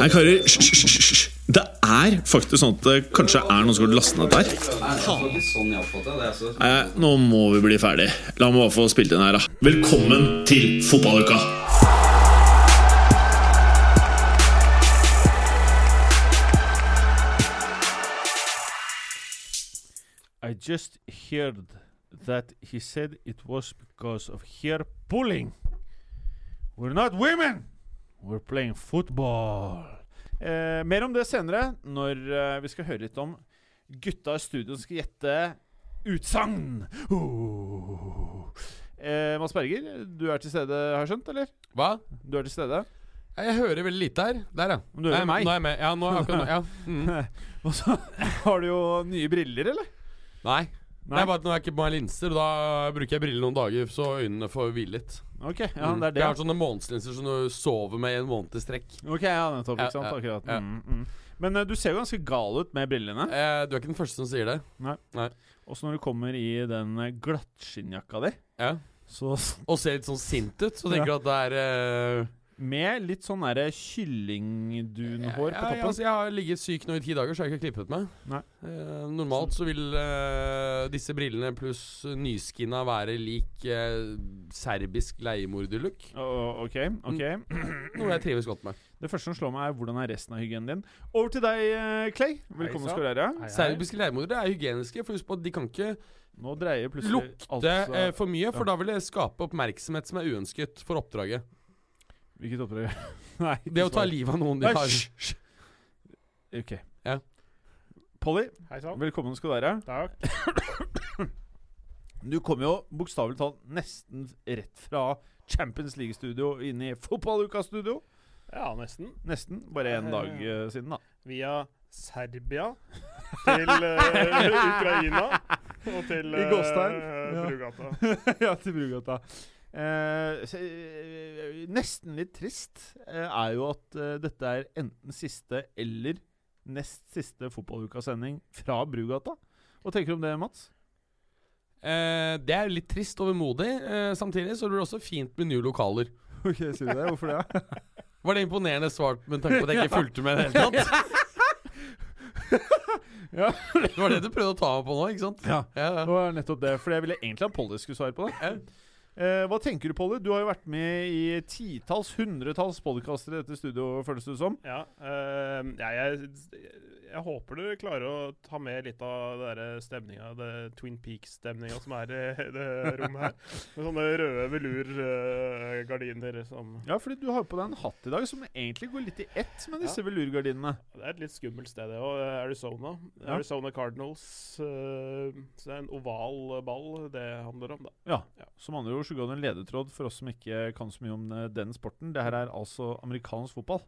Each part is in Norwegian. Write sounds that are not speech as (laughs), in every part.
Nei, karer, hysj. Det er faktisk sånn at det kanskje er noen som har lastet ned der. Nei, nå må vi bli ferdig. La meg bare få spilt inn her, da. Velkommen til fotballuka! I just heard that he said it was because of hair pulling. We're not women! We're playing football. Eh, mer om det senere, når eh, vi skal høre litt om gutta i studio som skal gjette utsagn. Oh. Eh, Mads Berger, du er til stede, har jeg skjønt? eller? Hva? Du er til stede. Ja, Jeg hører veldig lite her. Der, ja. Men du hører Nei, meg. Nå er jeg med. Ja, nå er jeg akkurat nå. Ja. (laughs) Mm. Og så har du jo nye briller, eller? Nei. Nei. Er bare at nå er jeg ikke på meg linser, og da bruker jeg briller noen dager så øynene får hvile litt. Ok, ja, Mm. det er det. Jeg har sånne månedslinser som du sover med i en måned i strekk. Ok, ja, nettopp. Ikke sant? ja, Akkurat. ja. Mm, mm. Men eh, du ser jo ganske gal ut med brillene. Eh, du er ikke den første som sier det. Nei. Også når du kommer i den eh, glattskinnjakka di, Ja. så Og ser litt sånn sint ut, så tenker du at det er eh, Med litt sånn derre kyllingdunhår ja, på ja, toppen. altså, Jeg har ligget syk nå i ti dager, så jeg har ikke klippet meg. Nei. Eh, normalt så vil eh, disse brillene pluss nyskinna være lik eh, serbisk leiemorderlook. Å, ok, ok. Noe jeg trives godt med. Det første som slår meg, er hvordan er resten av hygienen din. Over til deg, eh, Clay. Velkommen Hei, skal du være. Serbiske leiemordere er hygieniske, for husk på at de kan ikke Nå dreier plutselig lukte eh, for mye, for ja. da vil det skape oppmerksomhet som er uønsket for oppdraget. Hvilket opprør? (laughs) Nei. Det å ta livet av noen de Nei, har hysj. Ok. Ja. Polly, velkommen skal du være. Takk. (coughs) Du kom jo bokstavelig talt nesten rett fra Champions League-studio inn i fotballuka-studio. Ja, nesten. Nesten. Bare én dag uh, siden, da. Via Serbia til uh, (laughs) Ukraina og til Ja. Brugata. (laughs) ja, til Brugata. Eh, så, eh, nesten litt trist eh, er jo at eh, dette er enten siste eller nest siste fotballukasending fra Brugata. Hva tenker du om det, Mats? Eh, det er litt trist. Eh, samtidig så blir det også fint med nye lokaler. (laughs) Ok, sier du det? Hvorfor det? (laughs) Var det imponerende svart med tanke på at jeg ikke (laughs) fulgte med i det hele tatt? Ja. Det var det du prøvde å ta meg på nå, ikke sant? Ja. Ja, ja. Det var nettopp det. For jeg ville egentlig at Polly skulle svare på det. Eh, hva tenker du, Polly? Du har jo vært med i titalls, hundretalls podkaster i dette studioet, føles det som. Ja, eh, ja jeg, jeg håper du klarer å ta med litt av den stemninga, det Twin Peaks-stemninga som er i (laughs) det rommet her. Med sånne røde velurgardiner som Ja, fordi du har på deg en hatt i dag som egentlig går litt i ett med disse Ja. velurgardinene. Det er et litt skummelt sted, det òg. Arizona. Ja. Arizona Cardinals. Uh, så det er en oval ball det handler om, da. Ja. Ja. Som andre ord så ga du en ledetråd for oss som ikke kan så mye om eh, den sporten. Det her er altså amerikansk fotball.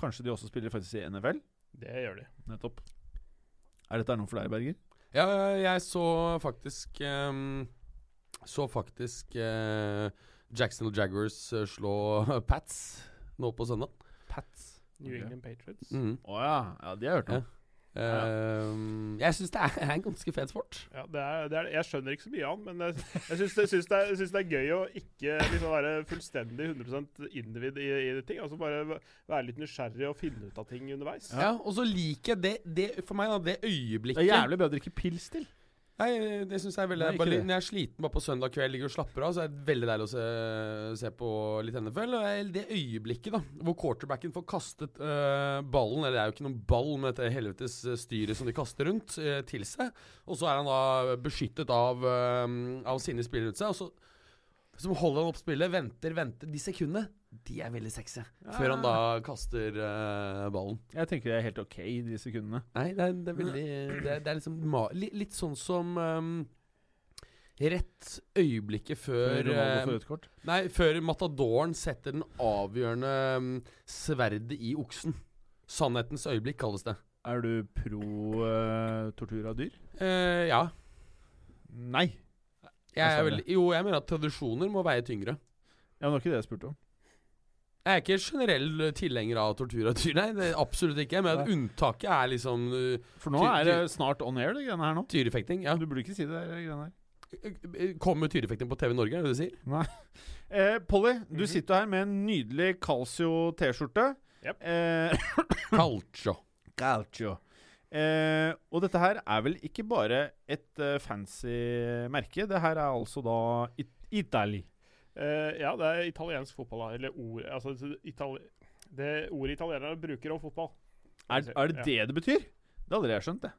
Kanskje de også spiller faktisk i NFL? Det gjør de. Nettopp. Er dette noe for deg, Berger? Ja, jeg så faktisk um, Så faktisk uh, Jacksonville Jaguars eh, slå Pats nå på søndag. Pats. New. England Patriots. Å mm. oh, ja. ja. De har jeg hørt om. Ehm, jeg syns det er en ganske fet sport. Ja, det er, det er, jeg skjønner ikke så mye av den, men jeg, jeg syns det, det, det er gøy å ikke liksom være fullstendig 100 individ i, i ting. Altså bare være litt nysgjerrig og finne ut av ting underveis. Ja, Og så liker jeg det, det For meg, da, det øyeblikket Det er jævlig bra å drikke pils til. Nei, det syns jeg er veldig Nei, bare, Når jeg er sliten bare på søndag kveld, ligger og slapper av, så er det veldig deilig å se, se på litt NFL. Og det- øyeblikket da hvor quarterbacken får kastet øh, ballen, eller det er jo ikke noen ball, med dette helvetes øh, styret som de kaster rundt, øh, til seg. Og så er han da beskyttet av, øh, av sine spillere rundt seg. Og så, så holder han opp spillet, venter, venter. De sekundene, de er veldig sexy. Før han da kaster øh, ballen. Jeg tenker det er helt ok, de sekundene. Nei, det er, det er veldig Det er, det er liksom ma li, Litt sånn som ehm, Rett øyeblikket før Før Ronaldo får rødt kort. Nei, før Matadoren setter den avgjørende ehm, sverdet i oksen. Sannhetens øyeblikk kalles det. Er du pro eh, tortur av dyr? Eh, ja. Nei. Jeg sa Jeg veldig, jo, jeg mener at tradisjoner må veie tyngre. Ja, men det var ikke det jeg spurte om. Jeg er ikke generell tilhenger av tortur av dyr, nei. Det er absolutt ikke. Men Nei. unntaket er liksom uh, For nå er det snart on air, det greiene her nå. tyrefekting. Ja. Du burde ikke si det der greiene her. Kommer tyrefekting på TV Norge, er det det du sier? Eh, Polly, du Mhm. sitter her med en nydelig Calcio T-skjorte. Yep. Eh, (coughs) Calcio. Calcio. Eh, og dette her er vel ikke bare et uh, fancy merke. Det her er altså da it Italy. Eh, ja, det er italiensk fotball, da. Eller ord Altså itali det ordet italienere bruker om fotball. Er, er det det det betyr? Det har aldri jeg skjønt. det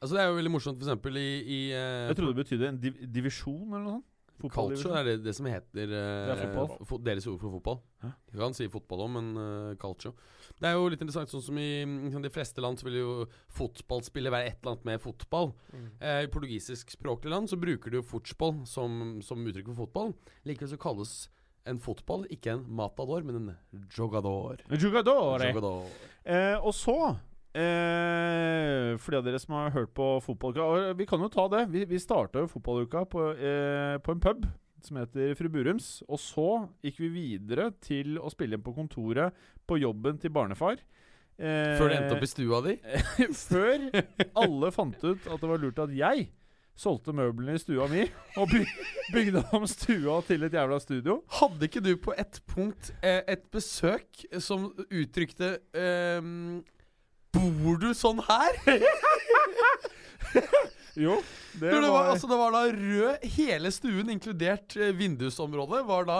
Altså Det er jo veldig morsomt, for eksempel i, i uh, Jeg trodde det betydde en div divisjon eller noe sånt. Calcio er det, det som heter uh, Det er Deres ord for fotball. Hæ? Du kan si fotball òg, men uh, calcio. Det er jo litt interessant, sånn som i de fleste land så vil jo fotballspillet være et eller annet med fotball. Mm. Eh, I portugisiskspråklige land så bruker du jo fotball som, som uttrykk for fotball. Likevel så kalles en fotball ikke en matador, men en jogador. Jogador. Jogador. Eh, og så eh, For de av dere som har hørt på fotballuka Vi kan jo ta det. Vi, vi starta jo fotballuka på, eh, på en pub som heter Fru Burums. Og så gikk vi videre til å spille inn på kontoret på jobben til barnefar. Eh, Før det endte opp i stua di. (laughs) Før alle fant ut at det var lurt at jeg solgte møblene i stua mi og by bygde om stua til et jævla studio. Hadde ikke du på et punkt eh, et besøk som uttrykte eh, Bor du sånn her? (laughs) Jo, det det, var, altså, det var da rød Hele stuen, inkludert eh, vindusområdet, var da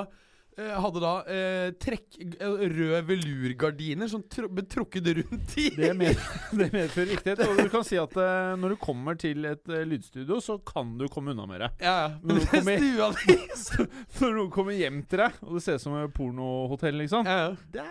eh, hadde da eh, trekk, eh, røde velurgardiner som tr ble trukket rundt i. Det, med, (laughs) det medfører riktighet. Og du kan si at eh, når du kommer til et eh, lydstudio, så kan du komme unna med det. Ja, ja. Når Men du (laughs) kommer- (laughs) Når noen kommer hjem til deg, og det ser ut som et pornohotell, liksom ja, ja. Det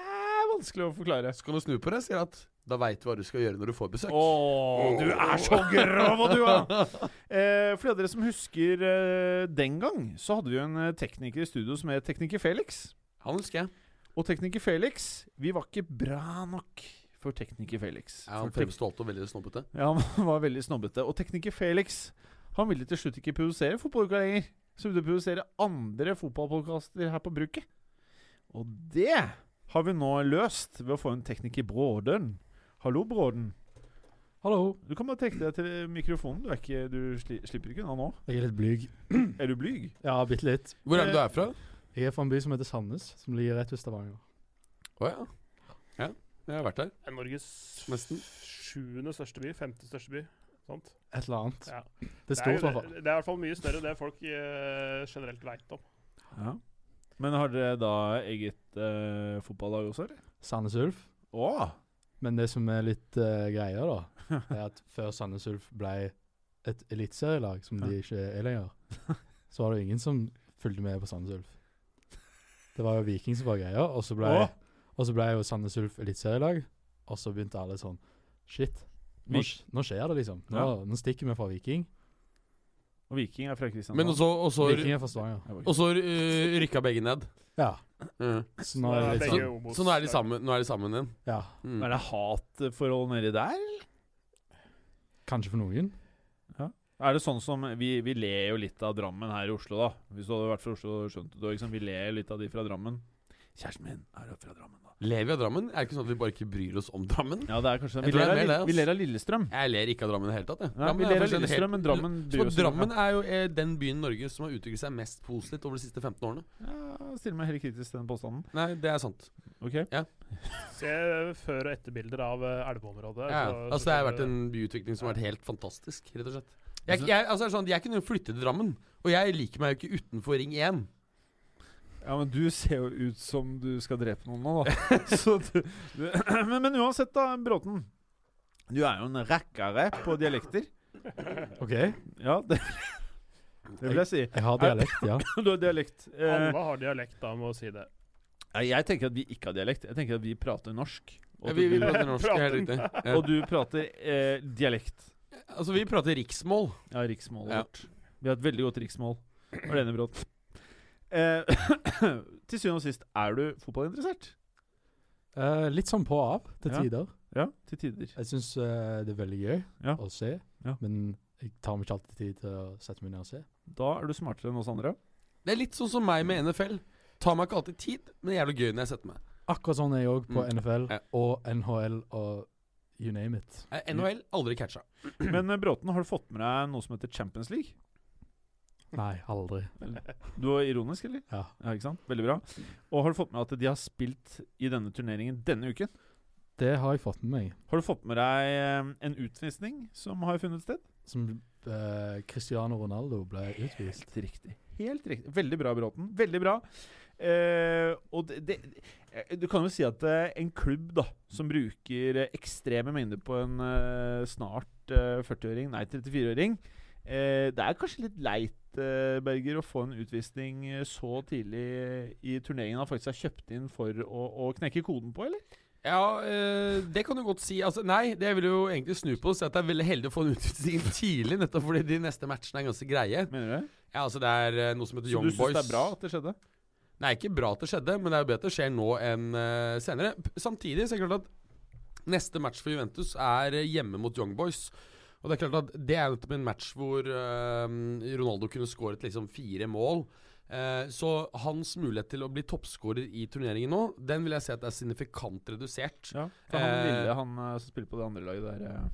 vanskelig å forklare. Så kan du snu på det og si at da veit du hva du skal gjøre når du får besøk. Å, du er så grov, du, er! (laughs) Eh, for dere som husker eh, den gang, så hadde vi jo en eh, tekniker i studio som het Tekniker Felix. Han husker jeg. Og Tekniker Felix, vi var ikke bra nok for Tekniker Felix. Ja, han fremsto alltid veldig snobbete. Ja, han (laughs) var veldig snobbete. Og tekniker Felix Han ville til slutt ikke produsere fotballuka lenger. Så ville produsere andre fotballpodkaster her på bruket. Og det har vi nå løst ved å få en tekniker Bråden. Hallo, Bråden. Hallo. Du kan bare trekke deg til mikrofonen. Du, er ikke, du sli, slipper ikke unna nå. Jeg er litt blyg. (clears throat) Er du blyg? Ja, bitte litt. Hvor er det du er fra? Jeg er fra en by som heter Sandnes, som ligger rett ved Stavanger. Å ja. Ja, jeg har vært der. Det er Norges Nesten. sjuende største by. Femte største by. Sant? Et eller annet. Ja. Det er Det er, stort, i hvert fall. det, det er i hvert fall mye større enn det folk uh, generelt veit om. Ja. Men har dere da eget uh, fotballag også, eller? Sandnes Ulf. Å! Men det som er litt uh, greia, da, er at (laughs) før Sandnes Ulf ble et eliteserielag, som de ikke er lenger, så var det jo ingen som fulgte med på Sandnes Ulf. Det var jo Viking som var greia, og så ble, Å. og så ble jo Sandnes Ulf eliteserielag. Og så begynte alle sånn Shit, nå, sk- nå skjer det, liksom. Nå, nå stikker vi fra Viking. Og Viking er fra Kristiansand. Men også, også, Viking er fra Stavanger. Og så uh, rykka begge ned. Ja. Mm. Så nå er det sånn Obos- Så nå er de sammen, nå er de sammen igjen. Ja, Mm. Er det hatforhold nedi der? kanskje for noen. Er det sånn som Vi, vi ler jo litt av Drammen her i Oslo, da. Hvis du hadde vært fra Oslo, skjønte du det. sant? Vi ler litt av de fra Drammen. Kjæresten min er jo fra Drammen, da. Lever vi av Drammen? Er det ikke sånn at vi bare ikke bryr oss om Drammen? Ja, det er kanskje det. Vi ler, det er av, mer vi ler av Lillestrøm. Jeg ler ikke av Drammen i det hele tatt. Jeg. Vi er ler av Lillestrøm, helt- men Drammen bryr oss ikke. Drammen er jo er den byen i Norge som har utviklet seg mest positivt over de siste 15 årene. Ja, stiller meg helt kritisk til den påstanden. Nei, det er sant. Ok Se før- og etterbilder av eh, elveområdet. Ja, så- altså Det har vært en byutvikling som har vært helt fantastisk, rett og slett. Jeg, jeg, altså, det er sånn, jeg kunne jo flytte til Drammen, og jeg liker meg jo ikke utenfor Ring 1. Ja, men du ser jo ut som du skal drepe noen nå, da. (laughs) Så du, du, (clears throat) men, men uansett, da, Bråten. Du er jo en rakkere på dialekter. OK, Ja, det, det vil jeg si. jeg har dialekt, ja. (clears throat) Du har dialekt. Eh, Alle har dialekt, da, må si det. jeg tenker at vi ikke har dialekt. Jeg tenker at vi prater norsk. Og, Ja, vi, vi prater norsk, helt riktig. Ja. og du prater eh, dialekt. Altså, vi prater riksmål. Ja, riksmål. Ja. Vi har et veldig godt riksmål. Var det enig, Brått? Eh, (coughs) til syvende og sist, er du fotballinteressert? Eh, litt sånn på og av til Ja. tider. Ja, til tider. Jeg syns det er veldig gøy Ja. å se, Ja. men jeg tar meg ikke alltid tid til å sette meg ned og se. Da er du smartere enn oss andre. Det er litt sånn som meg med NFL. Tar meg ikke alltid tid, men jævlig gøy når jeg setter meg. Akkurat sånn er jeg òg på Mm. NFL Ja. og NHL og you name it. Eh, NHL aldri catcha. Men eh, Bråten, har du fått med deg noe som heter Champions League? Nei, aldri. Du var ironisk, eller? Ja. Ja, ikke sant? Veldig bra. Og har du fått med at de har spilt i denne turneringen denne uken? Det har jeg fått med meg. Har du fått med deg eh, en utvisning som har funnet sted? Som eh, Cristiano Ronaldo ble utvist. Helt riktig. Helt riktig. Veldig bra, Bråten. Veldig bra. Eh, og det, det eh, Du kan jo si at eh, en klubb da som bruker eh, ekstreme mengder på en eh, snart eh, 40-åring, nei 34-åring eh, Det er kanskje litt leit, Berger, å få en utvisning eh, så tidlig i turneringen han faktisk har kjøpt inn for å, å knekke koden på, eller? Ja, øh, det kan du godt si. Altså, nei, det vil jo egentlig snu på og si at det er veldig heldig å få en utvisning (laughs) tidlig, nettopp fordi de neste matchene er ganske greie. Mener du det? Ja, altså Det er eh, noe som heter Så Young du syns det er bra at det skjedde? Nei, ikke bra at det skjedde, men det er jo bedre at det skjer nå enn uh, senere. Samtidig så er det klart at neste match for Juventus er eh, hjemme mot Young Boys. Og det er klart at det er nettopp en match hvor eh, Ronaldo kunne skåret liksom fire mål. Eh, så hans mulighet til å bli toppskårer i turneringen nå, den vil jeg si at er signifikant redusert. Ja. For han Eh, lille han som spiller på det andre laget der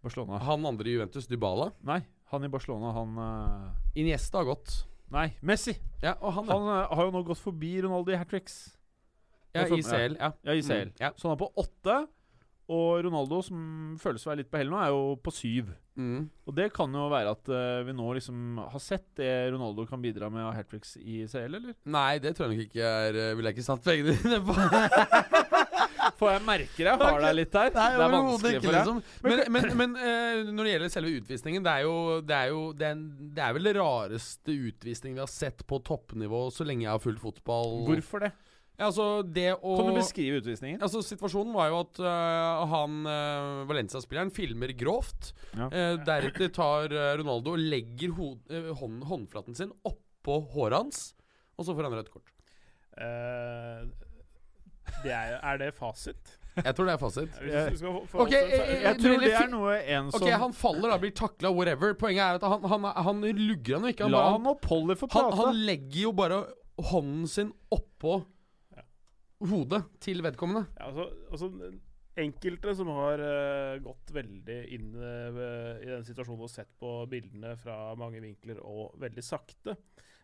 Barcelona. Han andre i Juventus, Dybala. Nei, han i Barcelona, han uh... Iniesta har gått. Nei, Messi! Ja, og han. Han uh, har jo nå gått forbi Ronaldo i hat tricks. ja, for- i CL. Ja. Ja, i CL. Mm, ja. Så han er på åtte. Og Ronaldo, som føles å være litt på hell nå, er jo på syv. Mm. Og det kan jo være at uh, vi nå liksom har sett det Ronaldo kan bidra med av hat tricks i CL, eller? Nei, det tror jeg nok ikke er eh, Ville jeg ikke satt pengene dine på. (laughs) For jeg merker jeg har deg litt der. Nei, det er vanskelig ikke, for deg. liksom. Men, men, men uh, når det gjelder selve utvisningen, det er jo Det er, jo, det er, det er vel det rareste utvisningen vi har sett på toppnivå så lenge jeg har fulgt fotball. Hvorfor det? Ja, altså, det å Kan du beskrive utvisningen? Altså, Situasjonen var jo at uh, han uh, Valencia-spilleren filmer grovt. Ja. Uh, deretter tar Ronaldo og legger ho hånd håndflaten sin oppå håret hans, og så får han rødt kort. Eh, det er, er det fasit? Jeg tror det er fasit. Jeg tror det er noe en som Ok, Han faller da, blir takla, whatever. Poenget er at han, han, han lugger han jo ikke. Han, La bare, han han, legger jo bare hånden sin oppå. Hodet til vedkommende. Ja, altså, altså Enkelte som har uh, gått veldig inn uh, i den situasjonen og sett på bildene fra mange vinkler og veldig sakte.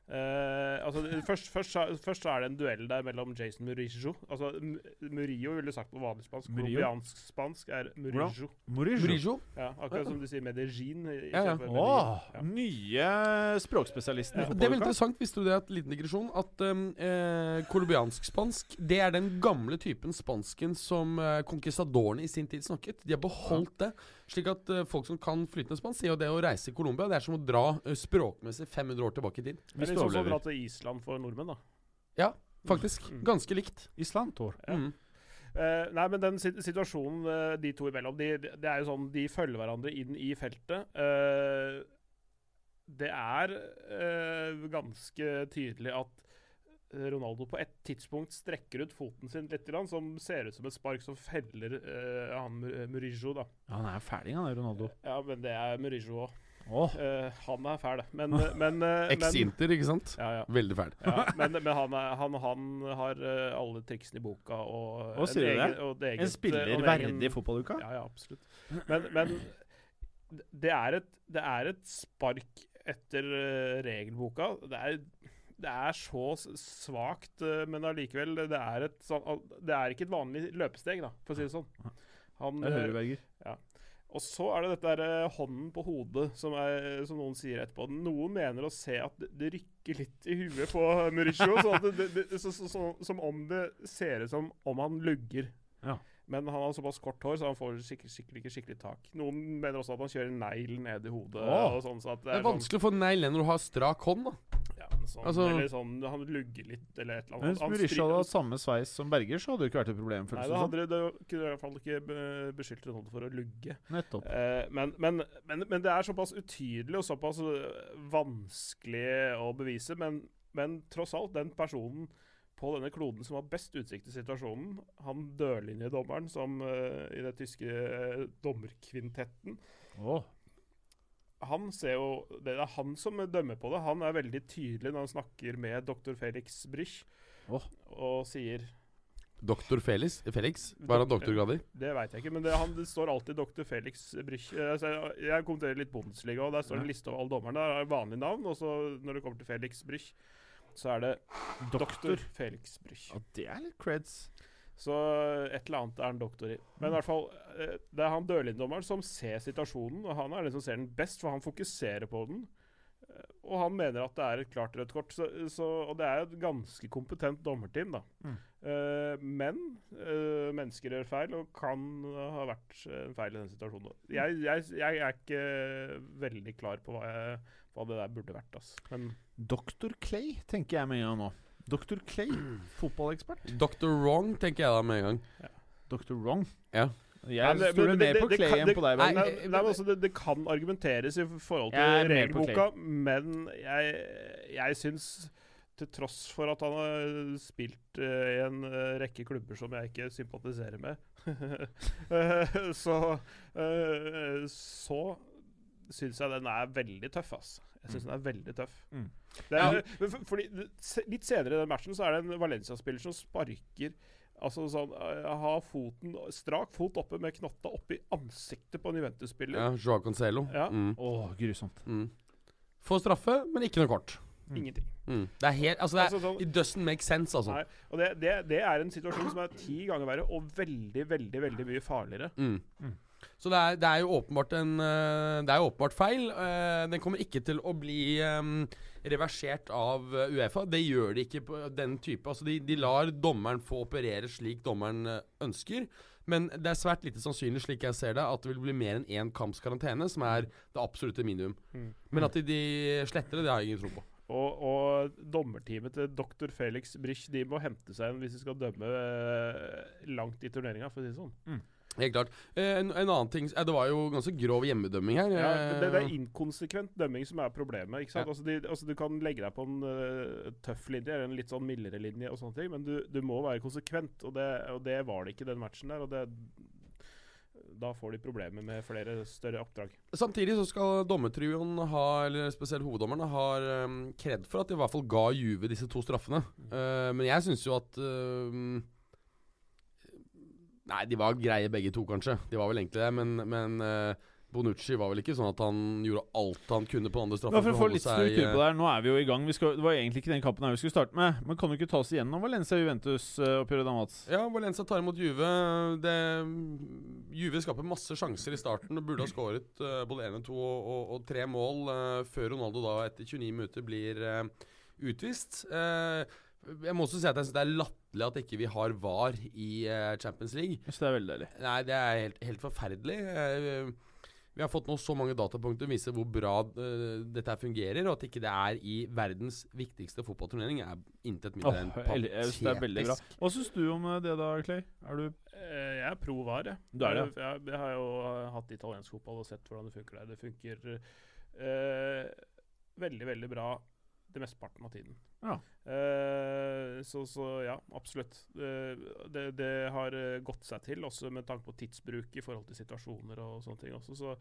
Eh, altså, først, først, først så er det en duell der mellom Jason Murillo Altså Murillo ville sagt på vanlig spansk. Colombiansk spansk er Murillo. Murillo. Murillo. Ja, akkurat som du sier Medellin. Ja, ja. Åh, nye språkspesialisten Ja, det er veldig interessant. Visste du det, at liten digresjon, at um, eh, colombiansk-spansk Det er den gamle typen spansken som eh, conquistadorene i sin tid snakket. De har beholdt det. Slik at uh, folk som kan flytende spansk, sier jo det å reise i Colombia Det er som å dra uh, språkmessig 500 år tilbake i tid. Det Hvis er du å overlever. dra til Island for nordmenn, da. Ja, faktisk. Mm. Ganske likt. Island, Tor. Ja. Mm. Uh, nei, men den situasjonen de to imellom, de, de, det er jo sånn De følger hverandre inn i feltet. Eh, det er eh, ganske tydelig at Ronaldo på et tidspunkt strekker ut foten sin litt, som ser ut som et spark som feller uh, han Murijo, Murillo, da. Ja, han er ferdig, han der Ronaldo. Ja, men det er Murillo òg. Åh, han er fæl, men, men, (laughs) uh, Eks-Inter, ikke sant? Ja, ja. Veldig fæl. ja men, men han, er, han, han har eh, alle triksene i boka og, sier du det? og det eget, en spiller og verdig egen- fotballuka? Ja, ja, absolutt. Men, men det, er et, det er et spark etter eh, regelboka. Det er, det er så svakt, eh, men allikevel det er, et sånn, det er ikke et vanlig løpesteg, da, for å si det sånn. Han, det hører høyreberger. Ja. og så er det dette der, eh, hånden på hodet, som, er, som noen sier etterpå. Noen mener å se at det, rykker litt i huet på Mauricio, sånn så, så, så, som om det ser ut som om han lugger. Ja. Men han har såpass kort hår, så han får sikkert, ikke skikkelig tak. Noen mener også at han kjører negl ned i hodet. Åh. og sånn, så at Det er vanskelig å få negl ned når du har strak hånd, da. Sånn, ja, men sånn, Altså- eller sånn, han lugger litt, eller et eller Men annet. hvis Murisha hadde hatt samme sveis som Berger, så hadde det ikke vært et problem. Nei, da det hadde det, det kunne i hvert fall ikke beskyldt Ronaldo for å lugge. Nettopp. Eh, men, men, men, men det er såpass utydelig og såpass øh, vanskelig å bevise. Men, men tross alt, den personen på denne kloden som har best utsikt i situasjonen, han dørlinjedommeren som uh, i den tyske øh, dommerkvintetten Oh. han ser jo, Det er han som dømmer på det. Han er veldig tydelig når han snakker med doktor Felix Brich oh. og sier Doktor Felix? Felix? Hva er han doktorgrad i? Det veit jeg ikke, men det, han, det står alltid dr. Felix Brich. Eh, jeg, jeg kommenterer litt Bundesliga, og der står det en liste over alle dommerne. Det er vanlig navn, og så når det kommer til Felix Brich, så er det doktor Felix Brüch. Ja, det er litt creds. Så et eller annet er han doktor i. Men i hvert fall, eh, det er han dørlinddommeren som ser situasjonen, og han er den som ser den best, for han fokuserer på den. Eh, Og han mener at det er et klart rødt kort. Så, så, og det er et ganske kompetent dommerteam, da. Mm. Eh, men eh, mennesker gjør feil, og kan ha vært en feil i den situasjonen. Jeg, jeg, jeg er ikke veldig klar på hva, jeg, hva det der burde vært. Altså. Men Dr. Clay tenker jeg med en gang nå. Dr. Clay, (clears throat) fotballekspert. Dr. Wrong, tenker jeg da med en gang. Dr. Wrong. Ja. Jeg står stoler mer på Clay enn på deg. Nei, nei, nei, men altså, det, det kan argumenteres i forhold til regelboka, men jeg, jeg syns til tross for at han har spilt eh, i en eh, rekke klubber som jeg ikke sympatiserer med, (laughs) så eh, Så syns jeg den er veldig tøff, ass. Jeg syns den er veldig tøff. Mm. Det er, men for, fordi Litt senere i den matchen så er det en Valencia-spiller som sparker Altså sånn Ha foten strak fot oppe med knotta oppi ansiktet på en Juventus-spiller. Ja, Joao Cancelo. Ja. Mm. Åh, grusomt. Mm. Får straffe, men ikke noe kort. Ingenting. Mm. Det er helt Altså, det er, Altså, sånn, it doesn't make sense, altså. nei, og det, det, det er en situasjon som er ti ganger verre, og veldig, veldig veldig mye farligere. Mm. Mm. Så det er, det er jo åpenbart en eh, Det er jo åpenbart feil. Eh, den kommer ikke til å bli um, reversert av eh, Uefa. Det gjør de ikke på den type. Altså de, de lar dommeren få operere slik dommeren ønsker. Men det er svært lite sannsynlig, slik jeg ser det, at det vil bli mer enn én kamps karantene, som er det absolutte minimum. Mm. Men at de, de sletter det, det har jeg ingen tro på. Og, og dommerteamet til dr. Felix Brich De må hente seg inn hvis de skal dømme eh, langt i turneringa, for å si det sånn. Helt klart. Eh, en, en annen ting eh, Det var jo ganske grov hjemmedømming her. Ja, det, det er inkonsekvent dømming som er problemet. ikke sant? Ja. Altså, de, altså, Du kan legge deg på en uh, tøff linje eller en litt sånn mildere linje, og sånne ting, men du, du må være konsekvent. Og det, og det var det ikke i den matchen der. og det da får de problemer med flere større oppdrag. Samtidig så skal dommertrioen ha, eller spesielt hoveddommerne, ha um, kred for at de i hvert fall ga Juve disse to straffene. Uh, men jeg syns jo at uh, Nei, de var greie begge to, kanskje. De var vel egentlig det, men, men eh, Bonucci var vel ikke sånn at han gjorde alt han kunne på den andre straffa. Ja, for å få litt struktur på eh, det her, nå er vi jo i gang. Vi skal, det var egentlig ikke den kampen vi skulle starte med. Men kan du ikke ta oss igjennom Valencia-Juventus-oppgjøret da, Mats? Ja, Valencia tar imot Juve. Det, Juve skaper masse sjanser i starten og burde ha skåret eh, både én og to og, tre mål uh, før Ronaldo da etter 29 minutter blir uh, utvist. Eh, jeg må også si at jeg synes det er latterlig at ikke vi har VAR i eh, Champions League. Jeg synes det er veldig deilig. Nei, det er helt, helt forferdelig. Vi har fått nå så mange datapunkter som viser hvor bra uh, dette fungerer, og at ikke det er i verdens viktigste fotballturnering, er intet mindre enn synes det er veldig bra. Hva syns du om eh, det da, Clay? Er du Eh, jeg er pro VAR, jeg. Du er det, Jeg, jeg, jeg har jo hatt italiensk fotball og sett hvordan det funker der. Det funker uh, veldig, veldig bra det mesteparten av tiden. Ja. Eh, så, så ja, absolutt. Eh, det, det har eh, gått seg til, også med tanke på tidsbruk i forhold til situasjoner og sånne ting også. Så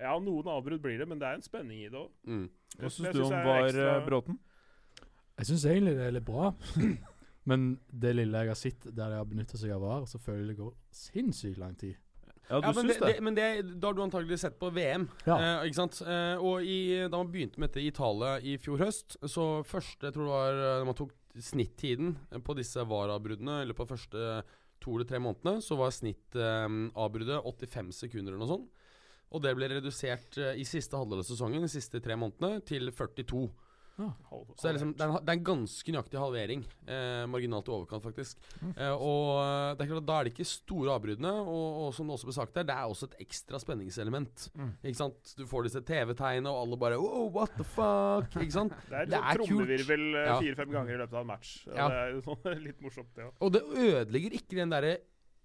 ja, noen avbrudd blir det, men det er en spenning i det òg. Mm. Hva syns du om VAR, Bråten? Jeg syns egentlig det er litt bra. (clears throat) Men det lille jeg har sett der de har benytta seg av VAR, så føler jeg det går sinnssykt lang tid. Ja, du Ja, men det, det? men det, da har du antagelig sett på VM. Ja. Eh, ikke sant? Eh, og i, da man begynte med dette i Italia i fjor høst, så første Jeg tror det var Når man tok snittiden på disse varabruddene, eller på første to eller tre månedene, så var snittavbruddet 85 sekunder eller noe sånt. Og det ble redusert eh, i siste halvdel av sesongen, de siste tre månedene, til 42. Så det er, liksom, det er, en, det er en ganske nøyaktig halvering. Eh, marginalt i overkant, faktisk. Eh, og eh, det er klart at Da er det ikke store avbruddene, og, og som det også ble sagt her, det er også et ekstra spenningselement. Mm. Ikke sant? Du får disse TV-tegnene, og alle bare Oh, what the fuck? (laughs) Ikke sant? Det er, Det er trommevirvel eh, Ja. fire-fem ganger i løpet av en match. Ja. Det er jo sånn, (laughs) litt morsomt, det òg. Og det ødelegger ikke den derre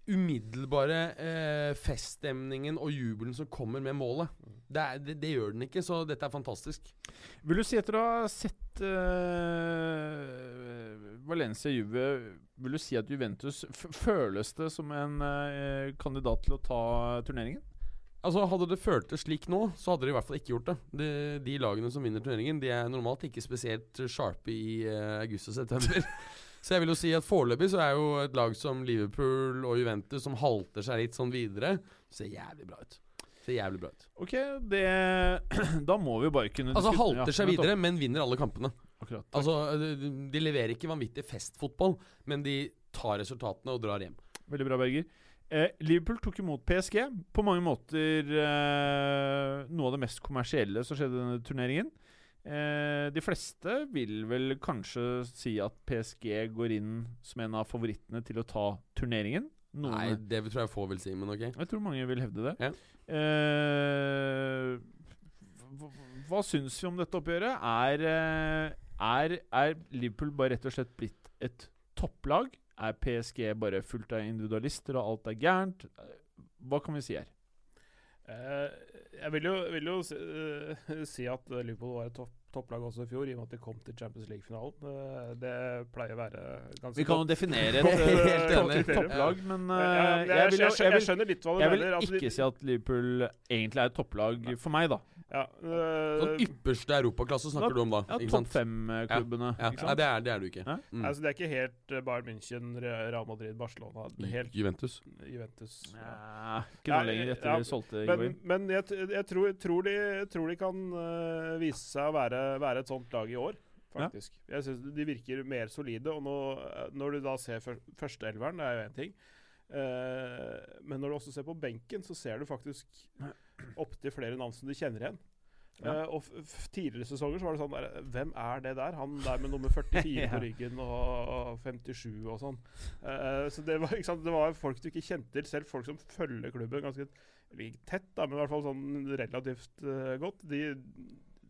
umiddelbare eh, feststemningen og jubelen som kommer med målet. Det, er, det, det gjør den ikke, så dette er fantastisk. Vil du si etter å ha sett eh, Valencia Juve Vil du si at Juventus føles det som en eh, kandidat til å ta turneringen? Altså Hadde det føltes slik nå, så hadde de i hvert fall ikke gjort det. De, de lagene som vinner turneringen, De er normalt ikke spesielt sharpe i eh, august og september. (laughs) Så jeg vil jo si at foreløpig så er jo et lag som Liverpool og Juventus som halter seg litt sånn videre, ser jævlig bra ut. Ser jævlig bra ut. Ok, det (clears throat) Da må vi bare kunne Altså halter seg videre, men vinner alle kampene. Akkurat. Altså, de, de leverer ikke vanvittig festfotball, men de tar resultatene og drar hjem. Veldig bra, Berger. Eh, Liverpool tok imot PSG. På mange måter eh, noe av det mest kommersielle som skjedde i denne turneringen. Eh, de fleste vil vel kanskje si at PSG går inn som en av favorittene til å ta turneringen. Noen, Nei, det tror jeg få vil si, men ok. Jeg tror mange vil hevde det. Ja. Eh, hva, hva syns vi om dette oppgjøret? Er, eh, er, er Liverpool bare rett og slett blitt et topplag? Er PSG bare fullt av individualister, og alt er gærent? Eh, Hva kan vi si her? Eh, jeg vil jo, vil jo si, uh, si at Liverpool var et topp, topplag også i fjor, i og med at de kom til Champions League-finalen. Eh, det pleier å være ganske Vi kan jo definere (laughs) et Helt eh, enig. topplag, men eh, ja, jeg, skjønner litt hva du jeg vil mener. altså, de- ikke si at Liverpool egentlig er et topplag for meg, da. ja, Sånn eh, ypperste europaklasse snakker du om da, Ja, Topp fem-klubbene. Ja, ja. Nei, det er, det er du ikke. Mm. altså, det er ikke helt Bayern München, Real Madrid, Barcelona. Helt Juventus. Juventus. Ja, ikke noe lenger etter ja, de solgte Men, Higuain. men jeg, jeg tror, tror, de, tror de kan vise seg å være, være et sånt lag i år, faktisk. Jeg synes De virker mer solide. Og nå, eh, når du da ser før, førsteelveren, det er jo én ting. Uh, men når du også ser på benken, så ser du faktisk opptil flere navn som du kjenner igjen. Ja. Uh, og tidligere sesonger så var det sånn der, Hvem er det der? Han der med nummer 44 (laughs) Ja. på ryggen og 57 og sånn. Uh, så det var, ikke sant, det var folk du ikke kjente til, selv folk som følger klubben ganske tett, da, men i hvert fall sånn relativt uh, godt. De,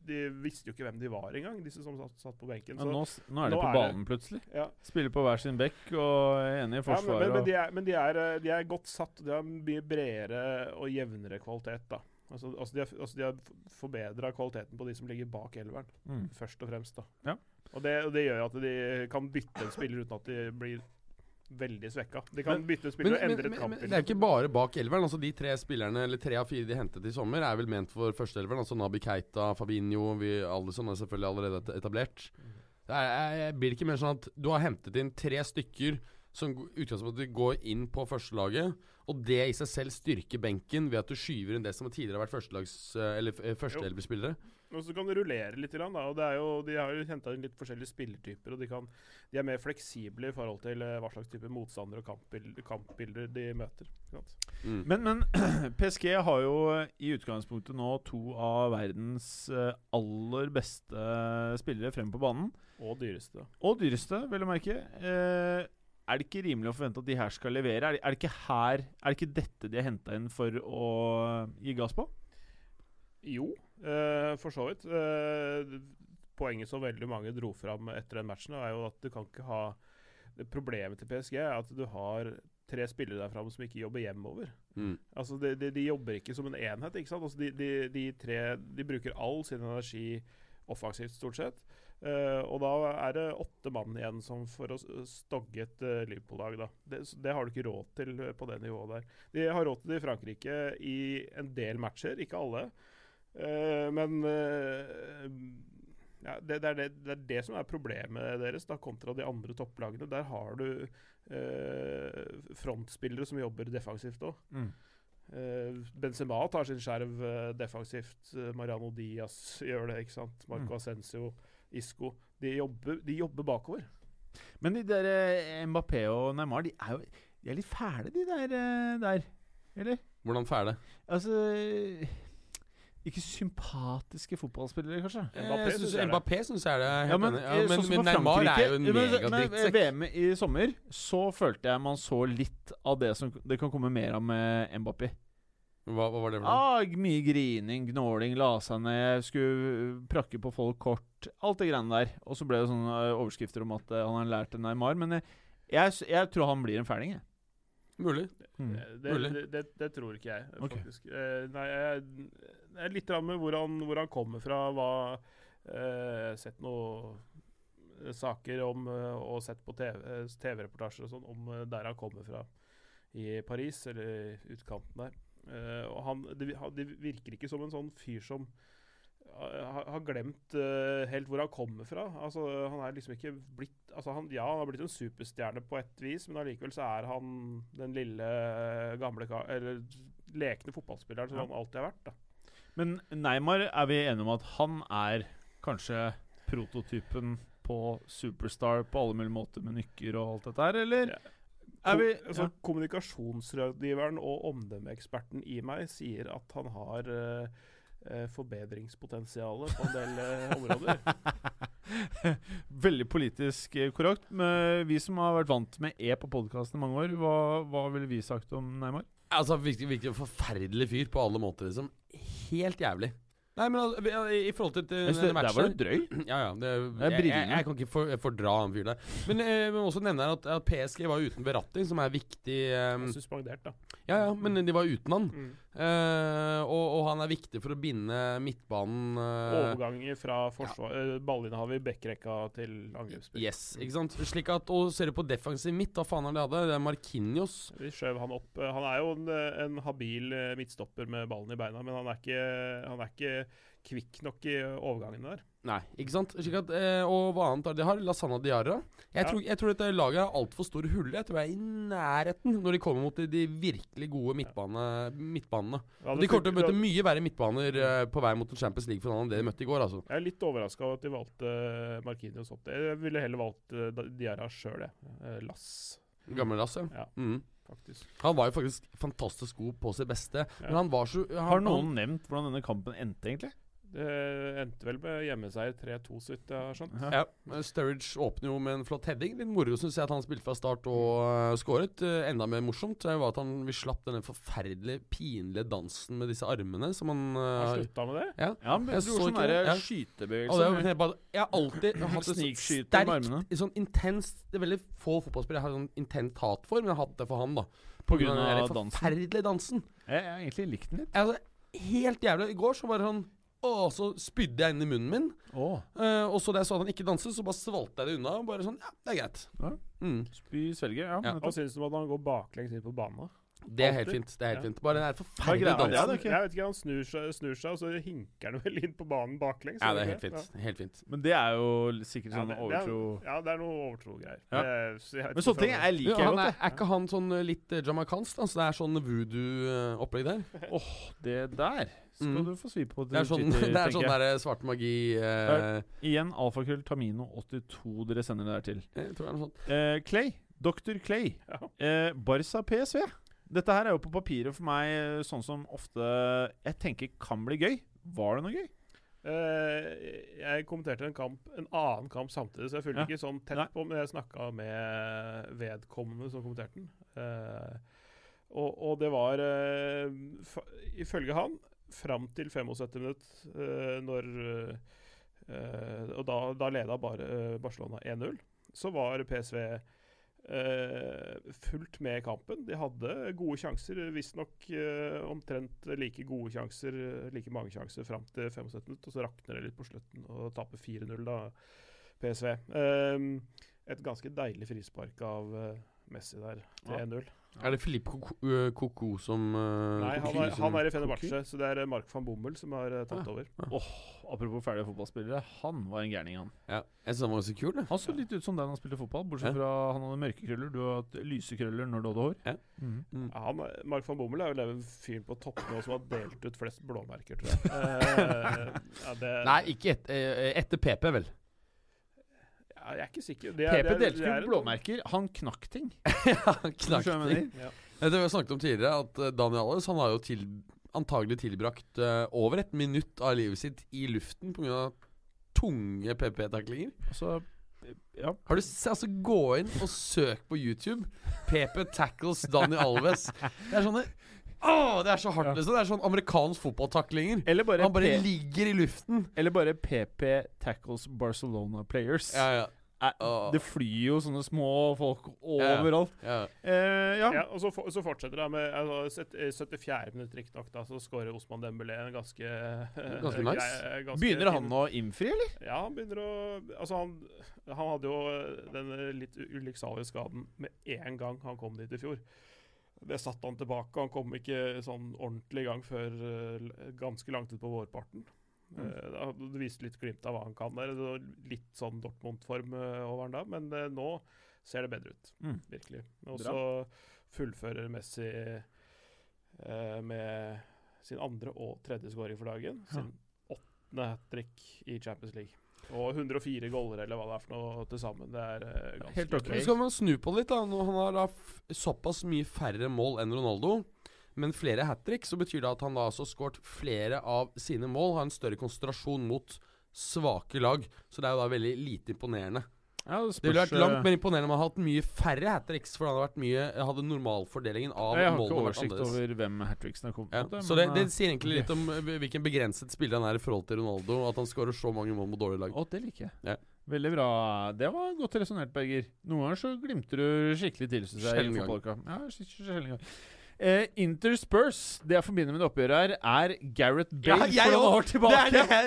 de visste jo ikke hvem de var engang, disse som satt, satt på benken. Ja, Så, nå, nå er de nå på er det- plutselig. ja. Spiller på hver sin bekk og er enig i Ja, men, forsvaret. men, men, de er, men de, er, eh, de er godt satt. De har mye bredere og jevnere kvalitet. da Altså, altså De har, altså forbedra kvaliteten på de som ligger bak elveren, mm. først og fremst. da Ja. Og det, og det gjør at de kan bytte en spiller uten at de blir veldig svekka. De kan Men- bytte spillere og endre et men, kampbilde. det er ikke bare bak elveren. Altså De tre spillerne Eller tre av fire de hentet i sommer, er vel ment for førsteelveren. Altså Nabi Keita, Fabinho vi, Alison er selvfølgelig allerede etablert. Det er, er, blir ikke mer sånn at du har hentet inn tre stykker som utgangspunktet går inn på førstelaget, og det i seg selv styrker benken ved at du skyver inn det som tidligere har vært førstelags- eller eh, førsteelverspillere? Og så kan du rullere litt. Grann, da, og det er jo, De har jo henta inn litt forskjellige spillertyper, og de, kan, de er mer fleksible i forhold til eh, hva slags type motstandere og kampbilder, kampbilder de møter. Mm. Men, men (clears throat) PSG har jo i utgangspunktet nå to av verdens eh, aller beste spillere fremme på banen. Og dyreste. Og dyreste, vil du merke. Eh, er det ikke rimelig å forvente at de her skal levere? Er det, er det ikke her Er det ikke dette de har henta inn for å gi gass på? Jo, eh, for så vidt. Eh, poenget som veldig mange dro fram etter den matchen, er jo at du kan ikke ha Problemet til PSG er at du har tre spillere der framme som ikke jobber hjemover. Mm. Altså de, de, de jobber ikke som en enhet. ikke sant? Altså de, de, de tre de bruker all sin energi offensivt, stort sett. Eh, og da er det åtte mann igjen som for å stogge et uh, Liverpool-lag. da. Det, det har du ikke råd til eh, på det nivået der. De har råd til det i Frankrike i en del matcher, ikke alle. Uh, men ja, det, det, er det, er det som er problemet deres, da, kontra de andre topplagene. Der har du frontspillere som jobber defensivt òg. Mm. Benzema tar sin skjerv defensivt. Mariano Diaz gjør det, ikke sant. Marco Mm. Ascencio, Isco. De jobber, de jobber bakover. Men de der eh, Mbappé og Neymar, de er jo De er litt fæle, de der. eh, der. Eller? Hvordan fæle? Altså Ikke sympatiske fotballspillere, kanskje. Mbappé Jeg synes, synes jeg. Mbappé syns jeg er det. Ja, men, eh, Ja, men, sånn men Neymar er jo en megadrittsekk. VM i sommer så følte jeg man så litt av det som det kan komme mer av med Mbappé. Hva, hva var det for noe? Ah, mye grining, gnåling, la seg ned, skulle prakke på folk kort. Alt det greiene der. Og så ble det sånne eh, overskrifter om at eh, han har lært en Neymar. Men jeg, jeg, jeg tror han blir en fæling, jeg. Mulig. Mm. Eh, Det, Mulig. det, det, det tror ikke jeg, faktisk. faktisk. Uh, nei, jeg, jeg er litt med hvor han, hvor han kommer fra. Hva, uh, sett noen eh, saker om, eh, og sett på TV-reportasjer TV-reportasjer og sånn om eh, der han kommer fra i Paris, eller utkanten der. Eh, og han, det, det virker ikke som en sånn fyr som har, har glemt eh, helt hvor han kommer fra. Altså, han er liksom ikke blitt altså han, Ja, han har blitt en superstjerne på et vis, men allikevel så er han den lille, eh, gamle Eller lekne fotballspilleren som Ja. han alltid har vært. da. Men Neymar er vi enige om at han er kanskje prototypen på superstar på alle mulige måter, med nykker og alt dette her, eller? Ja. Vi altså, ja. Kommunikasjonsrådgiveren og omdømmeeksperten i meg sier at han har eh, eh, forbedringspotensial på en del uh, områder. (laughs) Veldig politisk korrekt. Men vi som har vært vant med E på podkasten i mange år, hva, hva ville vi sagt om Neymar? Altså, virkelig, virkelig forferdelig fyr på alle måter, liksom. Helt jævlig. Nei, men altså, i, forhold til, Jeg synes det- matchen Der var du drøy. (clears throat) Ja, ja. Det, er jeg, jeg, jeg kan ikke for, fordra han fyren der. Men eh, jeg må også nevne at, at PSG var uten beratting, som er viktig um, Suspendert, da. Ja, ja, men de var uten han. Mm. Uh, og, og han er viktig for å binde midtbanen uh, Overganger fra forsvar, eh, ballinnehaver i backrekka til angrepsspill. Yes, ikke sant? Slik at, Og ser du på defensiv midt, hva faen er det de hadde? Det er Markinios. Vi skjøv han opp. Eh, Han er jo en, eh, en habil eh, midtstopper med ballen i beina, men han er ikke, han er ikke kvikk nok i overgangene der. Nei, ikke sant? Slik at, eh, og hva annet er det de har? Lasana Diarra. Jeg, Ja. tror, jeg tror dette laget har altfor store hull. Jeg tror jeg er i nærheten når de kommer mot de, de virkelig gode midtbane, midtbanene. Ja, de kommer til å møte mye verre midtbaner eh, på vei mot en Champions League-finale enn det de møtte i går. altså Jeg er litt overraska over at de valgte eh, Markinios opp. Jeg ville heller valgt Da- Diarra sjøl, jeg. Eh, Lass, Gamle Lass, ja. Ja. Mm. faktisk. Han var jo faktisk fantastisk god på sitt beste. Ja. Men han var så han, Har noen nevnt hvordan denne kampen endte, egentlig? Det endte vel med hjemmeseier 3-2, så vidt jeg har skjønt. Ja, Sturridge åpner jo med en flott heading. Litt moro syns jeg at han spilte fra start og uh, skåret. Uh, enda mer morsomt Det var at han vi slapp denne forferdelige, pinlige dansen med disse armene som han Har uh, slutta med det? Ja. Ja, men Jeg så gjorde sånn ikke det. derre Ja. Og skytebevegelse. jeg har alltid (clears throat) hatt et sånt sterkt, sånn intenst Det er veldig få fotballspillere jeg har sånn intent hat for, men jeg har hatt det for han, da. På grunn den av den dansen. forferdelige dansen. Jeg jeg har egentlig likt den litt. Altså, helt jævlig. I går så var det sånn Å, så spydde jeg inn i munnen min. Oh. Uh, og så da jeg så at han ikke danset, så bare svalgte jeg det unna. Og bare sånn, ja, det er greit. Ja. Mm. spy, svelge. Ja. Ja. Hva syns du om at han går baklengs inn på banen? Det er helt fint. det er helt Ja. fint Bare den der er forferdelige dansen. Ja, okay. Jeg vet ikke, Han snur seg, snur seg og så hinker han vel inn på banen baklengs. Ja, det er helt fint. fint. Helt fint. Men det er jo sikkert Ja, sånn er- overtro Ja, det er noe overtro-greier. Ja. Så Men sånne ting jeg Jo, liker jeg godt. er, er ikke han sånn eh, litt uh, jamaicansk, Altså, Så det er sånn voodoo-opplegg der? Åh, Åh, det der skal Mm. du få svi på. Det er sånn, Twitter, (laughs) det er sånn der eh, svart magi eh, Igjen alfakrøll Tamino82 dere sender det der til. Jeg tror det er noe sånt. Eh, Clay. Dr. Clay. Ja. Eh, Barca PSV. Dette her er jo på papiret for meg eh, sånn som ofte jeg tenker kan bli gøy. Var det noe gøy? Uh, jeg kommenterte en kamp, en annen kamp samtidig, så jeg fulgte Ja. ikke sånn tett Nei. på, men jeg snakka med vedkommende som kommenterte den. Uh, og, og det var, uh, ifølge han, fram til 75 minutt, uh, når uh, Og da, da leda eh, Barcelona 1-0. Så var PSV eh, fullt med i kampen. De hadde gode sjanser, visstnok uh, omtrent like gode sjanser, like mange sjanser fram til 75 minutter, og så rakner det litt på slutten og taper 4-0 da, PSV. Et ganske deilig frispark av eh, Messi der til Ja. 1-0. Er det Filip Koko som uh, Nei, han er, han er i Fenerbahçe, så det er eh, Mark van Bommel som har uh, tatt ja. over. Apropos ferdige fotballspillere. Han var en gærning, han. Ja, jeg synes han var så kul, det. Han så litt ut som deg når han spilte fotball, bortsett Ja. fra han hadde mørke krøller. Du har hatt lyse krøller når du hadde hår. Ja. Mhm. Ja, han, er- Mark van Bommel er vel den fyren på toppnivå som har delt ut flest blåmerker, tror jeg. uh, (laughs) ja, det, Nei, ikke et, eh, etter PP, vel? Jeg er ikke sikker. Det er- PP delte ut blåmerker. Han knakk ting. (laughs) ja, han knakk ting. Det Ja. Det har snakket om tidligere, at eh, Daniel Alves han har jo til, antagelig tilbrakt uh, over et minutt av livet sitt i luften pga. tunge PP-taklinger. Altså, ja. Har du se, altså Gå inn og søk på YouTube. PP tackles Daniel Alves. Det er sånne Åh, det er så hardt, Ja. liksom. Det er sånn amerikansk fotballtaklinger. Eller bare, Han bare P ligger i luften. eller bare PP tackles Barcelona players. Ja, ja. Eh, Åh. Det flyr jo sånne små folk overalt. overalt. ja. Eh, ja. Ja, og så, for- så fortsetter det med altså, eh, 74 minutter, riktignok, da, så skårer Osman Dembélé en ganske (laughs) eh, Ganske nice. grei- ganske Begynner han fin- å innfri, eller? Ja, han begynner å Altså, han, han hadde jo eh, den eh, litt ulykksalige skaden med en gang han kom dit i fjor. Det satte han tilbake. Han kom ikke sånn ordentlig i gang før eh, ganske langt ut på vårparten. Eh, da- Det viste litt glimt av hva han kan der. Litt sånn Dortmund-form eh, over han da, men eh, nå ser det bedre ut. Mm. Virkelig. Og så fullfører Messi eh, med sin andre og tredje skåring for dagen. Ja. Sin åttende hat trick i Champions League. Og 104 goller, eller hva det er for noe til sammen. Det er eh, ganske Helt ok. Så skal man snu på det litt, da. Når han har da f såpass mye færre mål enn Ronaldo, men flere hat trick, så betyr det at han da altså har skåret flere av sine mål, har en større konsentrasjon mot svake lag. Så det er jo da veldig lite imponerende. Ja, Det ville vært langt eh, mer imponerende om han hadde hatt mye færre hat tricks, for han hadde vært mye hadde normalfordelingen av Jeg har ikke oversikt over hvem hat tricksene har kommet Ja, mot. så det, det eh, sier egentlig litt om eh, hvilken begrenset spiller han er i forhold til Ronaldo, at han skårer så mange mål mot dårlige lag. Å, det liker jeg. Ja. Veldig bra. Det var godt resonnert, Berger. Noen ganger så glimter du skikkelig til. Synes jeg, Sjelden gang. Ja, Eh, Inter Spurs, det jeg forbinder med det oppgjøret her, er Gareth Bale jeg for noen år tilbake. det!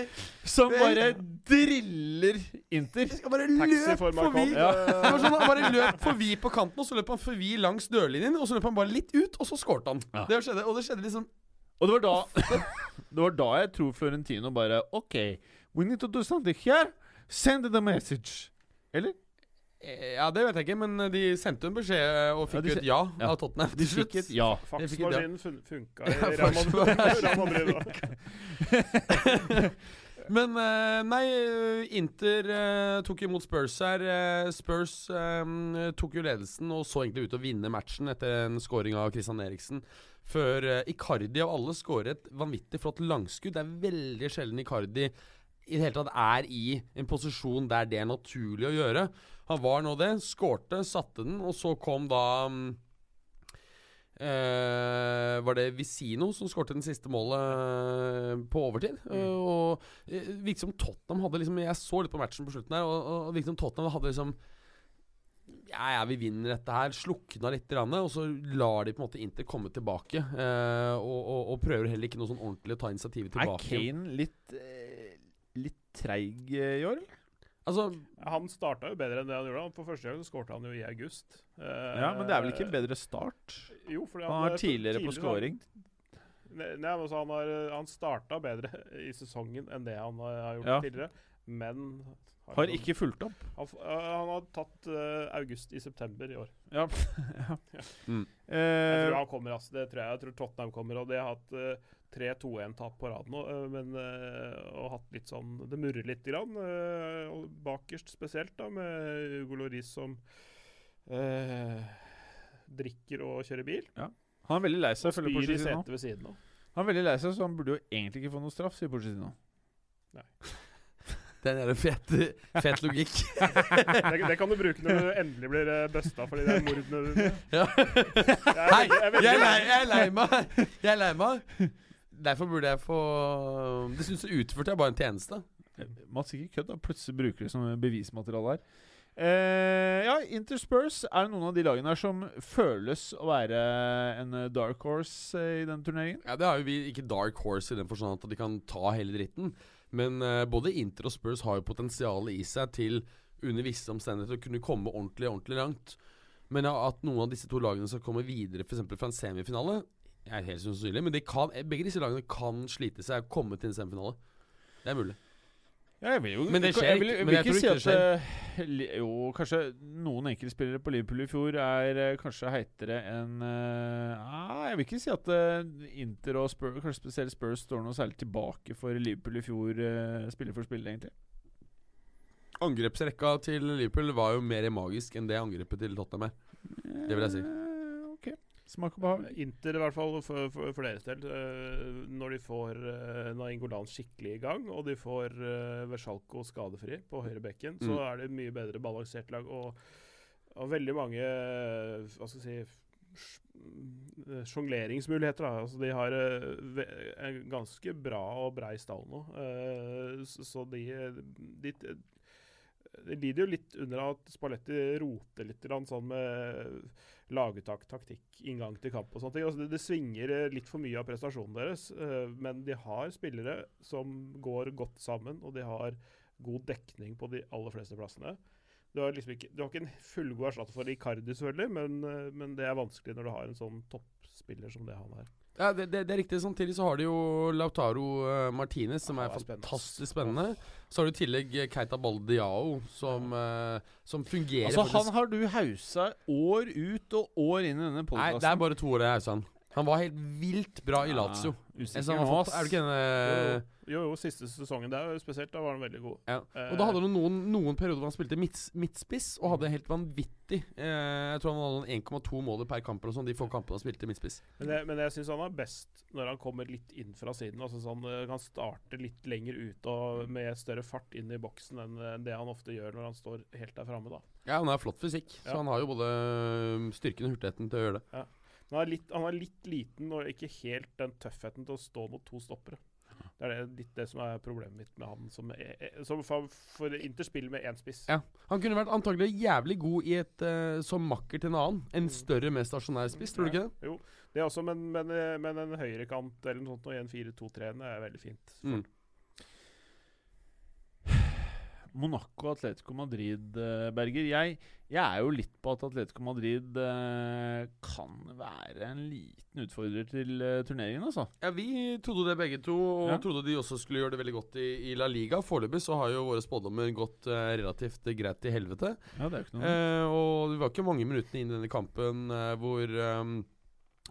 Som det- bare driller Inter. Jeg skal bare for forbi. Ja. (laughs) Sånn, Han bare løp forbi på kanten, og så løp han forbi langs dørlinjen, og så løp han bare litt ut, og så skårte han. Ja. Det skjedde, og det skjedde liksom Og det var da (laughs) Det var da jeg tror Florentino bare OK, we need to do something here. Send the message. Eller? Eh, Ja, det vet jeg ikke, men eh, de sendte jo en beskjed eh, og fikk se- et ja, ja. av Tottenham. De fikk et ja. Ja. Faksmaskinen fun funka i Ja, Real Madrid. faksmaskinen. (laughs) Real Madrid da. (laughs) Men nei, Inter tok imot Spurs her. Spurs um, tok jo ledelsen og så egentlig ut til å vinne matchen etter en scoring av Christian Eriksen. Før Icardi av alle skårer et vanvittig flott langskudd. Det er veldig sjelden Icardi i det hele tatt er i en posisjon der det er naturlig å gjøre. Han var nå det, skårte, satte den, og så kom da mm, eh, Var det Visino som skårte den siste målet eh, på overtid? Eh, og eh, virket som Tottenham hadde liksom Jeg så litt på matchen på slutten her, og, og virket som Tottenham hadde liksom ja, ja, vi vinner dette her. Slukna litt, grann, og så lar de på en måte Inter komme tilbake. Uh, og, og, og prøver heller ikke noe sånn ordentlig å ta initiativet Er. Kane litt Litt treig i år, eller? Altså, Han starta jo bedre enn det han gjorde. Han- For første gang skårte han jo i august. Uh, Ja, men det er vel ikke en bedre start? Jo, fordi Han er eh, tidligere på scoring. Nei, nei, altså, han, har, han starta bedre i sesongen enn det han har har gjort Ja. tidligere, men Har ikke fulgt opp. Han, han har tatt uh, august i september i år. Ja. (laughs) ja. Mm. Jeg Eh, tror han kommer, altså. Det tror jeg. Jeg tror Tottenham kommer. Og de har hatt øh, tre 2-1-tap på rad nå, uh, men og hatt litt sånn Det murrer litt grann. og bakerst spesielt, da, med Hugo Loris som drikker og kjører bil. Ja. han er veldig lei seg, spyr i setet ved siden av. Han er veldig lei seg, så han burde jo egentlig ikke få noe straff, sier Pochettino. Det er en fet, fet logikk. (laughs) Det, det kan du bruke når du endelig blir uh, busta for de der mordene dine. Ja. Er Hei, jeg er lei, meg. Jeg er lei meg. Derfor burde jeg få Det syns jeg utførte jeg bare en tjeneste. Mats ikke kødd, da. Plutselig bruker det som bevismateriale her. Eh, ja, Interspurs er det noen av de lagene her som føles å være en eh, dark horse eh, i den turneringen. Ja, Det har jo vi ikke dark horse i den forstand at de kan ta hele dritten. Men uh, både Inter og Spurs har jo potensialet i seg til under visse omstendigheter å kunne komme ordentlig ordentlig langt. Men at noen av disse to lagene skal komme videre eksempel fra en semifinale, er helt sannsynlig. Men kan, begge disse lagene kan slite seg og komme til en semifinale. Det er mulig. Ja, jeg vil jo Men det skjer jeg vil, jeg men vil jeg ikke tror si ikke at eh, Jo, kanskje noen enkeltspillere på Liverpool i fjor er eh, kanskje heitere enn ah, Jeg vil ikke si at Inter og Spurs, kanskje spesielt Spurs, står noe særlig tilbake for Liverpool i fjor, uh, spiller for spiller, egentlig. Angrepsrekka til Liverpool var jo mer magisk enn det angrepet til Tottenham er. Det vil jeg si. Eh. Smak og behag. Inter, i hvert fall for, for, for deres del, eh, når de får uh, Nainggolan skikkelig i gang, og de får uh, Versalco skadefri på høyre bekken, så Mm. er det mye bedre balansert lag. Og, og veldig mange eh, Hva skal jeg si eh, Sjongleringsmuligheter. Altså, de har eh, en ganske bra og brei stall nå. Eh, så, så de, de det lider jo litt under at Spalletti roter litt sånn med laguttak, taktikk, inngang til kamp og sånne ting. Altså det, det svinger eh, litt for mye av prestasjonen deres, eh, men de har spillere som går godt sammen, og de har god dekning på de aller fleste plassene. Du har, liksom ikke, du har ikke en fullgod erstatter for Icardi, selvfølgelig, men, eh, men det er vanskelig når du har en sånn toppspiller som det han er. Ja, det, det, det er riktig. Samtidig så har de jo Lautaro uh, Martinez, som Ja, er er spennende. fantastisk spennende. Så har du i tillegg eh, Keita Baldiao, som, uh, som fungerer Altså, faktisk- han har du hausa år ut og år inn i denne Nei, det er bare to år jeg hausa han. Han var helt vilt bra i Lazio. Ja, sa han har Er du ikke enig? Jo, jo, siste sesongen der spesielt. Da var han veldig god. Ja. Og da hadde han noen, noen perioder hvor han spilte midts, midtspiss, og hadde helt vanvittig eh, Jeg tror han hadde 1,2 måler per kamp eller sånn, de få kampene han spilte midtspiss. Men jeg, men jeg syns han er best når han kommer litt inn fra siden. Altså sånn, Han Kan starte litt lenger ut og med større fart inn i boksen enn eh, det han ofte gjør når han står helt der framme. da. Ja, han har flott fysikk, så han har jo både styrken og hurtigheten til å gjøre det. Men han er, litt, han er litt liten og ikke helt den tøffheten til å stå mot to stoppere. Det er det, litt det som er problemet mitt med han som, er, er- som for, for interspill med én spiss. Ja. Han kunne vært antagelig jævlig god i et uh, som makker til en annen. En større, mer stasjonær spiss, tror du ikke det? Jo, det er også, men, men, eh, men en høyrekant eller noe sånt i en 4-2-3 er veldig fint. For. Mm. Monaco og Atletico Madrid, eh, Berger. Jeg, jeg er jo litt på at Atletico Madrid eh, kan være en liten utfordrer til eh, turneringen, altså. Ja, Vi trodde det begge to, og Ja. trodde de også skulle gjøre det veldig godt i, i La Liga. Foreløpig så har jo våre spådommer gått relativt greit til helvete. Ja, det er jo ikke noe Eh, og det var ikke mange minuttene inn i denne kampen hvor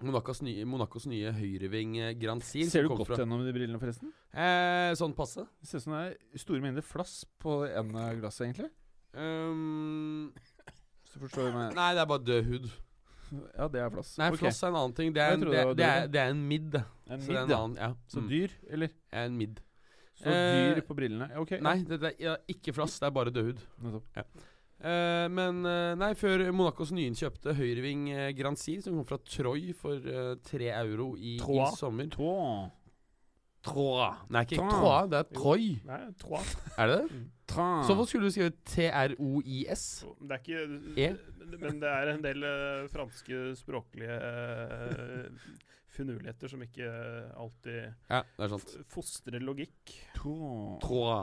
Monacos nye, Monacos nye høyreving eh, Grand Sir Ser du godt fra... gjennom de brillene, forresten? Eh, sånn passe. Det ser ut som det er store mengder flass på en av glassene, egentlig. Um, Hvis du forstår meg. nei, det er bare død hud. Ja, det er flass. Nei, okay. flass er en annen ting. Det er en, det, det er, det er en midd. En så midd, en annen, ja. Så Mm. dyr, eller? Er en midd. Så Eh, dyr på brillene. Ok. Nei, det, er ja, ikke flass, det er bare død hud. Nettopp. Eh, men uh, nei, før Monacos nyinnkjøpte høyreving uh, Grand som kom fra Troy for eh, tre euro i, i sommer Trois. Trois. Nei, ikke Troyes. Trois det er Troy. Nei, Trois. Er det det? Tra. Så hvorfor skulle du skrive T-R-O-I-S? Det er ikke E? men- Men det er en del eh, franske språklige uh, finurligheter som ikke alltid Ja, det er sant. f- fostrer logikk. Trois. Troa.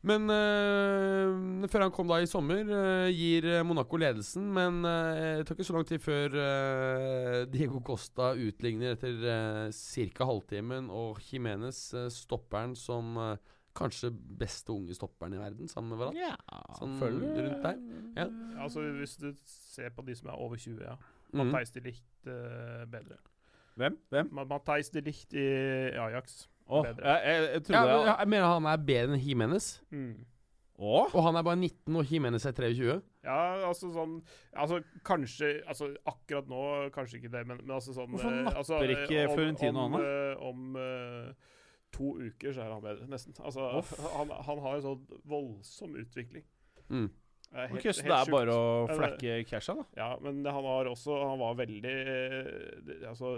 Men øh, før han kom da i sommer, øh, gir øh, Monaco ledelsen. Men øh, det tar ikke så lang tid før øh, Diego Costa utligner etter uh, ca. halvtimen. Og Jimenez, øh, stopperen som øh, kanskje beste unge stopperen i verden, sammen med hverandre. Ja, Sånn følger rundt der. Ja. Altså Hvis du ser på de som er over 20, ja. Matheis mm. de Licht eh, bedre. Hvem? Hvem? Matheis de Licht i Ajax. Bedre. jeg, jeg, jeg Ja, men jeg mener han er bedre enn Jimenez. Mm. Oh. Og han er bare 19, og Jimenez er 23. Ja, altså sånn Altså kanskje Altså akkurat nå kanskje ikke det, men, men altså sånn Hvorfor eh, napper altså, eh, ikke om- Florentino om, han, eh, Om eh, to uker så er han bedre, nesten. Altså han, han har en sånn voldsom utvikling. Mm. Helt, okay, så det er sjukt. bare å flekke casha, da? Ja, men han var også Han var veldig eh, Altså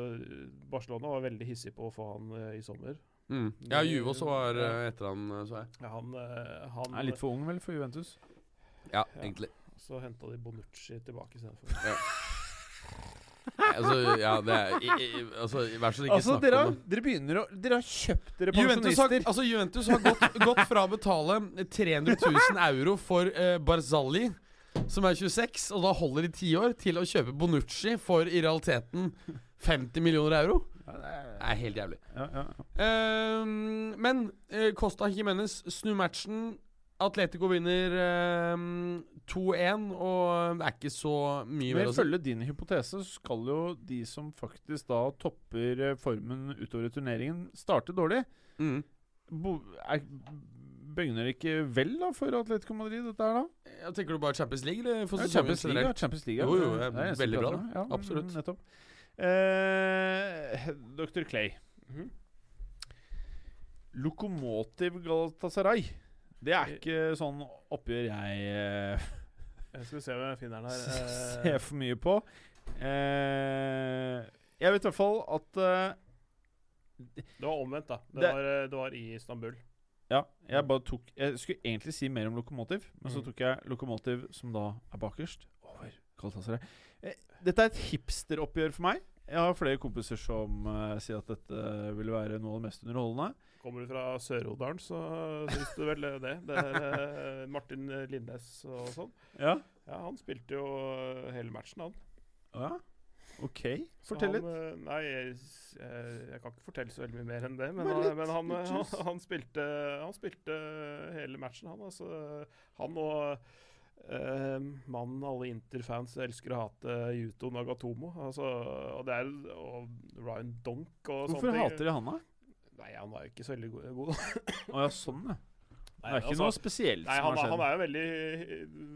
Barcelona var veldig hissig på å få han eh, i sommer. Mm. Ja, Juve også var øh, etter han, øh, så jeg. Ja, han, eh, han Han er litt for ung, vel, for Juventus? Ja, Ja. egentlig. Så henta de Bonucci tilbake istedenfor. Ja. altså, ja, det er i, i, Altså, vær så snill, ikke Altså, snakk dere, om det. dere begynner å Dere har kjøpt dere Juventus har, pensjonister. altså Juventus har gått, gått fra å betale 300 000 euro for uh, Barzali, som er 26, og da holder i ti år, til å kjøpe Bonucci for i realiteten 50 millioner euro. Det er- helt jævlig. Ehm, men uh, Costa Jimenez snur matchen. Atletico vinner ehm, 2-1, og det er ikke så mye Men mer å si. ifølge din hypotese skal jo de som faktisk da topper eh, formen utover turneringen, starte dårlig. Mm. Bo, er, Begynner det ikke vel da for Atletico Madrid, dette her, da? Jeg tenker du bare Champions League? Eller for Ja, Champions League. Champions League. Jo, jo, Det er veldig bra, Da. Ja, Absolutt. mm, Nettopp. Eh, Dr. Clay. Mhm. Lokomotiv Galatasaray. Det er ikke sånn oppgjør jeg eh, Jeg skal se hva jeg finner den her. (laughs) ser Eh, for mye på. Eh, jeg vet i hvert fall at eh, det var omvendt, da. Det, Det- var, eh, det var i Istanbul. Ja, jeg bare tok Jeg skulle egentlig si mer om Lokomotiv, men så Mm. tok jeg Lokomotiv, som da er bakerst, over Galatasaray. Dette er et hipsteroppgjør for meg. Jeg har flere kompiser som uh, sier at dette vil være noe av det mest underholdende. Kommer du fra Sør-Odalen, så syns du vel det. Det er uh, Martin Lindnes og sånn. Ja. Ja, han spilte jo eh, hele matchen, han. ja. OK, fortell han, litt. Nei, jeg, jeg kan ikke fortelle så veldig mye mer enn det. Men, han, litt, men han, han, han, spilte, han spilte hele matchen, han. Altså, han og eh, mannen alle Inter-fans elsker å hate, Yuto Nagatomo. Altså, og, det er, og Ryan Donk og Hvorfor sånne ting. hater de han, da? Nei, han var jo ikke så veldig god. Å ja, sånn, ja. Det er ikke altså, noe spesielt Nei, han, han er jo veldig,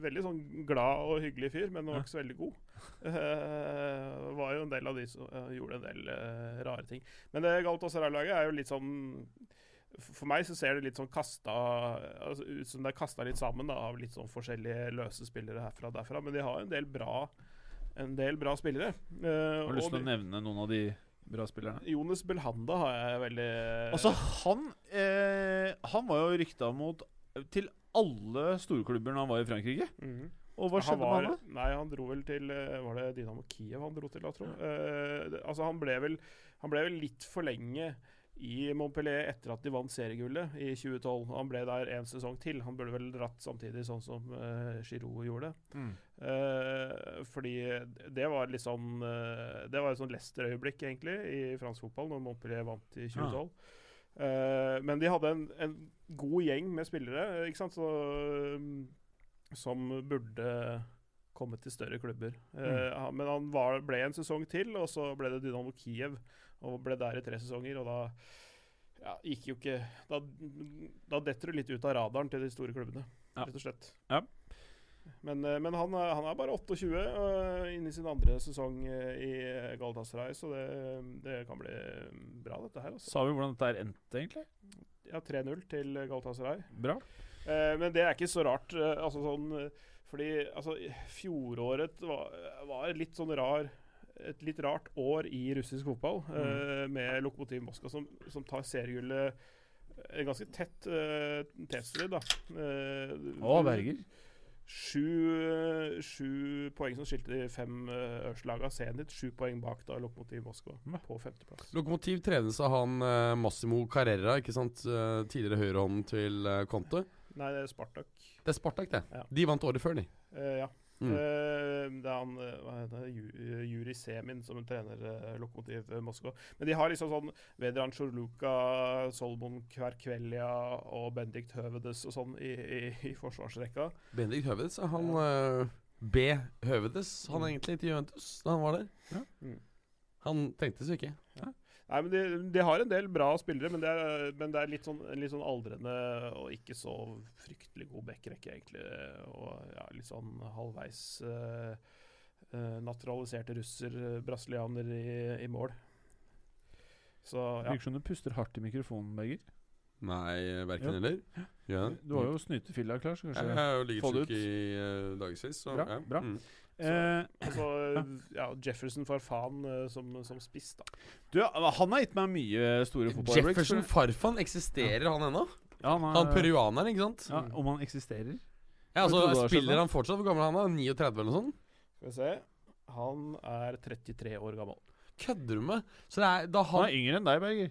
veldig sånn glad og hyggelig fyr, men han var ikke så veldig god. Uh, (laughs) var jo en del av de som uh, gjorde en del uh, rare ting. Men det Galatasaray-laget er jo litt sånn For meg så ser det litt sånn kasta altså, ut som det er kasta litt sammen da, av litt sånn forskjellige løse spillere herfra og derfra. Men de har en del bra En del bra spillere. Uh, Har du lyst til å nevne noen av de bra spillerne? Jonas Belhanda har jeg veldig Altså, han eh, Han var jo rykta mot til alle storklubber når han var i Frankrike. Mhm. Og hva skjedde var, med han da? Nei, han dro vel til eh, Var det Dynamo Kiev han dro til, da, tro? Ja. Uh, altså, han ble, vel, han ble vel litt for lenge i Montpellier etter at de vant seriegullet i 2012. Han ble der en sesong til. Han burde vel dratt samtidig, sånn som uh, Giroud gjorde. Mm. Uh, fordi det var litt sånn uh, Det var et sånn Leicester-øyeblikk, egentlig, i fransk fotball, når Montpellier vant i 2012. Eh, men de hadde en, en god gjeng med spillere, ikke sant, så, som burde komme til større klubber. Mm. men han var, ble en sesong til, og så ble det Dynamo Kiev, og ble der i tre sesonger, og da ja, gikk jo ikke Da, da detter du litt ut av radaren til de store klubbene, Ja. rett og slett. Ja. Men, eh, men han, er- han er bare 28 og inne i sin andre sesong eh, i Galatasaray, så det, det kan bli bra, dette her. Altså. Sa vi hvordan dette endte, egentlig? Ja, 3-0 til Galatasaray. Bra. Eh, men det er ikke så rart. Eh, altså sånn eh, Fordi altså, fjoråret var, var litt sånn rar et litt rart år i russisk fotball, eh, med Lokomotiv Moskva som, som tar seriegullet eh, ganske tett uh, tetstrid, da. Uh, Å, Berger. Sju, sju poeng som skilte de fem øverste lagene. Zenit sju poeng bak da Lokomotiv Moskva på femteplass. Lokomotiv trenes av han eh, Massimo Carrera, ikke sant? Eh, tidligere høyrehånden til Conte. Nei, det er Spartak. Det er Spartak, det. Ja. De vant året før, de. Uh, ja. Mm. Uh, det er han eh, hva heter det, eh, Juri Semin som trener uh, Lokomotiv Moskva. Men de har liksom sånn Vedran Sjurluka, Solomon Kverkvelja og Bendikt Høvedes og sånn i, i, i forsvarsrekka. Bendik Høvedes, er han uh, B. Høvedes, han Mm. egentlig til Juventus da han var der. Ja. Mm. Han trengtes jo ikke. Nei, men de, de har en del bra spillere, men det er, men det er litt, sånn, litt sånn aldrende og ikke så fryktelig god backrekke, egentlig. Og ja, litt sånn halvveis uh, naturaliserte russer, eh, brasilianer, i, i mål. Så ja. Virker som du puster hardt i mikrofonen, Berger. Nei, verken Ja. eller. Ja. Du har jo snytefilla klar, så Jeg har jo ligget syk i uh, dagevis, så Bra, ja. bra. Mm. Eh, Og så ja, Jefferson Farfan eh, som, som spiss, da. Du, han har gitt meg mye store fotballøyeblikk. Jefferson Farfan, eksisterer han ennå? ja, han, Han peruaneren, ikke sant? ja, Om han eksisterer? Ja, altså, Spiller han fortsatt? Hvor gammel er han? da? 39 eller noe sånt? Skal vi se. Han er 33 år gammel. Kødder du med? Så det er da Han han er yngre enn deg, Berger.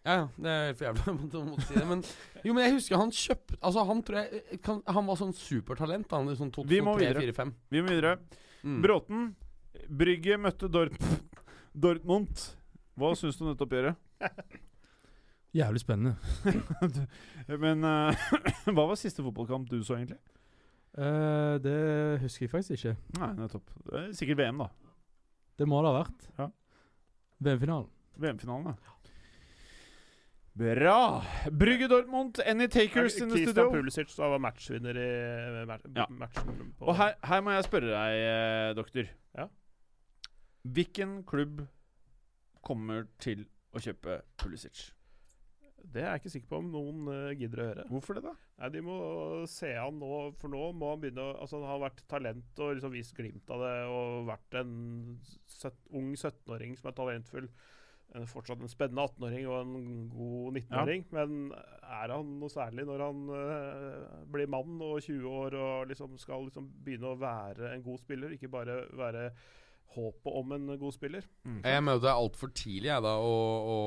Ja, ja, det er helt for jævlig (laughs) å måtte- si det. Men, jo, men jeg husker han kjøpte Altså, han tror jeg kan, Han var sånn supertalent han Sånn 2003, Vi må videre. 2003-2004-2005. Vi må videre. Mm. Bråten. Brygge møtte Dort (laughs) Dortmund. Hva syns du om dette oppgjøret? (laughs) Jævlig spennende. Men uh, (clears throat) hva var siste fotballkamp du så, egentlig? Uh, det husker jeg faktisk ikke. Nei, nettopp. Er sikkert VM, da. Det må det ha vært. Ja. VM-finalen. VM-finalen, da. Bra! Brygge Dortmund, any takers in the studio? Pulisic var matchvinner i Ja. matchen. Og her, her må jeg spørre deg, eh, doktor. Ja. Hvilken klubb kommer til å kjøpe Pulisic? Det er jeg ikke sikker på om noen eh, gidder å høre. Hvorfor det, da? Nei, De må se han nå, for nå må han begynne å Altså, han har vært talent og liksom vist glimt av det, og vært en søt, ung 17-åring som er talentfull. En, fortsatt en spennende 18-åring og en god 19-åring. Men er han noe særlig når han uh, blir mann og 20 år og liksom skal liksom begynne å være en god spiller, ikke bare være håpet om en god spiller? Jeg mener det er altfor tidlig jeg da å, å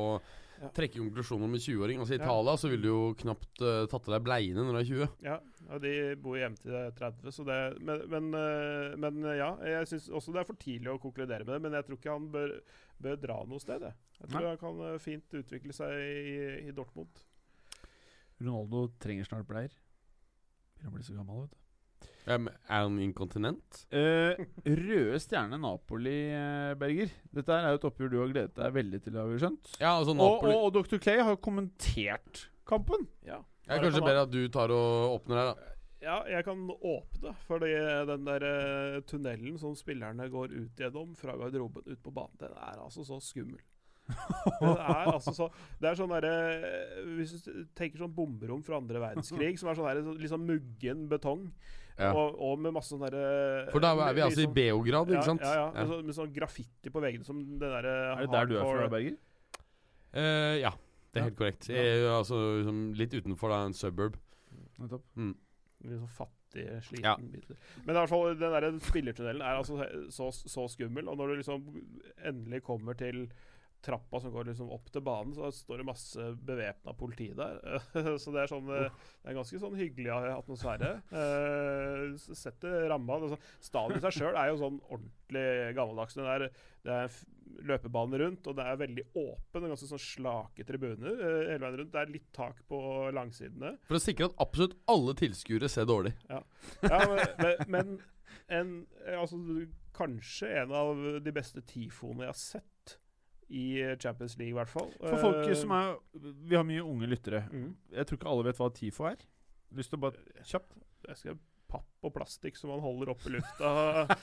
trekke konklusjoner med 20-åring. Altså I Ja. Italia så ville du jo knapt uh, tatt av deg bleiene når du er 20. Ja, ja, de bor hjemme til er 30, så det Men, men, uh, men ja, jeg syns også det er for tidlig å konkludere med det. Men jeg tror ikke han bør, bør dra noe sted. Jeg, jeg tror han kan eh, fint utvikle seg i, i Dortmund. Ronaldo trenger snart bleier. Han bli så gammel, vet du. Um, er han inkontinent? Uh, røde stjerne Napoli, eh, Berger. Dette er jo et oppgjør du har gledet deg veldig til, har vi skjønt. Ja, altså Og, Napoli og, og Dr. Clay har kommentert kampen. Ja, Jeg Kanskje bedre at du tar og åpner her, da. Ja, jeg kan åpne, fordi den der eh, tunnelen som spillerne går ut gjennom fra garderoben ut på banen, den er altså så skummel. det er altså så Det er sånn derre Hvis du tenker sånn bomberom fra andre verdenskrig, som er sånn der, liksom sånn muggen betong, Ja. og, og med masse sånn derre For da er vi altså i liksom- Beograd, ikke sant? Ja, ja. Ja. Med, sånn, med sånn graffiti på veggene som det derre Er det der du er fra, Berger? Uh, ja, det er Ja. helt korrekt. Jeg er altså liksom litt utenfor da, en suburb. Nettopp. Mm. Litt fattige, fattig, sliten Ja. biter. Men i hvert fall, den der spillertunnelen er altså så, så skummel, og når du liksom endelig kommer til trappa som går liksom opp til banen, så står det masse bevæpna politi der. (laughs) så det er sånn eh, Det er ganske sånn hyggelig atmosfære. Sett Setter ramma. Altså, stadion i seg sjøl er jo sånn ordentlig gammeldags. Det er, det er løpebane rundt, og det er veldig åpen og ganske sånn slake tribuner eh, hele veien rundt. Det er litt tak på langsidene. For å sikre at absolutt alle tilskuere ser dårlig. Ja, men, men, men en, eh, altså, kanskje en av de beste tifoene jeg har sett i Champions League, i hvert fall. For folk Eh, som er Vi har mye unge lyttere. mm. Jeg tror ikke alle vet hva TIFO er. Lyst til å bare kjapt Jeg skal papp og plastikk som man holder opp i lufta.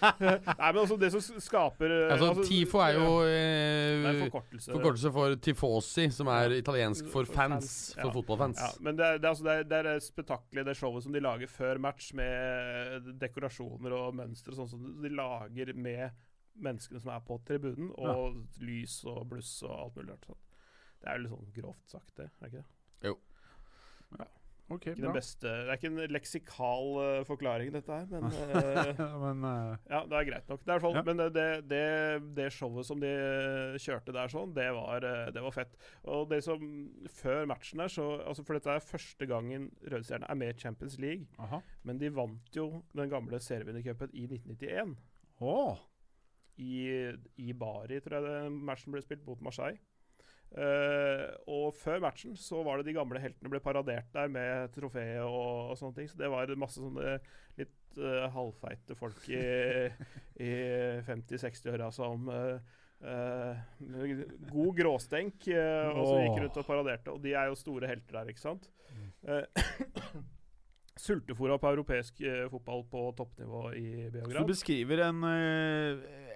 (laughs) Nei, men altså, det som skaper altså, Altså, TIFO er jo Det er eh, forkortelse. forkortelse for tifosi, som er italiensk for For fans. fans, ja. For fotballfans. Ja, men det er, det, er, altså, det, er, det er spetakkelet, det showet som de lager før match, med dekorasjoner og mønstre, sånn som de lager med menneskene som er på tribunen, og lys og bluss og alt mulig rart. Sånn. Det er jo litt sånn grovt sagt, det. er ikke det? Ok, Ikke den beste, det er ikke en leksikal uh, forklaring, dette her, men uh, (laughs) Men uh, Ja, det er greit nok. Det er i Ja. Men det, det, det showet som de kjørte der, sånn, det var, det var fett. Og det som Før matchen der, så altså For dette er første gangen Rødstjerne er med i Champions League. Aha. Men de vant jo den gamle serievinnercupen i 1991. Åh. I, I Bari, tror jeg det, matchen ble spilt mot Marseille. Uh, og før matchen så var det de gamle heltene ble paradert der med trofeet og, og sånne ting. Så det var masse sånne litt uh, halvfeite folk i, i 50-60-åra som uh, god gråstenk, og så gikk rundt og paraderte. Og de er jo store helter der, ikke sant? Eh, (coughs) Sultefòra på europeisk fotball på toppnivå i Så du beskriver en,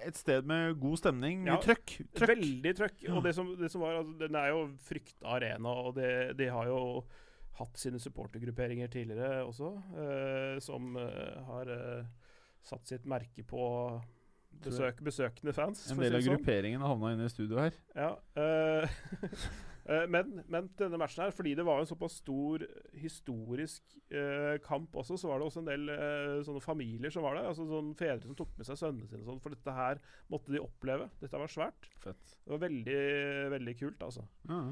et sted med god stemning, mye Ja, trøkk. trøkk. Veldig trøkk. Og det som, det som var, altså, den er jo frykta arena, og det, de har jo hatt sine supportergrupperinger tidligere også, eh, som eh, har eh, satt sitt merke på besøk, besøkende fans. En del av sånn. grupperingen har havna inne i studio her. Ja, eh, (laughs) men, men denne matchen her, fordi det var en såpass stor historisk eh, kamp også, så var det også en del eh, sånne familier som var der. Altså sånne Fedre som tok med seg sønnene sine, sånn, for dette her måtte de oppleve. Dette var svært. Fett. Det var veldig, veldig kult, altså. Ja.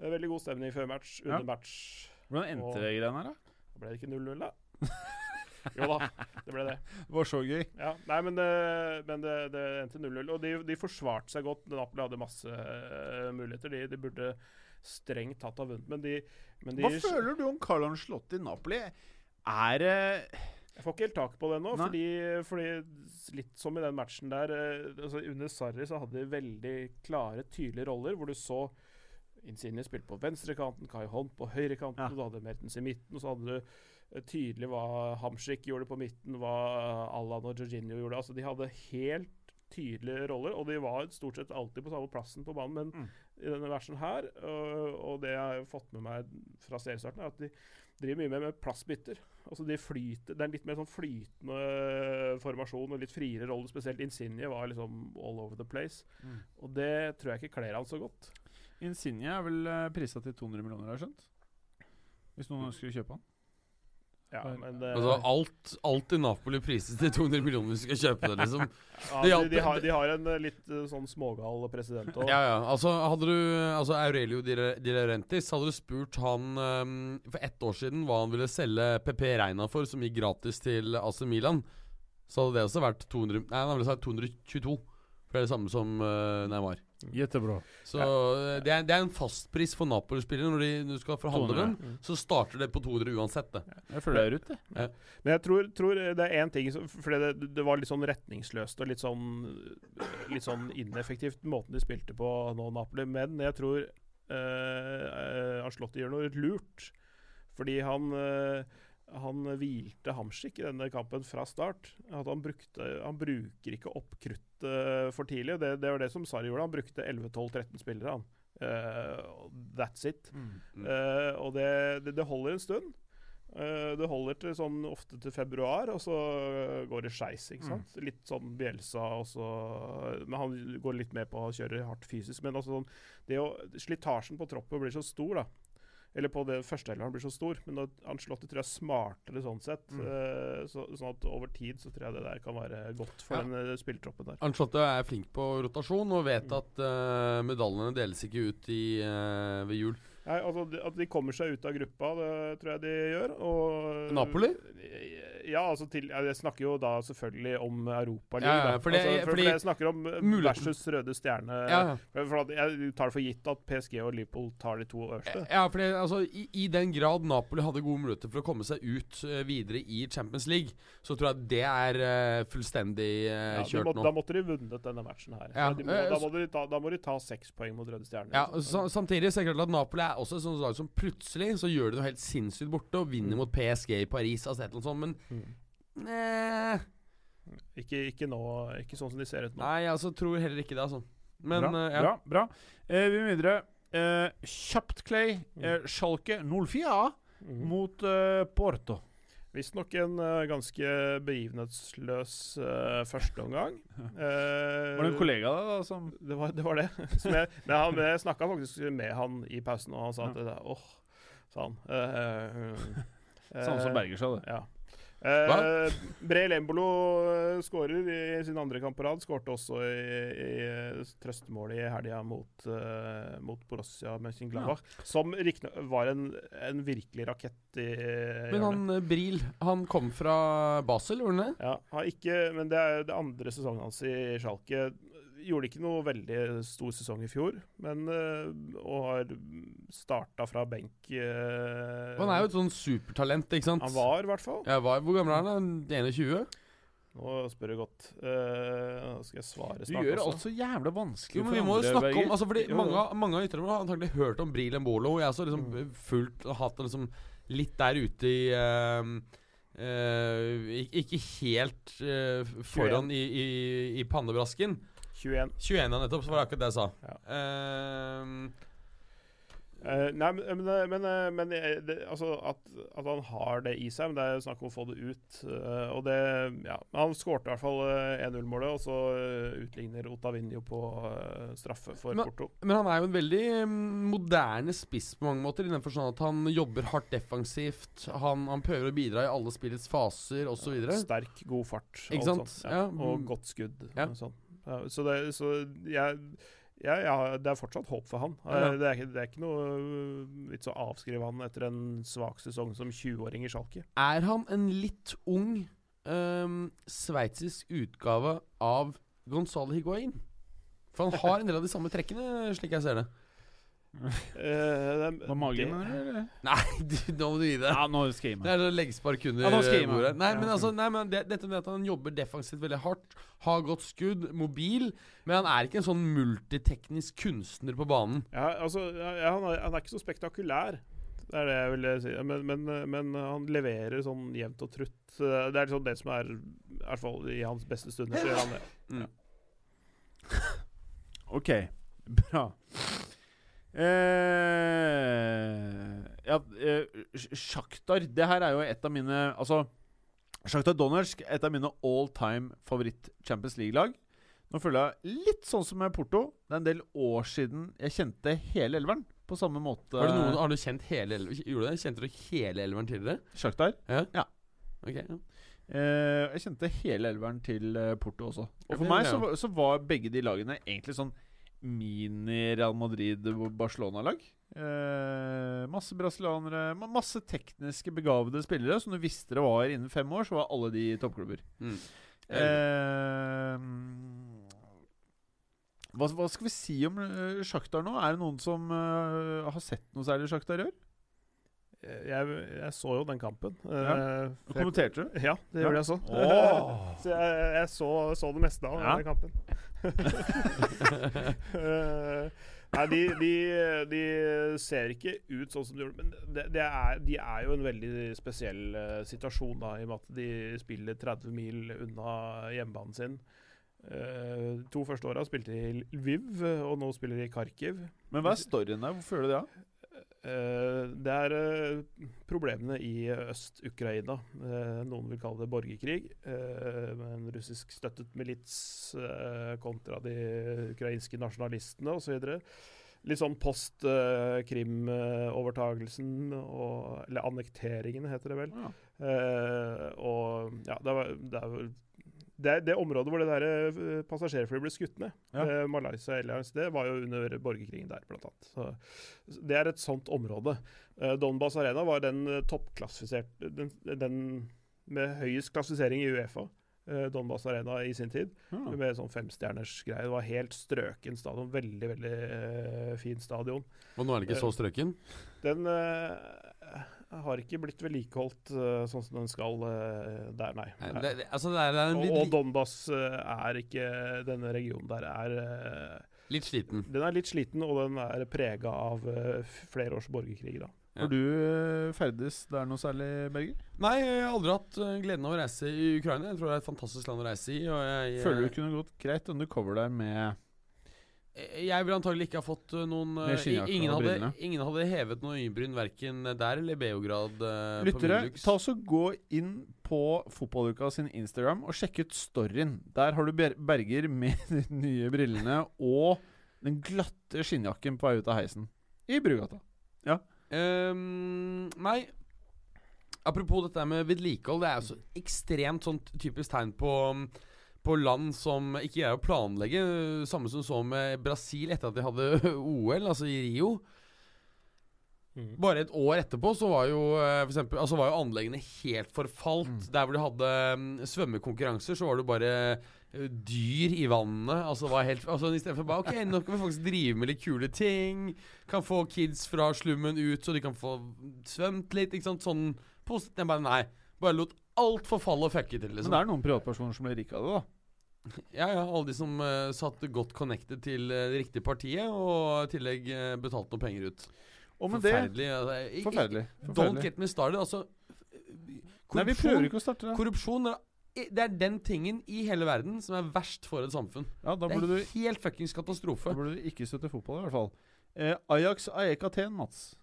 Eh, Veldig god stemning før match, under Ja. match. Hvordan endte det i greiene her, da? Da ble det ikke 0-0, da. (laughs) (laughs) jo da, det ble det. Det var så gøy. Ja, nei, men det, men det, det endte 0-0. Og de, de forsvarte seg godt. Napoli hadde masse uh, muligheter. De, de burde strengt tatt ha vunnet, men de, men Hva føler du om Carl Slott i Napoli? Er uh Jeg får ikke helt tak på det nå, fordi, fordi litt som i den matchen der eh, altså Under Sarri så hadde de veldig klare, tydelige roller, hvor du så Insigne spilte på venstrekanten, Kai Holm på høyrekanten, Ja. du hadde Mertens i midten, og så hadde du tydelig hva Hamsik gjorde på midten, hva Allan og Jorginho gjorde. Altså De hadde helt tydelige roller, og de var stort sett alltid på samme plassen på banen. Men Mm. i denne versen her, og, og det jeg har fått med meg fra seriestarten, er at de driver mye mer med plassbytter. Altså de flyter, Det er en litt mer sånn flytende formasjon og litt friere rolle. Spesielt Insigne var liksom all over the place. Mm. Og det tror jeg ikke kler han så godt. Insigne er vel uh, prisa til 200 millioner, har jeg skjønt? Hvis noen ønsker å kjøpe han? Ja, men det, Altså, alt, alt i Napoli prises til 200 millioner hvis du skal kjøpe det, liksom. (laughs) ja, de, de, har, de har en eh, litt eh, sånn smågal president òg. Ja, ja. Altså, hadde du Altså, Aurelio Di Laurentis Hadde du spurt han um, for ett år siden hva han ville selge PP Reina for, som gikk gratis til AC Milan, så hadde det også vært 200 Nei, han ville sagt 222. Det er det samme som uh, Neymar. Jettebra. Så ja. det, er, det er en fastpris for Napoli-spillere. Når de, når du skal forhandle 200. dem, så starter det på 200 uansett. Det. Jeg føler det er ute. Men jeg tror, tror det er én ting For det, det var litt sånn retningsløst og litt sånn Litt sånn ineffektivt måten de spilte på nå, Napoli. Men jeg tror uh, Anslotti gjør noe lurt. Fordi han uh, han hvilte Hamsik i denne kampen fra start. At han, brukte, han bruker ikke opp kruttet for tidlig. Det, det var det som Sarri gjorde. Han brukte 11-12-13 spillere. han. Uh, that's it. Eh, og det, det, det holder en stund. Det holder til sånn ofte til februar, og så går det skeis. Mm. Litt sånn Bjelsa også, Men han går litt med på å kjøre hardt fysisk. Men altså sånn, slitasjen på troppen blir så stor, da. Eller på det første førsteelveren blir så stor. Men Ancelotti tror jeg er smartere sånn sett. Eh, så, sånn at over tid så tror jeg det der kan være godt for Ja. den spilletroppen spillertroppen der. Ancelotti er flink på rotasjon og vet at uh, medaljene deles ikke ut i, uh, ved jul. Nei, altså At de kommer seg ut av gruppa, det tror jeg de gjør. Og Napoli? Ja, altså til, Jeg snakker jo da selvfølgelig om Europa Ja, ja, for altså, for, fordi- for jeg snakker om eh, Muligheten- versus Røde Stjerne. Ja, ja. For, for jeg tar det for gitt at PSG og Liverpool tar de to øverste. Ja, for altså, i, I den grad Napoli hadde gode muligheter for å komme seg ut eh, videre i Champions League, så tror jeg det er eh, fullstendig Ja, kjørt må, nå. da måtte de vunnet denne matchen her. Ja, de må, da, må de ta, da må de ta seks poeng mot Røde Stjerne. Ja, liksom. Samtidig så er det klart at Napoli er også et sånt lag som plutselig så gjør de noe helt sinnssykt borte og vinner mot PSG i Paris. Altså et eller annet sånt, men Mm. eh, ikke, ikke nå, ikke sånn som de ser ut nå. Nei, jeg altså, tror heller ikke det, altså. Men bra, uh, ja. bra. bra. Eh, vi må videre. Eh, kjapt, Clay. Eh, Schalke 04 mm. mot eh, Porto. Visstnok en uh, ganske begivenhetsløs uh, førsteomgang. Uh, (laughs) Var det en kollega da som Det var det. Var det. (laughs) Som jeg men jeg snakka faktisk med han i pausen, og han sa at åh, sa han. Uh, (laughs) Samme som Berger sa det. Ja. Eh, Breel Embolo uh, skårer i sin andre kamp på rad. Skårte også i, i eh, trøstemålet i helga mot, uh, mot Borussia Mönchengladbach. Som riktignok var en, en virkelig rakett i Men han eh, Bril, han kom fra Basel, gjorde han det? Ja, ikke, men det er det andre sesongen hans i Schalke. Gjorde ikke noe veldig stor sesong i fjor, men øh, og har starta fra benk. øh, Han er jo et sånn supertalent, ikke sant? Han var, i hvert fall. Ja, var, hvor gammel er han? 21? Nå spør du godt. Eh, Nå skal jeg svare Du gjør det alt så jævla vanskelig Jo, men Vi må jo snakke om altså fordi Jo, jo. Mange, av- mange av lytterne har antagelig hørt om Bril Embolo. Jeg har også liksom Mm. fulgt og hatt det liksom litt der ute i uh, uh, Ikke helt uh, foran i, i, i pannebrasken. 21. 21 ja, nettopp, så var det akkurat det jeg sa. Ja. Uh, Uh, nei, men, men, men, eh, men eh, det, altså at, at han har det i seg, men det er snakk om å få det ut. Uh, og det Ja, han skårte i hvert fall eh, 1-0-målet, og så utligner Otavinho på uh, straffe for Men- Porto. men han er jo en veldig mm, moderne spiss på mange måter, i den forstand at han jobber hardt defensivt. Han, han prøver å bidra i alle spillets faser osv. Sterk, god fart. Ikke sant? sånt, Ja. Ja, Og mm. godt skudd. Ja. Sånn. Ja, så det, så jeg, jeg, jeg, det er fortsatt håp for han. Ja. Eh, Det, er, det er ikke noe øh, vits å avskrive han etter en svak sesong som 20-åring i Schalke. Er han en litt ung um, sveitsisk utgave av Gonzalo Higuain? For han har en del av de samme trekkene, slik jeg ser det. (laughs) Eh, det- Var magen, det- eller? Nei, (laughs) du, nå må du gi det. Ja, nå skal jeg gi Det er sånn leggspark under Ja, nå skal jeg gi meg. bordet. Nei, men altså, nei, men det, dette med at han jobber defensivt veldig hardt, har godt skudd, mobil, men han er ikke en sånn multiteknisk kunstner på banen. Ja, altså, ja, han, er, han er ikke så spektakulær. Det er det jeg ville si. Men, men, men han leverer sånn jevnt og trutt. Det er liksom det som er I hvert fall i hans beste stunder. Så gjør han det. (laughs) Ok, bra. Eh, ja, eh, Sj- Shakhtar Det her er jo et av mine Altså, Shakhtar Donetsk et av mine all time favoritt-Champions League-lag. Nå føler jeg litt sånn som med Porto. Det er en del år siden jeg kjente hele elveren. på samme måte Har du, noen, har du kjent hele elveren? Gjorde du det? Kjente du hele elveren tidligere? Shakhtar? Ok, ja. Eh, jeg kjente hele elveren til eh, Porto også. Og for meg så, så var begge de lagene egentlig sånn mini-Real Madrid-Barcelona-lag. Eh, masse brasilianere, masse tekniske begavede spillere. Som du visste det var innen fem år, så var alle de toppklubber. Mm. Eh, hva, hva skal vi si om uh, Sjaktar nå? Er det noen som uh, har sett noe særlig Sjaktar i år? Jeg, jeg så jo den kampen. Ja. Uh, Kommenterte du? Ja, det Ja. gjorde jeg så. Oh. (laughs) så jeg, jeg så, så det meste av Ja. den kampen. uh, (laughs) (laughs) nei, de, de, de ser ikke ut sånn som de gjorde, men det, det er, de er jo en veldig spesiell uh, situasjon, da, i og med at de spiller 30 mil unna hjemmebanen sin. Uh, to første åra spilte de i Lviv, og nå spiller de i Kharkiv. Men hva er storyen der? Hvorfor gjør du det? Eh, det er eh, problemene i Øst-Ukraina. Eh, noen vil kalle det borgerkrig. en russisk støttet milits kontra de ukrainske nasjonalistene osv. Litt sånn post Krim-overtagelsen, eller annekteringen, heter det vel. Ja. Og ja, det, er, det er det, det området hvor det der eh, passasjerflyet ble skutt ned, Ja. eh, Malaysia Airlines, det var jo under borgerkrigen der, blant annet. Så, det er et sånt område. Eh, Donbas Arena var den toppklassifiserte, toppklassifisert den, den med høyest klassifisering i Uefa. Donbas Arena i sin tid, Ja. med sånn femstjerners greie. Det var helt strøken stadion. Veldig, veldig uh, fin stadion. Og nå er den ikke så strøken? Den har ikke blitt vedlikeholdt eh, sånn som den skal eh, der, nei. Nei, det, det, altså det er, er og, og Donbas eh, er ikke Denne regionen der er litt sliten. Den er litt sliten, og den er prega av flere års borgerkrig. da. Ja. Har du ferdes der noe særlig, Berger? Nei, jeg har aldri hatt gleden av å reise i Ukraina. Jeg tror det er et fantastisk land å reise i. Og jeg, Føler du kunne gått greit undercover der med Jeg ville antagelig ikke ha fått eh, noen eh, ingen, hadde, ingen hadde hevet noen øyenbryn verken der eller Beograd. Uh, Lyttere, ta ta også gå inn på Fotballuka sin Instagram og sjekk ut storyen. Der har du Berger med (laughs) de nye brillene og den glatte skinnjakken på vei ut av heisen. I Brugata. Ehm, nei. Apropos dette med vedlikehold. Det er jo så ekstremt sånn typisk tegn på på land som ikke greier å planlegge. Samme som så med Brasil etter at de hadde (laughs) OL, altså i Rio. Bare et år etterpå så var jo eh, for eksempel, altså var jo anleggene helt forfalt. Mm. Der hvor de hadde mm, svømmekonkurranser, så var det bare eh, dyr i vannet. Altså var helt altså Istedenfor bare OK, nå kan vi faktisk drive med litt kule ting. Kan få kids fra slummen ut, så de kan få svømt litt. Ikke sant? Sånn positivt. Jeg bare nei. Bare lot alt forfalle og fucke til, Men liksom. det er noen privatpersoner som blir rike av det, da. Ja, ja, alle de som uh, satt godt connected til uh, det riktige partiet, og i tillegg uh, betalte noe penger ut. Forferdelig. altså, i- i- Forferdelig. Don't get me started. Altså Nei, vi prøver ikke å starte det. Korrupsjon er, det er den tingen i hele verden som er verst for et samfunn. Ja, da Det er du, helt fuckings da burde du ikke støtte fotball, i hvert fall. Eh, Ajax Aek Aten, Mats.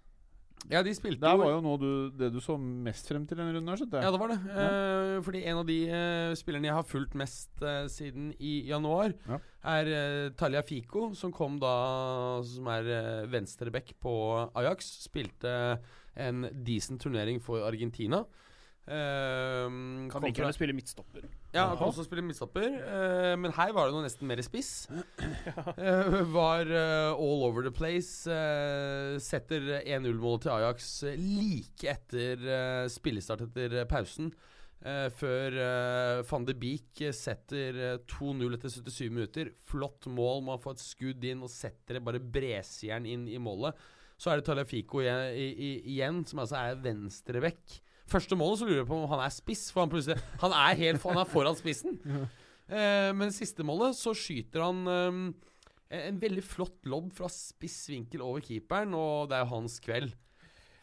Ja, de spilte Det var jo nå du, det du så mest frem til denne runden her, skjønte Ja, det var det. Eh, fordi en av de eh, spillerne jeg har fulgt mest eh, siden i januar, Ja. er uh, Talia Fico, som kom da Som er uh, venstreback på Ajax. Spilte en decent turnering for Argentina. Eh, Kan like fra- gjerne spille midtstopper. Ja, han kan også spille midtstopper. Uh, men her var det noe nesten mer spiss. (clears throat) Uh, var uh, all over the place. eh, setter 1-0-målet til Ajax eh, like etter spillestart etter eh, pausen. eh, før eh, van de Beek eh, setter eh, 2-0 etter 77 minutter. Flott mål. Man får et skudd inn og setter det bare bresjern inn i målet. Så er det Talafico igjen, igjen som altså er venstrebekk. Første målet så lurer jeg på om han er spiss, for han plutselig Han er helt Han er foran spissen. (laughs) Eh, men siste målet så skyter han eh, en veldig flott lobb fra spiss vinkel over keeperen, og det er jo hans kveld.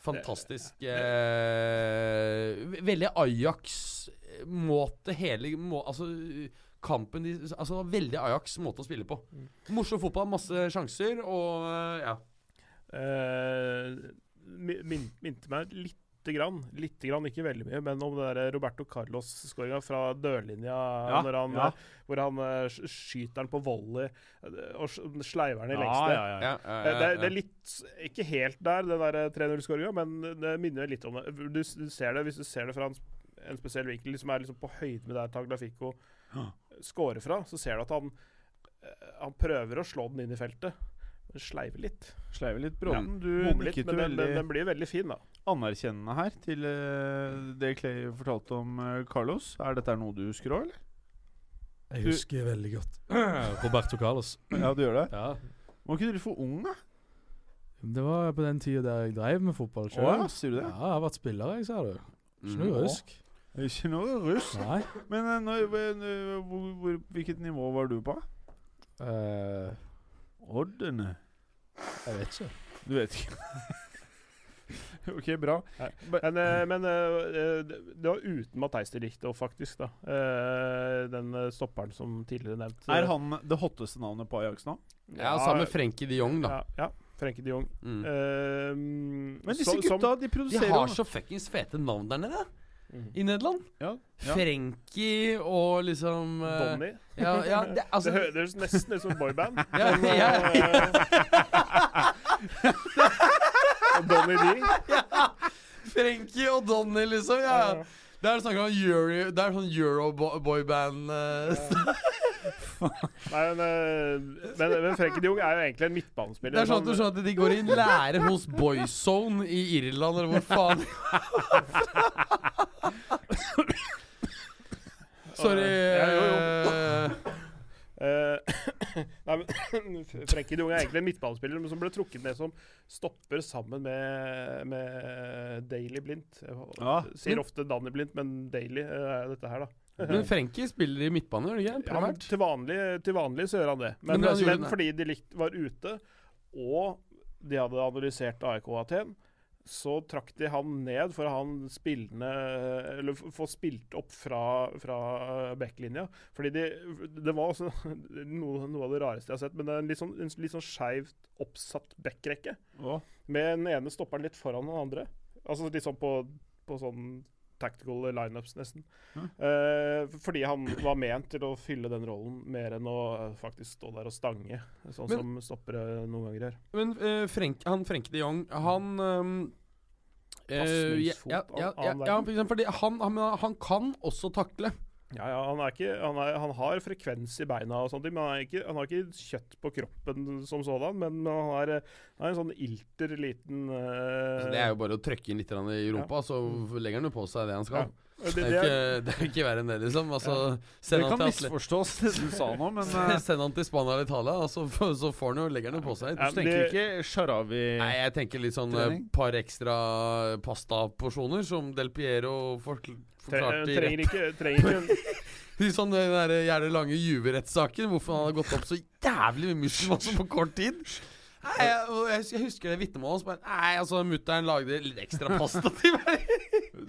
Fantastisk. Eh, veldig Ajax-måte hele må, Altså kampen de, Altså Veldig Ajax-måte å spille på. Morsom fotball, masse sjanser og eh, ja. Uh, mi- min, minte meg litt lite grann. Lite grann, ikke veldig mye, men om det der Roberto Carlos-skåringa fra dørlinja Ja, når han, ja. hvor han eh, skyter den på volley eh, og sleiver den i Ja, lengste. ja, ja. Ja, ja, Eh, Det, er- det er litt Ikke helt der, den der 3-0-skåringa, men det minner litt om det. Du, du ser det hvis du ser det fra en, en spesiell vinkel, som er liksom på høyde med der Taglafico Ja. skårer fra, så ser du at han Han prøver å slå den inn i feltet, sleiver litt. Sleiver litt. Bråten, du nikket jo den, den, den blir veldig fin, da. Anerkjennende her til eh, det Clay fortalte om eh, Carlos. Er dette noe du husker òg, eller? Jeg Du- husker veldig godt (clears throat) Roberto Carlos. Ja, du gjør det? Ja. Var ikke du for ung, da? Det var på den tida der jeg drev med fotball Å sjøl. ja, sier du det? Ja, jeg har vært spiller, jeg, ser du. Ikke noe rusk. Ikke noe rusk. Nei. Men eh, når, hvor, hvor, hvilket nivå var du på? Uh, Ordene. jeg vet ikke. Du vet ikke. (laughs) (laughs) ok, bra. Men, eh, (clears throat) men eh, det var uten Matheis de Ligt, faktisk. da Eh, Den eh, stopperen som tidligere nevnt. Er han det hotteste navnet på Ajax nå? Ja, sammen med Frenkie de Jong, da. Ja, ja. Frenkie de Jong. Mm. Uh, Men disse som- gutta, de De har så fuckings fete navn der nede Mm. i Nederland. ja, ja. Frenkie og liksom eh, Donny. Ja, ja, det, (laughs) altså det høres nesten ut som boyband. ja, Men, ja, (laughs) eh, Donny D. (laughs) Frenkie og Donny, liksom. Ja. Det er snakk om Euro, Det er sånn Euro-boyband uh, (laughs) Nei, men, eh, men, men Frenkie de Jong er jo egentlig en midtbanespiller. Det er sånn at du skjønner at de går i lære hos Boyzone i Irland, eller hvor faen (laughs) Sorry. Ja, jo, jo. Frenkie de Jong er egentlig en midtbanespiller, men som ble trukket ned som stopper sammen med, med Daily Blindt. Ja. sier Men- ofte Danny Blindt, men Daily eh, er dette her, da. Men Frenkie spiller i midtbane, gjør han ikke? Ja, men til, vanlig, til vanlig så gjør han det. Men, Men men, fordi de likt var ute, og de hadde analysert AIK Aten, så trakk de han ned for han spillende Eller få spilt opp fra, fra backlinja. Fordi de, det var også (laughs) noe, noe av det rareste jeg har sett. Men det er en litt sånn, en litt sånn skeivt oppsatt backrekke. Ja. Med den ene stopperen litt foran den andre. Altså litt sånn på, på sånn tactical lineups, nesten. Ja. Eh, fordi han var ment til å fylle den rollen mer enn å eh, faktisk stå der og stange, sånn Men- som stoppere noen ganger gjør. Men eh, Frenk, han Frenke de Jong, han eh, Pasningsfot ja, ja, ja, ja, for eksempel, han, han, han kan også takle. Ja, ja, han, er ikke, han, er, han har frekvens i beina, og sånt, men han, er ikke, han har ikke kjøtt på kroppen som sådan. Men han har, han har en sånn ilter liten uh, det er jo bare å trykke inn litt i rumpa, så legger han jo på seg det han skal. Ja. Det, Det, er ikke, det er ikke verre enn det, liksom. Altså, Det send, kan han til misforstås, det du sa nå, men (laughs) eh, send han til Spania eller Italia, og så, så får han jo, legger han jo på seg. Ja, du tenker det- ikke Sharawi Nei, jeg tenker litt sånn eh, Trening? par ekstra pastaporsjoner, som Del Piero forkl- tre, forklarte i trenger ikke, trenger ikke (laughs) I sånn den der gjerne lange Juve-rettssaken, hvorfor han hadde gått opp så jævlig mye muskelmasse på kort tid. Nei, jeg, jeg, jeg husker det vitnemålet Nei, altså, mutter'n lagde litt ekstra pasta til meg.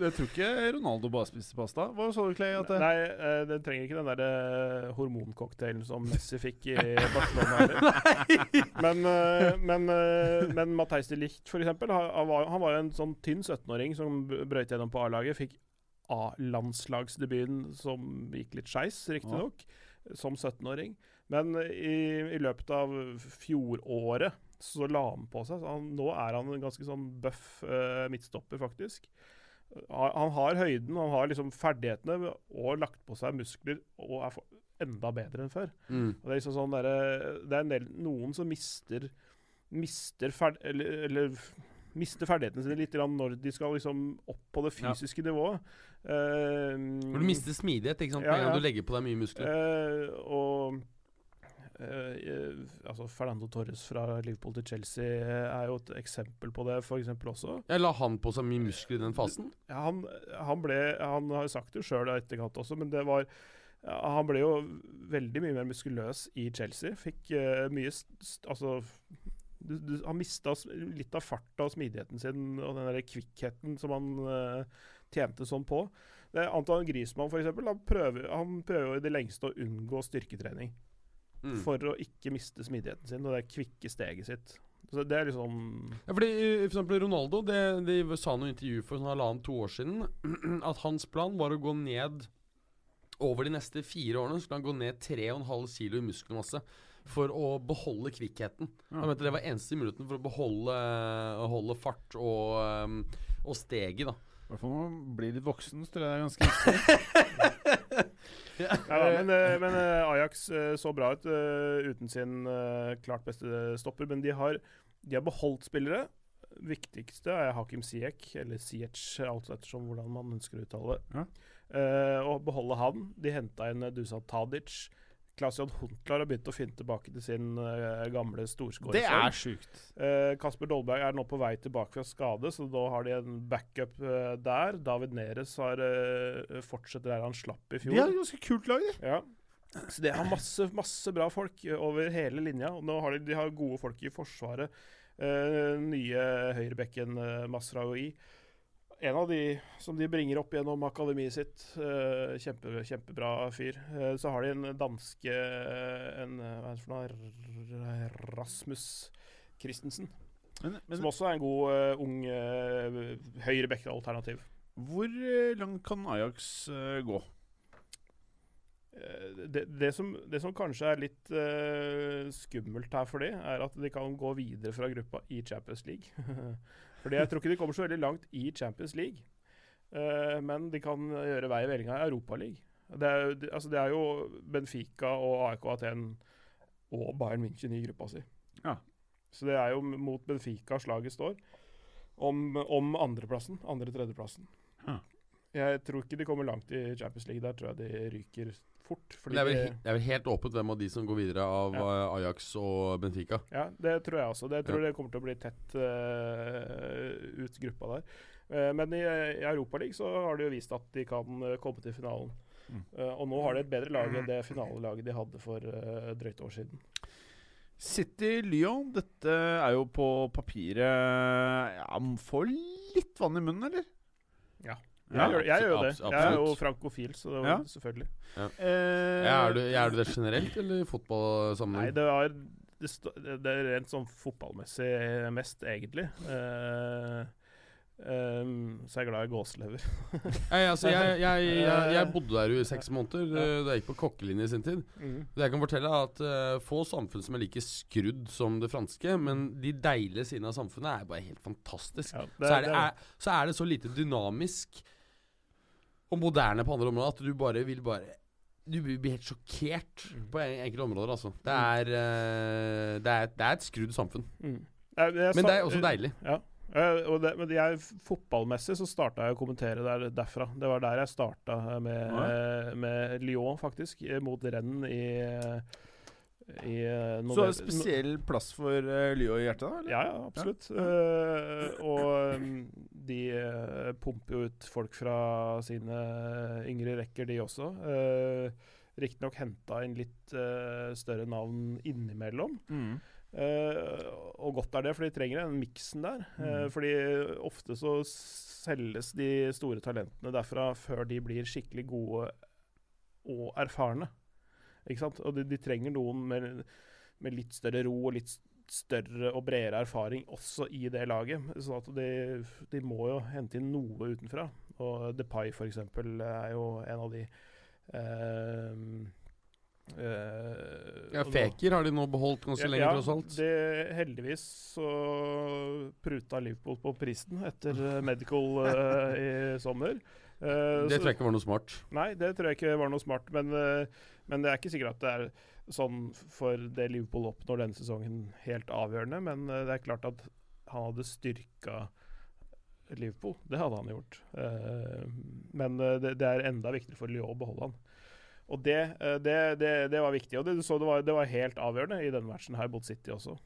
Jeg tror ikke Ronaldo bare spiste pasta. Hva sa du, Clay? At det, Nei, eh, den trenger ikke den der eh, hormoncocktailen som Messi fikk i (laughs) Barcelona. Men, eh, men, uh, men Matheis de Licht, for eksempel, han, var, han var en sånn tynn 17-åring som brøyt gjennom på A-laget. Fikk A-landslagsdebuten som gikk litt skeis, riktignok, som 17-åring. Men i, i løpet av fjoråret så la han på seg. Så han, nå er han en ganske sånn bøff uh, midtstopper, faktisk. Han har høyden, han har liksom ferdighetene og lagt på seg muskler og er enda bedre enn før. Mm. Det er liksom sånn der, Det er en del, noen som mister Mister ferd... Eller, eller mister ferdighetene sine litt når de skal liksom opp på det Ja. fysiske nivået. Uh, du mister smidighet ikke sant? Ja, ja. du legger på deg mye muskler. Uh, og eh, altså Fernando Torres fra Liverpool til Chelsea eh, er jo et eksempel på det, eksempel også. Jeg la han på seg mye muskler i den fasen. Ja, han, han ble Han har sagt det sjøl etterkant også, men det var ja, Han ble jo veldig mye mer muskuløs i Chelsea. Fikk uh, mye Altså du, du, Han mista litt av farta og smidigheten sin og den der kvikkheten som han uh, tjente sånn på. Det Anton Griezmann, eksempel, han prøver, han prøver jo i det lengste å unngå styrketrening Mm. for å ikke miste smidigheten sin og det kvikke steget sitt. Så det er liksom Ja, fordi eh, For eksempel Ronaldo det, De sa noe i intervju for sånn halvannen to år siden (clears throat) at hans plan var å gå ned over de neste fire årene skulle han gå ned 3,5 kilo i muskelmasse for å beholde kvikkheten. Han mente det var eneste muligheten for å beholde, å holde fart og, um, og steget. da I hvert fall når man blir litt voksen, så tror jeg det er ganske viktig. (laughs) Ja, da, men eh, men eh, Ajax eh, så bra ut uten sin klart beste stopper. Men de har, de har beholdt spillere. Viktigste er Hakim Ziyech, eller Ziyech, alt ettersom hvordan man ønsker å uttale det. Ja. Uh, og beholde han. De henta inn Dusa Dusan Tadic. Klaas-Jan Huntlar har begynt å finne tilbake til sin uh, gamle storskårer. Det er sjukt. Uh, Kasper Dolberg er nå på vei tilbake fra skade, så da har de en backup uh, der. David Neres har fortsetter der han slapp i fjor. De har et ganske kult lag, de. Ja. Så det har masse, masse bra folk over hele linja. Og nå har de, de har gode folk i Forsvaret. Nye høyrebekken uh, Masraoui. En av de som de bringer opp gjennom akademiet sitt. eh, kjempe, kjempebra fyr. Eh, så har de en danske en, eh, Hva er det for noe? Rasmus Christensen. Men, men som også er en god ung uh, høyrebekk-alternativ. hvor langt kan Ajax gå? Det, det, som, det som kanskje er litt uh, skummelt her for de, er at de kan gå videre fra gruppa i Champions League. (laughs) Fordi jeg tror ikke de kommer så veldig langt i Champions League. Uh, men de kan gjøre vei i vellinga i Europaligaen. Det, er altså det er jo Benfica og AEK Aten og Bayern München i gruppa si. Ja. Så det er jo mot Benfica slaget står. Om, om andreplassen. Andre-tredjeplassen. Ja. Jeg tror ikke de kommer langt i Champions League. Der tror jeg de ryker fort. Fordi Det er, vel, det er vel helt åpent hvem av de som går videre av Ja. eh, Ajax og Benfica. Ja, det tror jeg også. Det tror Ja. det kommer til å bli tett uh, ut gruppa der. Uh, men i, i Europaligaen så har de jo vist at de kan komme til finalen. Mm. Uh, og nå har de et bedre lag enn det finalelaget de hadde for uh, drøyt år siden. City-Lyon, dette er jo på papiret Ja, får litt vann i munnen, eller? Ja. Ja, jeg, gjør, jeg gjør det. Jeg er jo frankofil, så det var Ja. selvfølgelig. Eh, Ja, er, du, er du det generelt, eller i Nei, det er, det, det er rent sånn fotballmessig mest, egentlig. Uh, Um, så jeg er glad i gåselever. Nei, altså, jeg, jeg, jeg, (laughs) jeg bodde der jo i seks måneder eh, da jeg gikk på kokkelinje i sin tid. Det jeg kan fortelle er at uh, Få samfunn som er like skrudd som det franske, men de deilige sidene av samfunnet er bare helt fantastisk. Ja, så, er det, er, så er det så lite dynamisk og moderne på andre områder at du bare vil bare Du blir helt sjokkert Mm. på en, enkelte områder, altså. Det er, uh, det er, det er et skrudd samfunn. Mm. Jeg- jeg Men det er også deilig. Ja. Uh, og det, men jeg, fotballmessig så starta jeg å kommentere der, derfra. Det var der jeg starta med, Ja. med Lyon, faktisk. eh, Mot renn i, eh, i uh, Så en spesiell plass for uh, Lyon i hjertet, da? Eller? Ja, ja, absolutt. Eh, og um, de eh, pumper jo ut folk fra sine yngre rekker, de også. Uh, Riktignok henta inn litt eh, større navn innimellom. Mm. Eh, og godt er det, for de trenger den miksen der. Eh, Mm. fordi ofte så selges de store talentene derfra før de blir skikkelig gode og erfarne. Ikke sant? Og de, de trenger noen med, med litt større ro og litt større og bredere erfaring også i det laget. At de, de må jo hente inn noe utenfra. Og Depay eksempel er jo en av de eh, Uh, Ja, Feker har de nå beholdt ganske lenge, tross alt. det, heldigvis så pruta Liverpool på prisen etter eh, (laughs) medical uh, i sommer. Uh, Det så- tror jeg ikke var noe smart. Nei, det tror jeg ikke var noe smart. Men, men det er ikke sikkert at det er sånn for det Liverpool oppnår denne sesongen helt avgjørende. Men eh, det er klart at han hadde styrka Liverpool. Det hadde han gjort. Eh, men eh, det, det er enda viktigere for Lyon å beholde han. Og det, det, det, det var viktig. Og det, så det, var, det var helt avgjørende i denne matchen her mot City også.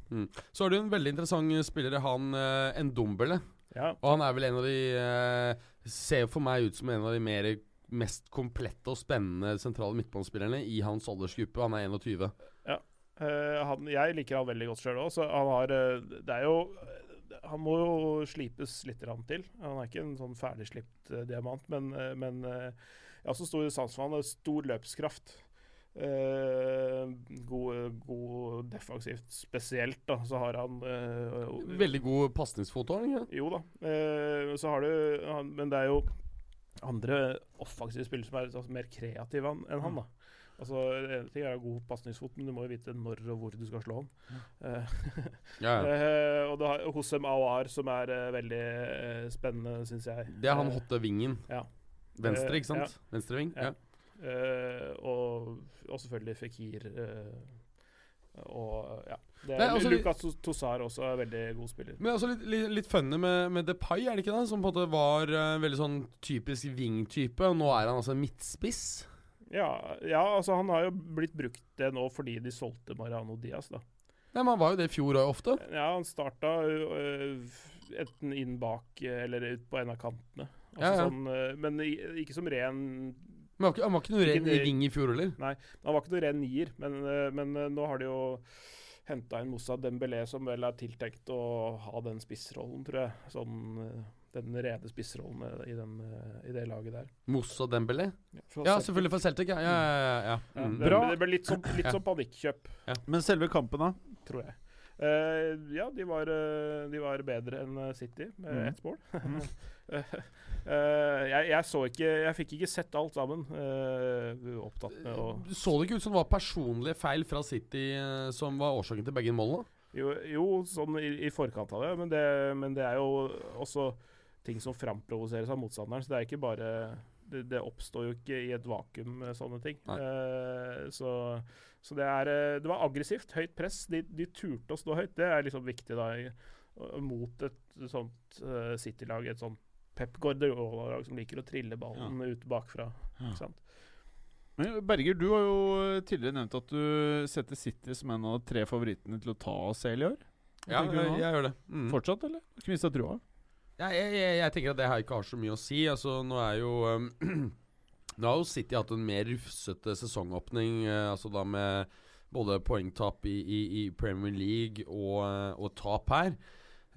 Så har du en veldig interessant spiller, han Endombele. Ndombele. Ja, Og han er vel en av de Ser for meg ut som en av de mer mest komplette og spennende sentrale midtbanespillerne i hans aldersgruppe. Han er 21. Eh, han, jeg liker han veldig godt sjøl òg, så han har eh, Det er jo Han må jo slipes litt til. Han er ikke en sånn ferdigslipt uh, diamant, men, uh, men uh, jeg har også stor sans for han. har Stor løpskraft. god, god defensivt spesielt, da. Så har han Veldig god pasningsfot òg, Jo da. Så har du han, Men det er jo andre offensive spillere som er altså, mer kreative enn enn han, da. Altså, det ene ting er å ha god pasningsfot, men du må jo vite når og hvor du skal slå han. Eh, (laughs) Ja, ja. eh, og du har Hosem Awar, som er uh, veldig uh, spennende, syns jeg. Det er han hotte vingen. ja. Venstre, ikke sant? Venstreving. Ja. Ja. Eh, og, og selvfølgelig Fikir. eh, og ja. Det også også litt- Lucas Tosar også er veldig god spiller. Men også litt, litt, litt funny med, med Depay, er det ikke det? Som på en måte var uh, veldig sånn typisk wing-type, og nå er han altså midtspiss. Ja, ja, altså han har jo blitt brukt det nå fordi de solgte Mariano Diaz, da. Nei, men Han var jo det i fjor òg, ofte. Ja, han starta uh, enten inn bak øh, eller ut på en av kantene. Altså Ja, ja. Sånn, uh, men i- ikke som ren Men han var ikke, han var ikke noe ren ring i fjor heller. Han var ikke noe ren nier, men, men nå har de jo henta inn Moussa Dembélé, som vel er tiltenkt å ha den spissrollen, tror jeg. Sånn den rene spissrollen øh, i, den, øh, i det laget der. Moussa Dembélé. Ja, Ja, selvfølgelig for Celtic. Ja, ja, ja, ja, Mm. det, det ble litt sånn, litt Ja. sånn panikkjøp, Men selve kampen, da? tror jeg. Eh, ja, de var, eh, de var bedre enn eh, City med mm. ett mål. uh, (laughs) jeg, jeg så ikke Jeg fikk ikke sett alt sammen. Uh, opptatt med å Så det ikke ut som det var personlige feil fra City som var årsaken til begge målene? Jo, jo sånn i, i forkant av det men, det, men det er jo også ting som framprovoseres av motstanderen. Så det er ikke bare Det, det oppstår jo ikke i et vakuum, sånne ting. Eh, så så det, er, eh, det var aggressivt. Høyt press. De, de turte å stå høyt. Det er liksom viktig da mot et sånt uh, City-lag. Et sånt Pep Guardiola-lag som liker å trille ballen ut bakfra. Ja. Ikke sant? Men Berger, du har jo tidligere nevnt at du setter City som en av tre favorittene til å ta CL i år. Ja, jeg, jeg gjør det. Mm. Fortsatt, eller? Ikke mista trua? Ja, jeg, jeg, jeg tenker at det her ikke har så mye å si. Altså, nå er jo um, (clears throat) Nå har jo City hatt en mer rufsete sesongåpning, eh, altså da med både poengtap i, i, i Premier League og, eh, og tap her,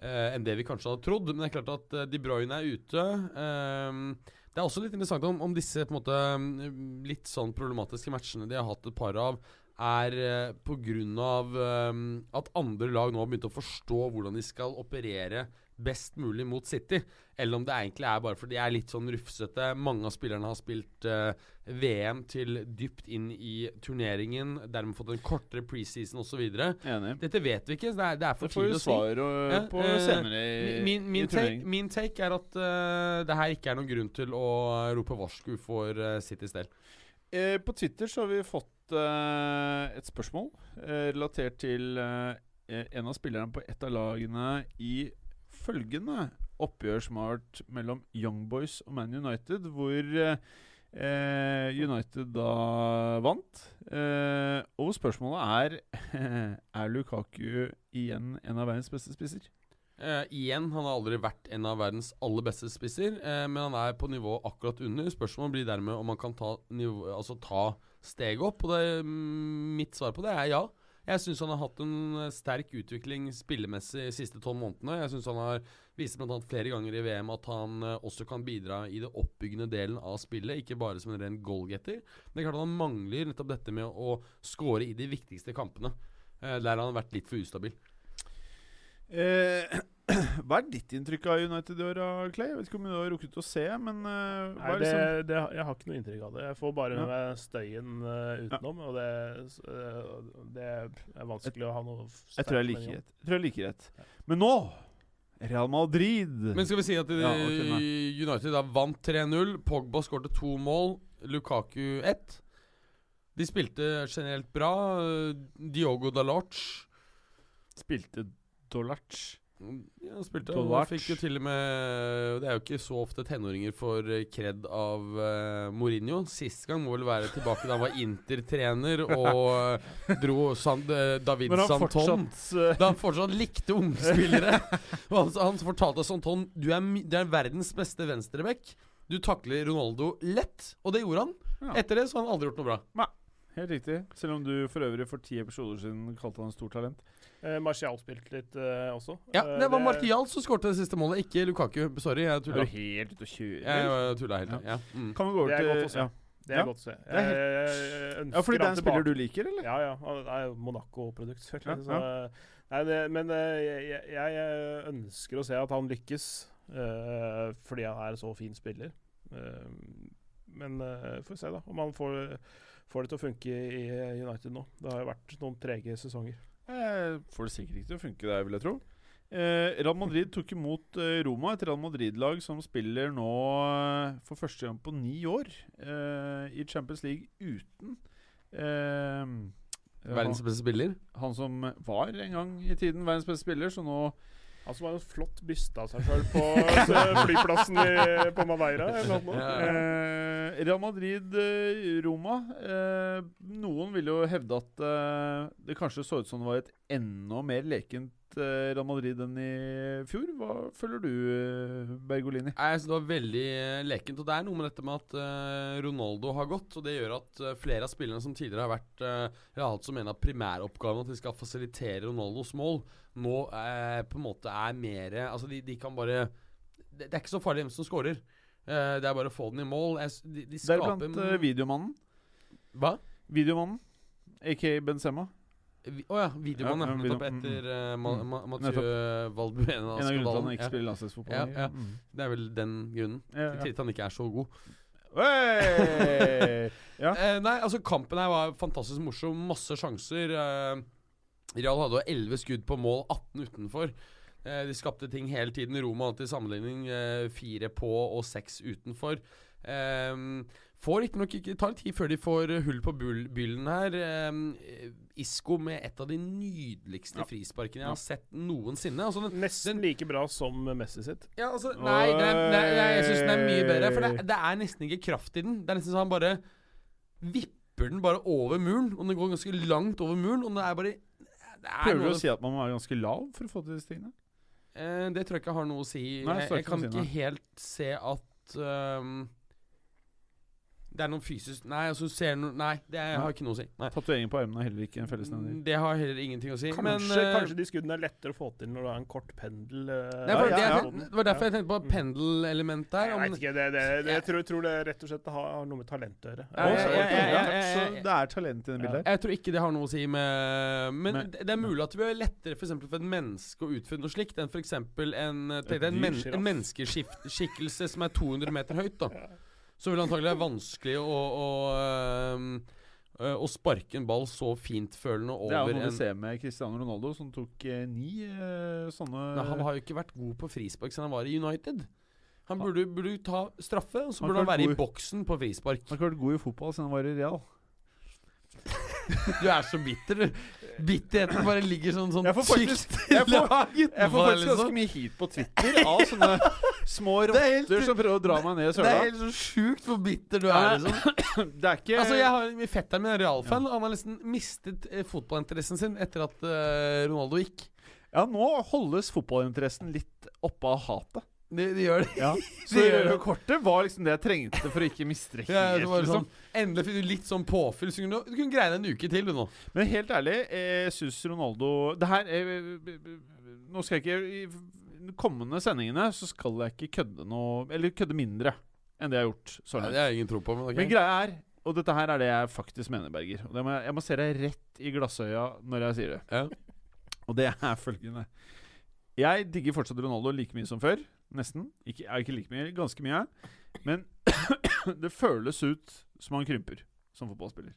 eh, enn det vi kanskje hadde trodd. Men det er klart at eh, De Bruyne er ute. Eh, det er også litt interessant om, om disse måte mm, litt sånn problematiske matchene de har hatt et par av, er eh, pga. Eh, at andre lag nå har begynt å forstå hvordan de skal operere best mulig mot City, eller om det egentlig er bare fordi de er litt sånn rufsete. Mange av spillerne har spilt uh, VM til dypt inn i turneringen, dermed fått en kortere preseason osv. Dette vet vi ikke, så det er, det er for Det får tidlig vi å si. svar og, Ja, på eh, senere i, Min, min, i turneringen. take, min take er at uh, det her ikke er noen grunn til å rope varsku for uh, Citys del. Eh, på Twitter så har vi fått eh, et spørsmål eh, relatert til eh, en av spillerne på et av lagene i følgende oppgjør som har vært mellom Young Boys og Man United, hvor eh, United da vant. Eh, og spørsmålet er (laughs) Er Lukaku igjen en av verdens beste spisser? Uh, igjen, han har aldri vært en av verdens aller beste spisser, uh, men han er på nivå akkurat under. Spørsmålet blir dermed om han kan ta, nivå, altså ta steget opp. Og det, mm, mitt svar på det er ja. Jeg syns han har hatt en eh, sterk utvikling spillemessig de siste tolv månedene. Jeg syns han har vist bl.a. flere ganger i VM at han eh, også kan bidra i det oppbyggende delen av spillet, ikke bare som en ren goalgetter. Men det er klart han mangler nettopp dette med å score i de viktigste kampene. Der han har vært litt for ustabil. Eh, (clears throat) (clears throat) hva er ditt inntrykk av United i år, Clay? Jeg vet ikke om du har rukket å se, men uh, hva Nei, er det, liksom det, jeg har ikke noe inntrykk av det. Jeg får bare Ja. med meg støyen uh, utenom, og det, eh, det er vanskelig å ha noe Jeg tror jeg liker rett. Jeg tror jeg liker rett. Men nå Real Madrid. Men skal vi si at Ja, okay, United da vant 3-0. Pogba skårte to mål. Lukaku ett. De spilte generelt bra. Diogo Dalot spilte Dolarch. Ja, han spilte, og fikk jo til og med Det er jo ikke så ofte tenåringer får eh, kred av uh, Mourinho. Sist gang må vel være tilbake da han var Inter-trener og uh, dro San, uh, David Men han Santon. fortsatt Da han fortsatt likte unge spillere. Han, han fortalte Santon du er, du er verdens beste venstreback. Du takler Ronaldo lett, og det gjorde han. Ja. Etter det så har han aldri gjort noe bra. Helt riktig. Selv om du for øvrig for ti episoder siden kalte han stort talent. Eh, Martial spilte litt eh, også. Ja, Eh, Det var Martial som skårte det siste målet, ikke Lukaku. Sorry, jeg Er du helt ute å kjøre? Jeg tulla helt. Ja. Ja. Mm. Kan vi gå over Det er til godt å se. ja, Det er Ja, godt å se. er Jeg, jeg, jeg Ja, fordi det er en spiller du liker, eller? Ja, ja. Han er jo Monaco-produkt, selvfølgelig. Ja, Så, nei, det, men eh, jeg, jeg, jeg ønsker å se at han lykkes, uh, fordi han er en så fin spiller. Uh, men uh, får vi se, da, om han får, får det til å funke i United nå. Det har jo vært noen trege sesonger. Eh, får det sikkert ikke til å funke der, vil jeg tro. Eh, Real Madrid tok imot eh, Roma, et Real Madrid-lag som spiller nå eh, for første gang på ni år eh, i Champions League uten eh, Verdens beste spiller. han, han som var en gang i tiden verdens beste spiller, så nå Han som har en flott byste av seg sjøl på eh, flyplassen i, på Madeira. Eh, Real Madrid-Roma. Eh, noen vil jo hevde at eh, det kanskje så ut som det var et enda mer lekent eh, Real Madrid enn i fjor. Hva føler du, eh, Bergolini? Jeg synes det var veldig eh, lekent. Og det er noe med dette med at Ronaldo har gått. Og det gjør at flere av spillerne som tidligere har vært har hatt som en av primæroppgavene at de skal fasilitere Ronaldos mål, nå eh, på en måte er mer Altså, de, de kan bare det, det er ikke så farlig hvem som scorer. Eh, det er bare å få den i mål. De, de skaper Deriblant videomannen. Hva? Videomannen, aka Benzema. Vi- oh ja, videomann. Ja, nettopp mm, etter uh, Ma mm. Ma Mathieu Valbuena. En av grunnene til at han ikke Ja, spiller landslagsfotball. Ja, ja. Mm. det er vel den grunnen. Ja, til at han ikke er så god. Hey! (laughs) Ja. Eh, nei, altså Kampen her var fantastisk morsom. Masse sjanser. Eh, Real hadde jo 11 skudd på mål, 18 utenfor. Eh, de skapte ting hele tiden. Roma hadde til sammenligning eh, fire på og seks utenfor. Eh, får riktignok ikke Ta litt tid før de får hull på byllen her. Eh, Isco med et av de nydeligste frisparkene jeg har sett noensinne. Altså den, Nesten like bra som Messi sitt. ja, altså, nei, det er, det er, jeg, syns den er mye bedre. For det, det er nesten ikke kraft i den. Det er nesten så han bare vipper den bare over muren. Og den går ganske langt over muren. Og det er bare det er Prøver du å si at man må være ganske lav for å få til disse tingene? eh, Det tror jeg ikke har noe å si. Nei, jeg, jeg kan si, ikke helt se at ehm, det er noe fysisk Nei, altså ser no, Nei, det er, har ikke noe å si. Nei. Tatovering på armene er heller ikke en fellesnevner. Det har heller ingenting å si. Kanskje, men, uh, kanskje de skuddene er lettere å få til når du har en kort pendel. Uh, det, var, Ja, det, ja, ja. det var derfor jeg tenkte på pendel-element der. Jeg vet ikke, det, det, det, Jeg- tror, tror det rett og slett har, har noe med talent å gjøre. Så det er talent i det bildet. Jeg tror ikke det har noe å si med Men, Men- det er mulig at det blir lettere for, for et menneske å utføre noe slikt enn f.eks. en, en, deg en, giraff. en menneskeskikkelse som er 200 meter høyt. da Så vil det antagelig være vanskelig å, å, øhm, øh, å sparke en ball så fintfølende Det er jo noe vi ser med Cristiano Ronaldo, som tok eh, ni eh, sånne Nei, Han har jo ikke vært god på frispark siden han var i United. Han burde, burde ta straffe, og så Han burde han har være i boksen på frispark. Han har ikke vært god i fotball siden han var i Real. (laughs) Du er så bitter, du. Bitterheten bare ligger sånn, sånn Jeg får faktisk- jeg får- Jeg får faktisk ganske mye hit på Twitter av sånne (laughs) små er rotter som prøver å dra meg ned i Det er helt så sjukt hvor bitter du er, liksom. (clears throat) Det er ikke Altså, jeg har Fetteren min er realfan. Han har nesten mistet eh, fotballinteressen sin etter at eh, Ronaldo gikk. Ja, nå holdes fotballinteressen litt oppe av hatet. De, de gjør det. Ja. (laughs) Så de gjør det. kortet var liksom det jeg trengte for å ikke mistrekke Ja, helt. det var liksom. sånn, endelig fikk du litt sånn påfyll. Så du, du kunne greie det en uke til, du nå. Men helt ærlig, jeg syns Ronaldo Det her er, Nå skal jeg ikke kommende sendingene så skal jeg ikke kødde noe Eller kødde mindre enn det jeg har gjort så Nei, langt. det har jeg ingen tro på. Men, okay. Men greia er Og dette her er det jeg faktisk mener, Berger. Og det må jeg, jeg må se deg rett i glassøya når jeg sier det. Ja. Og det er følgende Jeg digger fortsatt Ronaldo like mye som før. Nesten. Ikke, er ikke like mye, ganske mye. Men (coughs) det føles ut som han krymper som fotballspiller.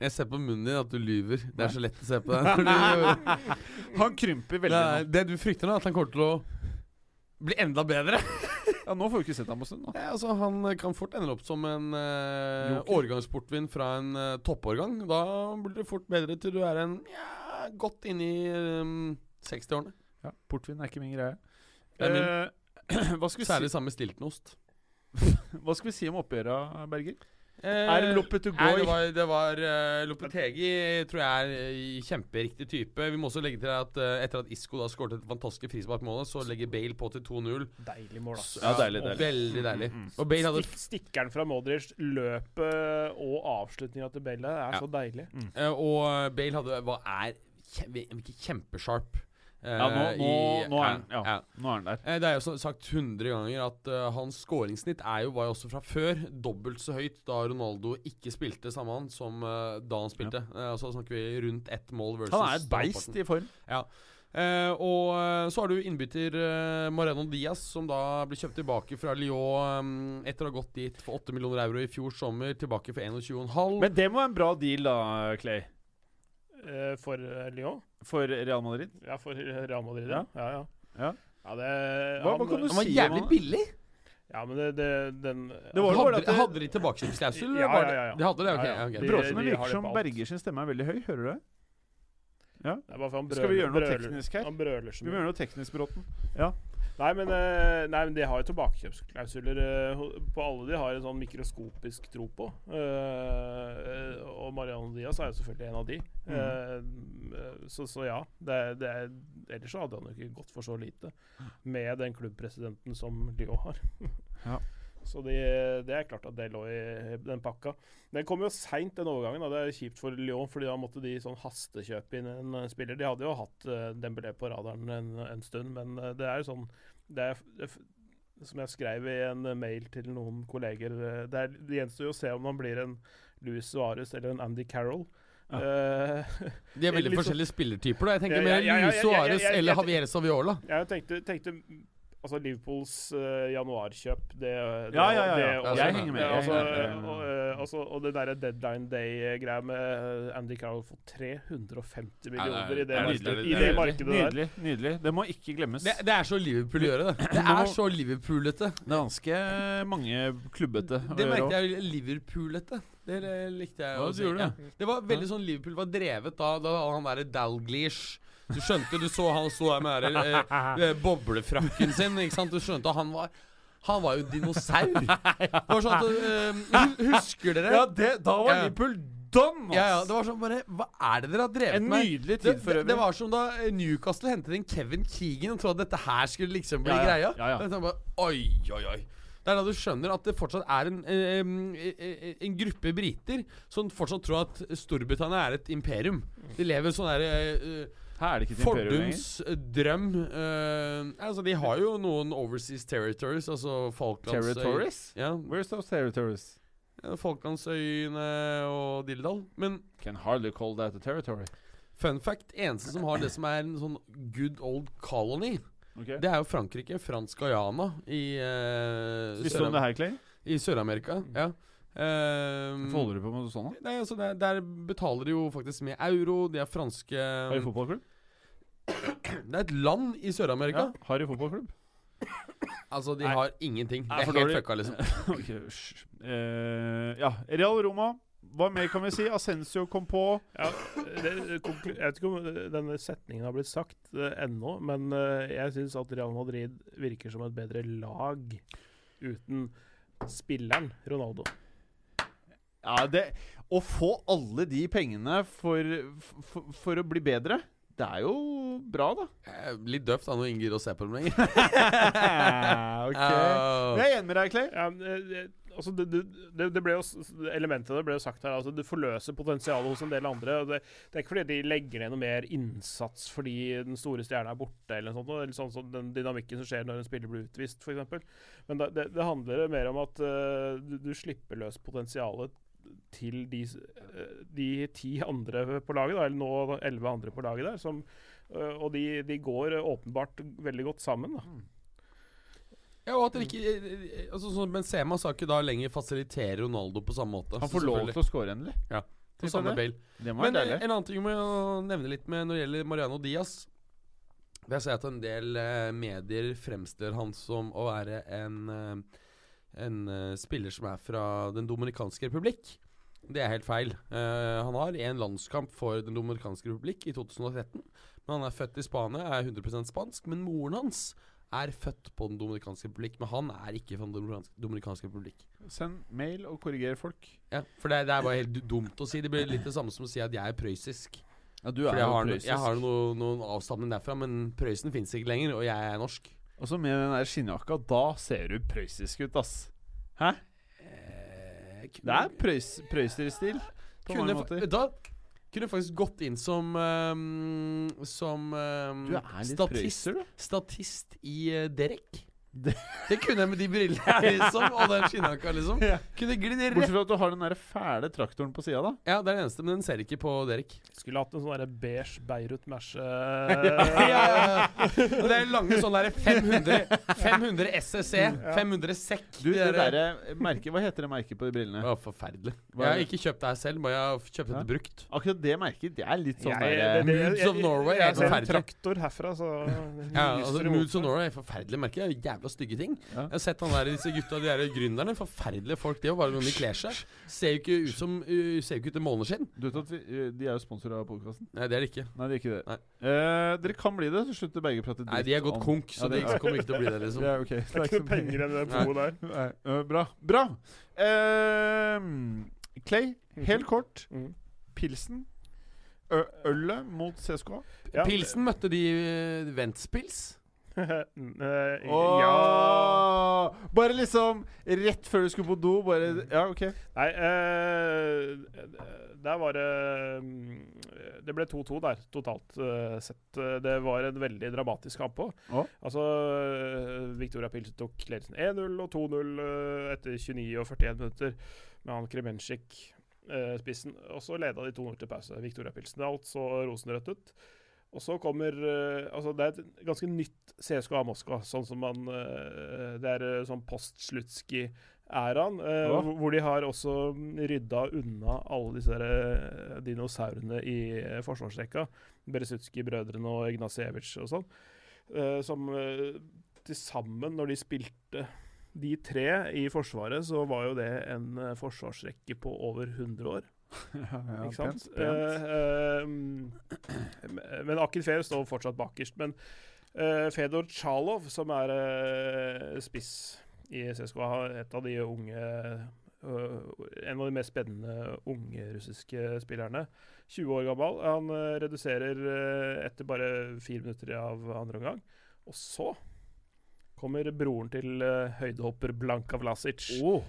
Jeg ser på munnen din at du lyver. Det er så lett å se på deg. (laughs) Han krymper veldig nå. det du frykter nå, er at han kommer til å bli enda bedre. (laughs) Ja, nå får vi ikke sett ham på stund. Ja, altså, han kan fort ende opp som en uh, årgangsportvin fra en uh, toppårgang. Da blir det fort bedre til du er en ja, godt inn i um, 60-årene. Ja, Portvin er ikke min greie. Det er min. Uh, (clears throat) hva, skal vi Særlig si, sammen med stiltonost. (laughs) hva skal vi si om oppgjøra, Berger? Eh, Er det Nei, det var, det var uh, Lopetegi tror jeg er eh, kjemperiktig type. Vi må også legge til at uh, etter at Isco da skåret et fantastisk frisparkmål, så legger Bale på til 2-0. Deilig mål, ass. Ja, deilig, deilig. Veldig deilig. Mm, mm. Og Bale hadde Stik, stikkeren fra Modric, løpet og avslutninga til Bale er Ja. så deilig. Eh, og Bale hadde, var, er kjem, kjempesharp. Ja, nå, eh, nå, i- nå, er han, ja, nå er han der. Eh, Det er jo sagt 100 ganger at uh, hans skåringssnitt er jo, var jo også fra før dobbelt så høyt da Ronaldo ikke spilte samme han som uh, da han spilte. Uh, så snakker vi rundt ett mål versus Han er et beist i form. Eh, og eh, så har du innbytter eh, Moreno Diaz, som da blir kjøpt tilbake fra Lyon um, etter å ha gått dit for 8 millioner euro i fjor sommer, tilbake for 21,5. Men det må være en bra deal, da, Clay. Eh, for eh, Lyon? For Real Madrid. Ja, for Real Madrid, Ja. ja. Ja, ja. Ja. Ja, det, Hva- hva kan du Han var si jævlig man... billig! Ja, men det, det den Det var Hadde, det- hadde de tilbakekjøpsklausul? Ja, ja, ja, ja. det- De hadde det? Ok. Ja, ja. ok. De- Bråsene virker som. Berger sin stemme er veldig høy. Hører du det? Det er bare for han Skal vi gjøre noe brøler- teknisk her? Han brøler så Skal vi må gjøre noe teknisk, Bråten? Nei, men, eh, nei, men de har jo tilbakekjøpsklausuler eh, på alle de har en sånn mikroskopisk tro på. Eh, og Mariano Diaz er jo selvfølgelig en av de. Mm. Så, så ja. Det, det er, ellers så hadde han jo ikke gått for så lite med den klubbpresidenten som Lyon har. (laughs) Ja. Så det, det er klart at det lå i den pakka. Den kom jo seint, den overgangen. og Det er kjipt for Lyon, fordi da måtte de sånn hastekjøpe inn en spiller. De hadde jo hatt uh, Dembélé på radaren en, en stund, men det er jo sånn det er, det Som jeg skrev i en eh, mail til noen kolleger eh, Det, er, det gjenstår jo å se om han blir en Louis Suárez eller en Andy Carroll. Eh, De er (laughs) veldig sånn- forskjellige spillertyper. da Jeg tenker Ja, mer ja, ja, ja, Luis ja, ja, Suárez ja, ja, eller. Javier Saviola. jeg tenkte, tenkte Altså Liverpools uh, januarkjøp, det, det Ja, ja, ja, ja. det- Jeg henger med, det- altså, og, eh, altså, og det derre deadline day-greia med eh, Andy Carroll for 350 millioner i det, det markedet, nydelig. i det markedet der. Nydelig. nydelig Det må ikke glemmes. Det, det er så Liverpool å gjøre, det. (clears throat) Det er så Liverpoolete. Det er ganske mange klubbete å Det gjøre merket jeg Liverpoolete. Det likte jeg Ja, å det. Ja. det. Det var veldig sånn Liverpool var drevet da, da han derre Dalglish Du skjønte, du så han sto der med den der, eh, (laughs) eh, boblefrakken sin, ikke sant? Du skjønte han var Han var jo dinosaur. (laughs) Det var sånn at eh, Husker dere? Ja, det, da var Liverpool done! Ja, ja, det var sånn bare Hva er det dere har drevet En med? nydelig tid for øvrig. det var som da eh, Newcastle hentet inn Kevin Keegan og trodde at dette her skulle liksom bli Ja, ja. greia. Ja. Det sånn bare, oi, oi, oi. Det er da du skjønner at det fortsatt er en, eh, eh, en gruppe briter som fortsatt tror at Storbritannia er et imperium. De lever sånn derre eh, Her er det ikke fordums eh, drøm. uh, altså, de har jo noen overseas territories, altså Falklandsøy... Territories? Ja, Where's those territories? ja, Falklandsøyene og Dildal. Men Can hardly call that a territory. fun fact, eneste som har det som er en sånn good old colony, Okay. det er jo Frankrike. Fransk Guyana i uh, Visste du om det her, Clay? I Sør-Amerika. Ja. Um, Hvorfor holder du på med sånn, da? Nei, altså der, der betaler de jo faktisk med euro. De er franske Har de fotballklubb? Det er et land i Sør-Amerika. Ja. Har de fotballklubb? Altså, de Nei. har ingenting. Nei, Det er helt fucka, liksom. (laughs) okay. Eh, ja, Real Roma. Hva mer kan vi si? Ascencio kom på. Ja, det, jeg vet ikke om denne setningen har blitt sagt uh, ennå, men uh, jeg syns at Real Madrid virker som et bedre lag uten spilleren Ronaldo. Ja, det Å få alle de pengene for, for, for å bli bedre, det er jo bra, da. Eh, Litt døvt da når ingen gidder å se på dem lenger. (laughs) (laughs) ok. Uh, Jeg er enig med deg, Clay. Ja, eh, altså det, det, det, ble jo, elementet det ble jo sagt her. Altså det forløser potensialet hos en del andre. Og det, det er ikke fordi de legger ned noe mer innsats fordi den store stjerna er borte, eller noe sånt, eller sånn som den dynamikken som skjer når en spiller blir utvist, f.eks. Men da, det, det handler mer om at uh, du, du slipper løs potensialet til de, eh, de ti andre på laget, da, eller nå elleve andre på laget der. Som, eh, og de, de går åpenbart veldig godt sammen. Da. Ja, og at det ikke eh, altså, så, Benzema skal ikke da lenger fasilitere Ronaldo på samme måte. Han får lov til å score endelig. Ja, På samme det. Bale. Det Men deilig. en annen ting må jeg nevne litt med når det gjelder Mariano Diaz. Jeg ser at en del medier fremstiller han som å være en, en uh, spiller som er fra Den dominikanske republikk. Det er helt feil. Uh, han har én landskamp for Den dominikanske republikk i 2013. Men han er født i Spania, er 100% spansk. Men moren hans er født på Den dominikanske republikk. Men han er ikke fra Den dominikanske, republikk. Send mail og korriger folk. Ja, For det, det er bare helt dumt å si. Det blir litt det samme som å si at jeg er prøyssisk. Ja, du For jeg har, prøyssisk. jeg har noe, noen avstamning derfra, men Prøysen fins ikke lenger, og jeg er norsk. Og så med den der skinnjakka, da ser du prøyssisk ut, ass. Hæ? Eh, Det er prøys, prøyserstil. På mange måter. Da, Kunne faktisk gått inn som um, Som um, statist, prøyser, statist i uh, Derek. Det- Det kunne jeg med de brillene her, liksom. Og den skinnjakka, liksom. Ja. Kunne glidd rett Bortsett fra at du har den der fæle traktoren på sida, da. Ja, det er det eneste, men den ser ikke på Derek. Skulle hatt en sånn beige Beirut Merce ja, ja, ja. Det er lange sånn derre 500 500 SSC, 500 sekk. Du, det der- derre merket Hva heter det merket på de brillene? Å, forferdelig. Jeg har ikke kjøpt det her selv, bare jeg har kjøpt det brukt. Akkurat det merket, det er litt sånn der Moods of Norway er Jeg ser en forferdelig. traktor herfra, så Ja, altså lyser det Moods jeg, mot Det jævla stygge ting. Ja. Jeg har sett han der, disse gutta, de der gründerne. Forferdelige folk, de òg. Bare hvordan de kler seg. Ser jo ikke ut som uh, Ser jo ikke ut til siden Du vet at vi, De er jo sponsor av podkasten. Nei, det er de ikke. Nei, de er ikke det. Nei. Eh, dere kan bli det. Så slutter begge å prate dritt Nei, de er gått konk, så Ja, det de er- kommer ikke til å bli det, liksom. (laughs) Ja, okay. Det er ikke noe penger i det Nei. boet der. Nei, Uh, bra. Bra. Uh, Clay, helt kort. Mhm. Pilsen. Ølet mot CSKA. Ja, Pilsen møtte de uh, eh, ja Bare liksom rett før du skulle på do. Bare Ja, OK. Nei, uh, der var det uh, Det ble 2-2 der, totalt eh, sett. Det var en veldig dramatisk kamp òg. Oh. Altså, eh, Victoria Pilsen tok ledelsen 1-0 og 2-0 eh, etter 29 og 41 minutter med han Kremenschik spissen. Og så leda de 2-0 til pause. Victoria Pilsen. Alt så rosenrødt ut. Og så kommer eh, Altså, det er et ganske nytt CSKA Moskva, sånn som man eh, Det er eh, sånn post-Slutskij-æraen, eh, Ja. hvor- de har også rydda unna alle disse der, dinosaurene i forsvarsrekka. Beresutskij-brødrene og Ignasjevitsj og sånn. som til sammen, når de spilte de tre i Forsvaret, så var jo det en forsvarsrekke på over 100 år. (laughs) Ikke sant? Eh, eh, (clears throat) men Akin Fehr står fortsatt bakerst. Men eh, Fedor Tsjalov, som er eh, spiss i CSKA, et av de unge En av de mest spennende unge russiske spillerne. 20 år gammel. Han reduserer etter bare fire minutter av andre omgang. Og så kommer broren til eh, høydehopper Blanka Vlasic. Oh.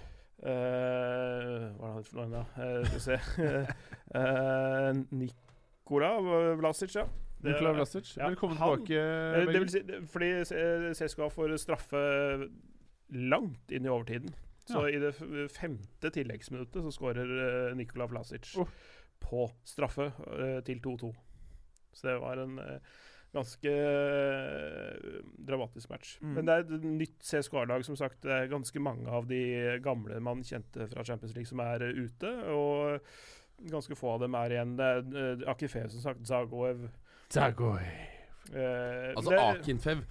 Eh, hva er det han heter for noe da? Uh, skal vi se uh, (laughs) Nikola Vlasic, ja. Det- Nikola Vlasic, ja, velkommen han- tilbake. Eh, det vil si, fordi eh, CSKA får straffe langt inn i overtiden. Så Ja. i det femte tilleggsminuttet så skårer eh, Nikola Vlasic Oh. på straffe eh, til 2-2. Så det var en eh, ganske eh, dramatisk match. Mm. Men det er et nytt CSKA-lag, som sagt. Det er ganske mange av de gamle man kjente fra Champions League som er eh, ute. Og ganske få av dem er igjen. Det er uh, Akifev, som sagt. Zagoev. Eh, Altså det- Akinfev.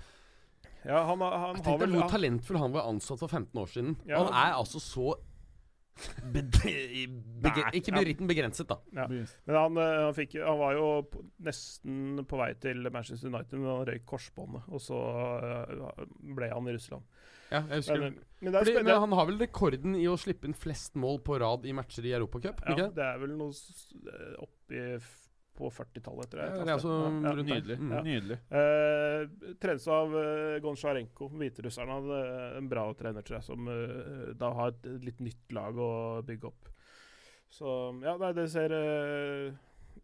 ja, han, han, han tenkte vel hvor han, talentfull han var ansatt for 15 år siden. Ja. Han er altså så (laughs) Nei, Ikke ja. beritten begrenset, da. Ja. Men han, eh, han, fikk, han var jo nesten på vei til Manchester United, men han røyk korsbåndet. Og så eh, ble han i Russland. Ja, jeg husker Men, men det er Fordi, men han har vel rekorden i å slippe inn flest mål på rad i matcher i Europacup? Ja, ikke det? det er vel noe eh, oppi på 40-tallet, tror jeg. Ja, et det er altså. Ja. Nydelig. Mm. Ja. Nydelig. Eh, trenes av uh, Gonsjarenko, hviterusseren. Han er en bra trener, tror jeg, som uh, da har et litt nytt lag å bygge opp. Så ja, nei, det ser uh,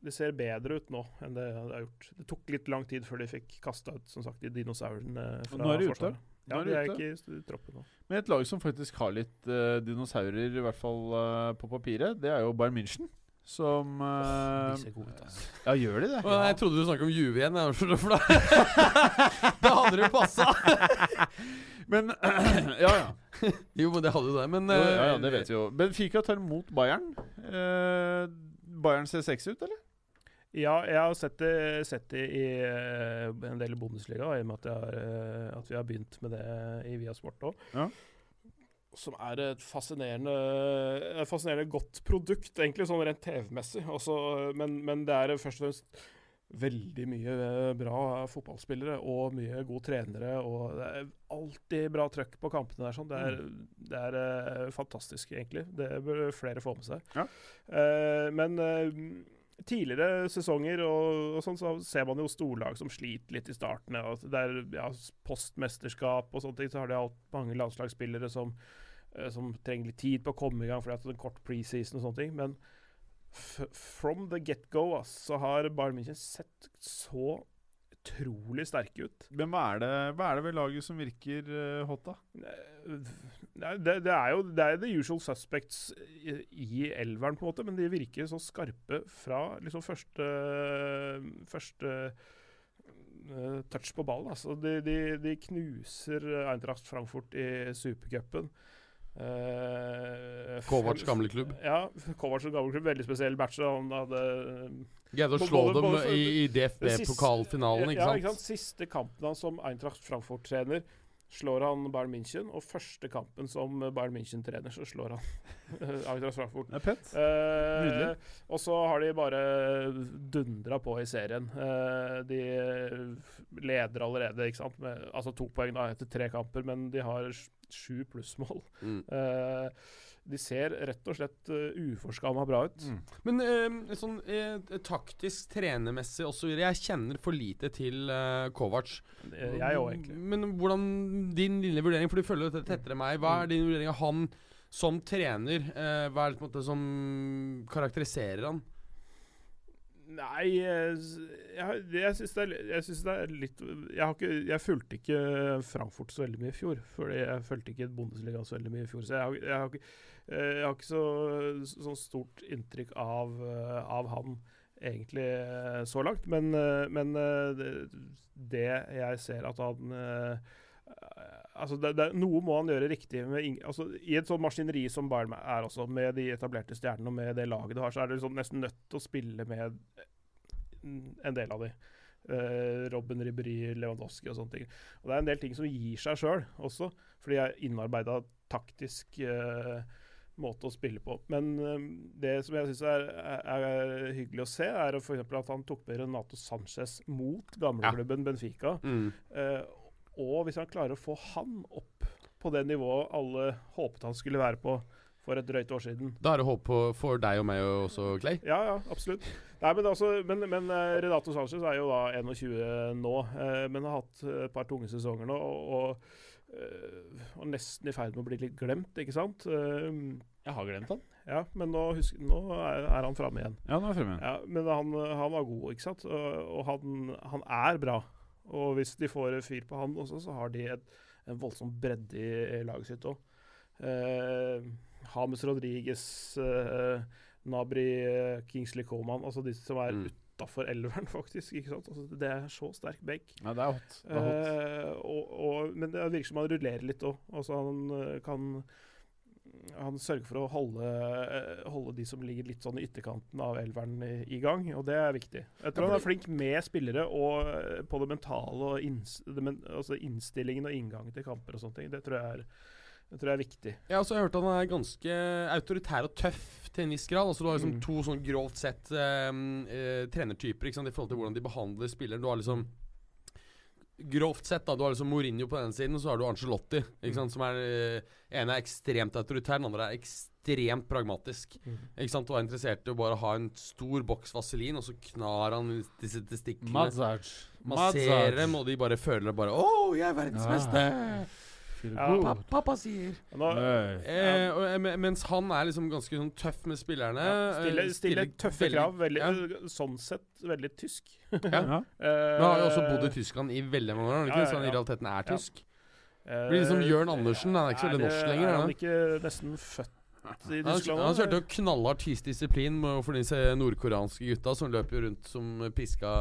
Det ser bedre ut nå enn det det har gjort. Det tok litt lang tid før de fikk kasta ut som sagt, de dinosaurene fra nå er de ute. Forsvaret. Ja, de de er ute. ikke i troppen nå. Men et lag som faktisk har litt uh, dinosaurer, i hvert fall uh, på papiret, det er jo Bayern München. Som uh, De gode altså. Ja, gjør de det? Ja. Jeg trodde du snakket om Juve igjen. jeg, For da, (laughs) da hadde det passa! (laughs) Men (clears throat) Ja, ja. Jo, men det hadde jo det. Men Jo, eh, ja, ja. Det vet vi jo. Benfica tar imot Bayern. Uh, Bayern ser sexy ut, eller? Ja, jeg har sett det, sett det i uh, en del Bundesliga, i og med at, jeg har, eh, at vi har begynt med det i Viasport òg. Ja. Som er et fascinerende, et fascinerende godt produkt, egentlig, sånn rent TV-messig. Men, men det er først og fremst veldig mye eh, bra fotballspillere og mye gode trenere. Og det er alltid bra trøkk på kampene der. Sånn. Det er, det er eh, fantastisk, egentlig. Det bør flere få med seg. Ja. Eh, men eh, tidligere sesonger og, og sånn, så ser man jo storlag som sliter litt i starten. Og det er ja, postmesterskap og sånne ting, så har de alt mange landslagsspillere som, som trenger litt tid på å komme i gang fordi at det er en kort preseason og sånne ting. Men from the get-go så har Bayern München sett så utrolig sterke ut. Men hva er, det, hva er det ved laget som virker eh, hot, da? Det, det er jo det er the usual suspects i, i elveren, på en måte, men de virker så skarpe fra liksom første Første eh, touch på ballen. Altså. De, de, de knuser Eintracht Frankfurt i supercupen. Uh, Kovacs gamle klubb. Ja, Kovacs gamle klubb. Veldig spesiell match. Han hadde Greide å slå både- dem både- i, i DFB-pokalfinalen, ikke ja, ikke sant? Siste kampen hans som Eintracht Frankfurt-trener slår han Bayern München, og første kampen som Bayern München-trener så slår han (laughs) Eintracht Frankfurt. Det er pent. Eh, Nydelig. og så har de bare dundra på i serien. Eh, de leder allerede, ikke sant, med altså to poeng da etter tre kamper, men de har sj- sju plussmål. Mm. Eh, de ser rett og slett uh, uforskamma bra ut. Mm. Men eh, sånn eh, taktisk, trenermessig osv. Jeg kjenner for lite til eh, Kovac. Eh, Jeg òg, egentlig. Men hvordan din lille vurdering, for du følger dette tettere enn meg. Hva Mm. er din vurdering av han som trener? Eh, hva er det på en måte som karakteriserer han? Nei, jeg, jeg syns det, det er litt jeg, har ikke, jeg fulgte ikke Frankfurt så veldig mye i fjor. Fordi jeg fulgte ikke Bundesliga så veldig mye i fjor. Så jeg jeg har, ikke, eh, jeg har ikke så, så stort inntrykk av, eh, av han egentlig eh, så langt. Men, men det, det jeg ser at han Altså det, det, Noe må han gjøre riktig. Med, altså, I et sånt maskineri som Bayern er også, med de etablerte stjernene og med det laget du har, så er du liksom nesten nødt til å spille med en del av de. Uh, Robben Ribberi, Lewandowski og sånne ting. Og Det er en del ting som gir seg sjøl også, fordi jeg innarbeida taktisk uh, måte å spille på. Men uh, det som jeg syns er, er, er hyggelig å se, er f.eks. at han tok med Renato Sanchez mot gamleklubben Benfica. Mm. Eh, og hvis han klarer å få han opp på det nivået alle håpet han skulle være på for et drøyt år siden. Da er det håp for deg og meg også, Clay. Ja, ja, absolutt. Nei, men, altså, men, men eh, Renato Sanchez er jo da 21 nå, eh, men har hatt et par tunge sesonger nå. Og, og, eh, og nesten i ferd med å bli litt glemt, ikke sant? Eh, Jeg har glemt han. ja, men nå, husk, nå er, er han framme igjen. Ja, nå er jeg fremme. Ja, men han, han var god, ikke sant? Og, og han, han er bra. Og hvis de får fyr på han også, så har de et, en voldsom bredde i, i laget sitt òg. Eh, Hames Rodriguez, eh, Nabri, eh, Kingsley Coman, altså de som er Mm. utafor elveren, (laughs) faktisk. ikke sant? Altså, det er så sterk benk. Ja, det er hot. Det er hot. Eh, og, og, men det virker som han rullerer litt òg. Altså han eh, kan Han sørger for å holde, eh, holde de som ligger litt sånn i ytterkanten av elveren i, i gang, og det er viktig. Jeg tror han er flink med spillere og eh, på det mentale og inns, det men, altså innstillingen og inngangen til kamper og sånne ting. Det tror jeg er, det tror jeg er viktig. Jeg har hørt han er ganske autoritær og tøff til en viss grad. Altså Du har liksom Mm. to sånn grovt sett um, uh, trenertyper i forhold til hvordan de behandler spilleren. Du har liksom Grovt sett, da. Du har liksom Mourinho på den siden, og så har du Angelotti. Sant? Som er eh, ene er ekstremt autoritær, den andre er ekstremt pragmatisk. Ikke sant? Og er interessert i å bare ha en stor boks vaselin, og så knar han disse testiklene. Masserer og de bare føler bare 'Å, jeg er verdensmester'. Ja. Ja. pappa, pappa sier. Nå, Eh, og, eh, mens han er liksom ganske sånn tøff med spillerne. ja, stille, eh, stille tøffe veldig- krav. Veldig, ja. eh, Sånn sett veldig tysk. Ja. (laughs) Ja. Eh, han har jo også bodd i Tyskland i veldig mange år, ikke? Ja, ja, så han i realiteten er Ja. tysk. Blir liksom Jørn Andersen, han er ikke så veldig norsk lenger, Er han han? ikke nesten født (laughs) i Han, Tyskland? han da? kjørte jo knallhardt tysk disiplin med- for disse nordkoreanske gutta som løper rundt som piska,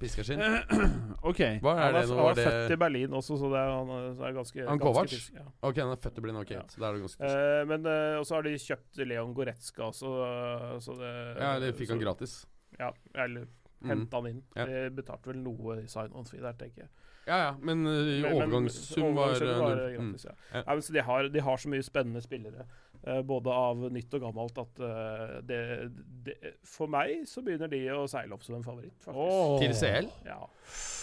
piska skinn. (clears throat) OK. Hva er Han det er, han Var det født i Berlin også, så det er, han så er ganske, Han Kovac? Ja. Ok, han er født i Berlin, ok. Ja. Så da er det ganske tysk. Uh, men uh, også har de kjøpt Leon Goretzka også, eh, så det Ja, det fikk han gratis. Ja, eller Mm. han inn. Ja. De betalte vel noe i sign-on-fee der, tenker jeg. Ja ja, men uh, Men- men overgangssum var, overgangssum var null. Mm. ja. Ja. Ja, men så de, har, de har så mye spennende spillere, eh, både av nytt og gammelt, at eh, det, det For meg så begynner de å seile opp som en favoritt, faktisk. Til CL? Ja.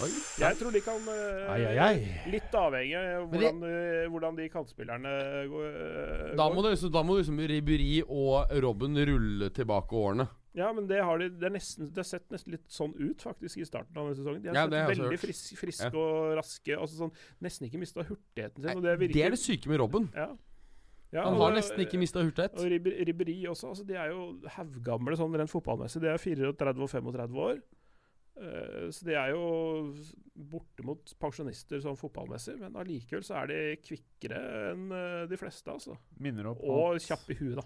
Oi. Jeg tror de kan eh, Ai, ai, ai. Litt avhengig av hvordan, de- hvordan de kantspillerne går. Da må, det, så da må liksom Ribéry og Robben rulle tilbake årene. Ja, men det har de Det, er nesten, det har sett nesten litt sånn ut, faktisk, i starten av denne sesongen. De har Ja, sett har veldig hørt. fris, friske Ja. og raske. Altså sånn, nesten ikke mista hurtigheten sin. Nei, og det det, er det syke med Robben. Ja. Ja, Han og- har nesten ikke mista hurtighet. Og Ribéry også. Altså, de er jo haugamle sånn rent fotballmessig. De er 34 og 35 år. Eh, så de er jo bortimot pensjonister sånn fotballmessig, men allikevel så er de kvikkere enn eh, de fleste, altså. Minner om, Og at, kjappe i huet, da.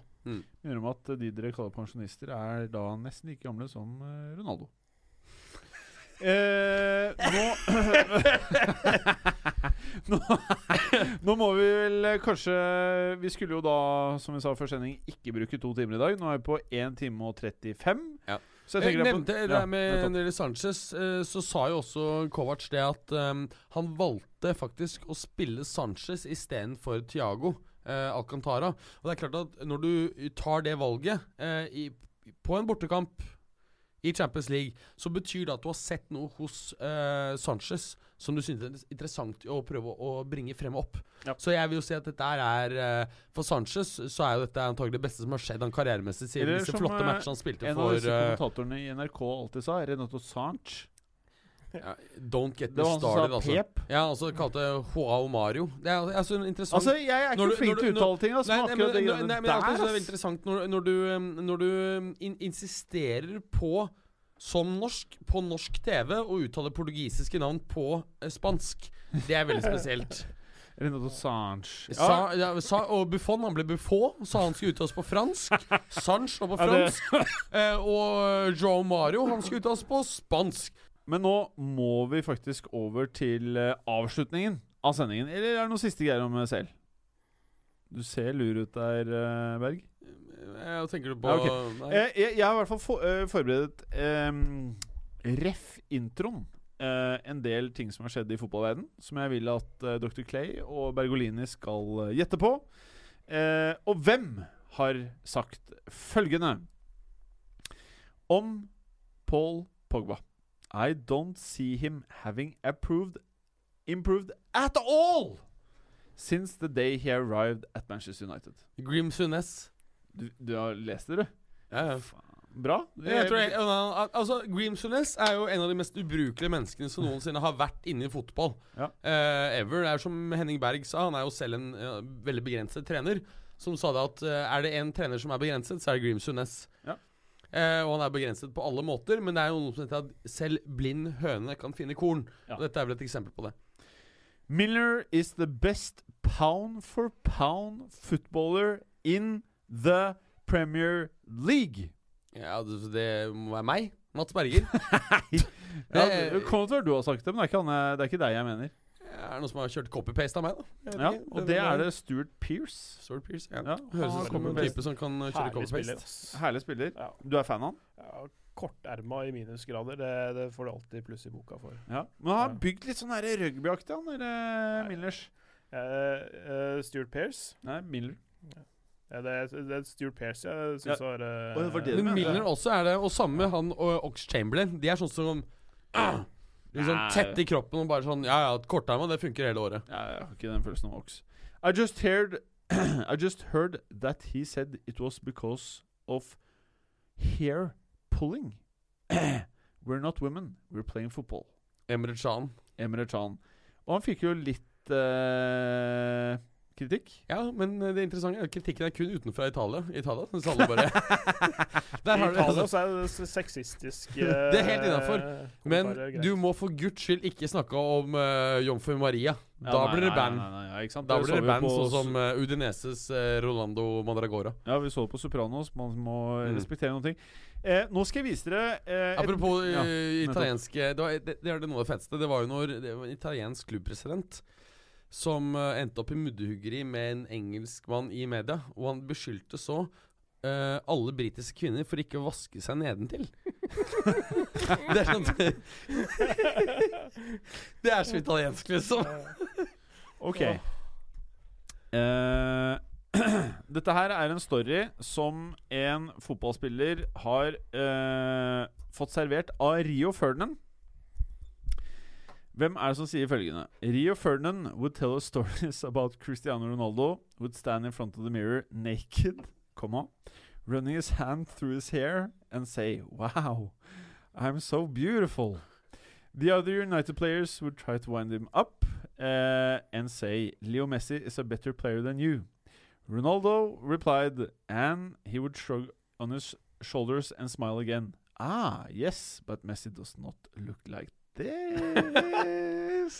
minner om at de dere kaller pensjonister, er da nesten like gamle som eh, Ronaldo. Eh, nå (laughs) nå, nå må vi vel eh, kanskje Vi skulle jo da, som vi sa før sending, ikke bruke to timer i dag. Nå er vi på 1 time og 35. Ja. Så jeg Jeg nevnte på, det ja, med gjelder Sanchez, eh, så sa jo også Kovac det at um, han valgte faktisk å spille Sanchez istedenfor Thiago uh, Alcantara. Og det er klart at når du tar det valget uh, i, på en bortekamp i Champions League, så betyr det at du har sett noe hos uh, Sanchez som du synes er interessant å prøve å bringe frem opp. Ja. Så jeg vil jo si at dette er uh, For Sanchez så er jo dette antagelig det beste som har skjedd han karrieremessig siden disse flotte eh, matchene han spilte En av disse kommentatorene i NRK alltid sa, Renato Sanch Ja, don't get me started, altså. pep. Ja, altså kalte Joao Mario. Det er altså interessant Altså, jeg er ikke du- flink til å uttale ting, altså, Nei, men nei, akkurat det men, nei, men der, altså, det er veldig interessant når, når du, um, når du um, in insisterer på, som norsk, på norsk TV, å uttale portugisiske navn på eh, spansk. Det er veldig spesielt. (laughs) Renato Sanche. Sa, ja, sa, og Buffon, han ble Buffon, sa han skulle uttales på fransk. Sanche var på fransk. eh, og Joe Mario, han skulle uttales på spansk. Men nå må vi faktisk over til eh, avslutningen av sendingen. Eller er det noen siste greier om eh, selv? Du ser lur ut der, eh, Berg. Jeg tenker du på? Ja, okay. Jeg, jeg har i hvert fall for, uh, forberedt um, ref introen. eh, en del ting som har skjedd i fotballverden som jeg vil at uh, Dr. Clay og Bergolini skal gjette på. Og hvem har sagt følgende om Paul Pogba? I don't see him having approved, improved at all since the day he arrived at Manchester United. Grim Sunes. Du, du har lest det, du? Ja, ja. Bra. Jeg tror jeg, altså, Grim Sunes er jo en av de mest ubrukelige menneskene som noensinne har vært inne i fotball. Ja. Uh, ever. Er som Henning Berg sa, han er jo selv en uh, veldig begrenset trener. Som sa det at uh, er det en trener som er begrenset, så er det Grim Sunes. Ja. Eh, og han er begrenset på alle måter, men det er jo noe som heter at selv blind høne kan finne korn. Ja. Og dette er vel et eksempel på det. Miller is the best pound for pound footballer in the Premier League. Ja, det, det må være meg. Mats Berger. (laughs) (laughs) Ja, Det- det kan godt være du har sagt det, men det er ikke, han, det er ikke deg jeg mener. Er det noen som har kjørt copy-paste av meg, da? Ja, ikke. og det er det Stuart Pearce. Stuart Pierce, ja. Ja, Høres han ut som en type som kan uh, kjøre copy-paste. Herlig spiller. Ja. Du er fan av han? Ja, Korterma i minusgrader, det, det får du alltid pluss i boka for. Ja. Men han har bygd litt sånn her rugbyaktig, han eller eh, Nei. Millers. Uh, uh, Stuart Pearce Nei, Miller. ja, det, er- det er Stuart Pearce jeg syns Ja. var uh, det var det Men. Milner også er det, og samme han og Ox Chamberlain. De er sånn som (clears throat) ah, Liksom sånn tett i kroppen og bare sånn Ja ja, kortarma, det funker hele året. Ja, jeg har ikke den følelsen av Ox. I just heard (clears throat) I just heard that he said it was because of hair pulling. (clears throat) We're not women, we're playing football. Emre Can. Emre Can. Og han fikk jo litt eh, kritikk. Ja, men det interessante er at kritikken er kun utenfra Italia. Italia, så alle bare (laughs) Der har du Italia altså. så er det sexistisk uh, (laughs) Det er helt innenfor. eh, Men du må for guds skyld ikke snakke om uh, Jomfru Maria. Da blir det band. Nei, nei, nei, ja, ikke sant? Da blir det band sånn som uh, Udineses uh, Rolando Madragora. Ja, vi så det på Sopranos. Man må Mm. respektere noen ting. Eh, nå skal jeg vise dere eh, et- Apropos ja, uh, italienske det, var, det, det er det noe av det feteste. Det var jo når det var en italiensk klubbpresident som uh, endte opp i mudderhuggeri med en engelskmann i media, og han beskyldte så uh, alle britiske kvinner for ikke å vaske seg nedentil. (laughs) det er sånn (laughs) Det er så italiensk, liksom. (laughs) Ok. Uh, (clears throat) dette her er en story som en fotballspiller har uh, fått servert av Rio Ferdinand. Hvem er det som sier følgende? Rio Ferdinand would tell us stories (laughs) about Cristiano Ronaldo would stand in front of the mirror naked, comma, running his hand through his hair and say, Wow, I'm so beautiful. The other United players would try to wind him up uh, and say, Leo Messi is a better player than you. Ronaldo replied, and he would shrug on his shoulders and smile again. Ah, yes, but Messi does not look like this.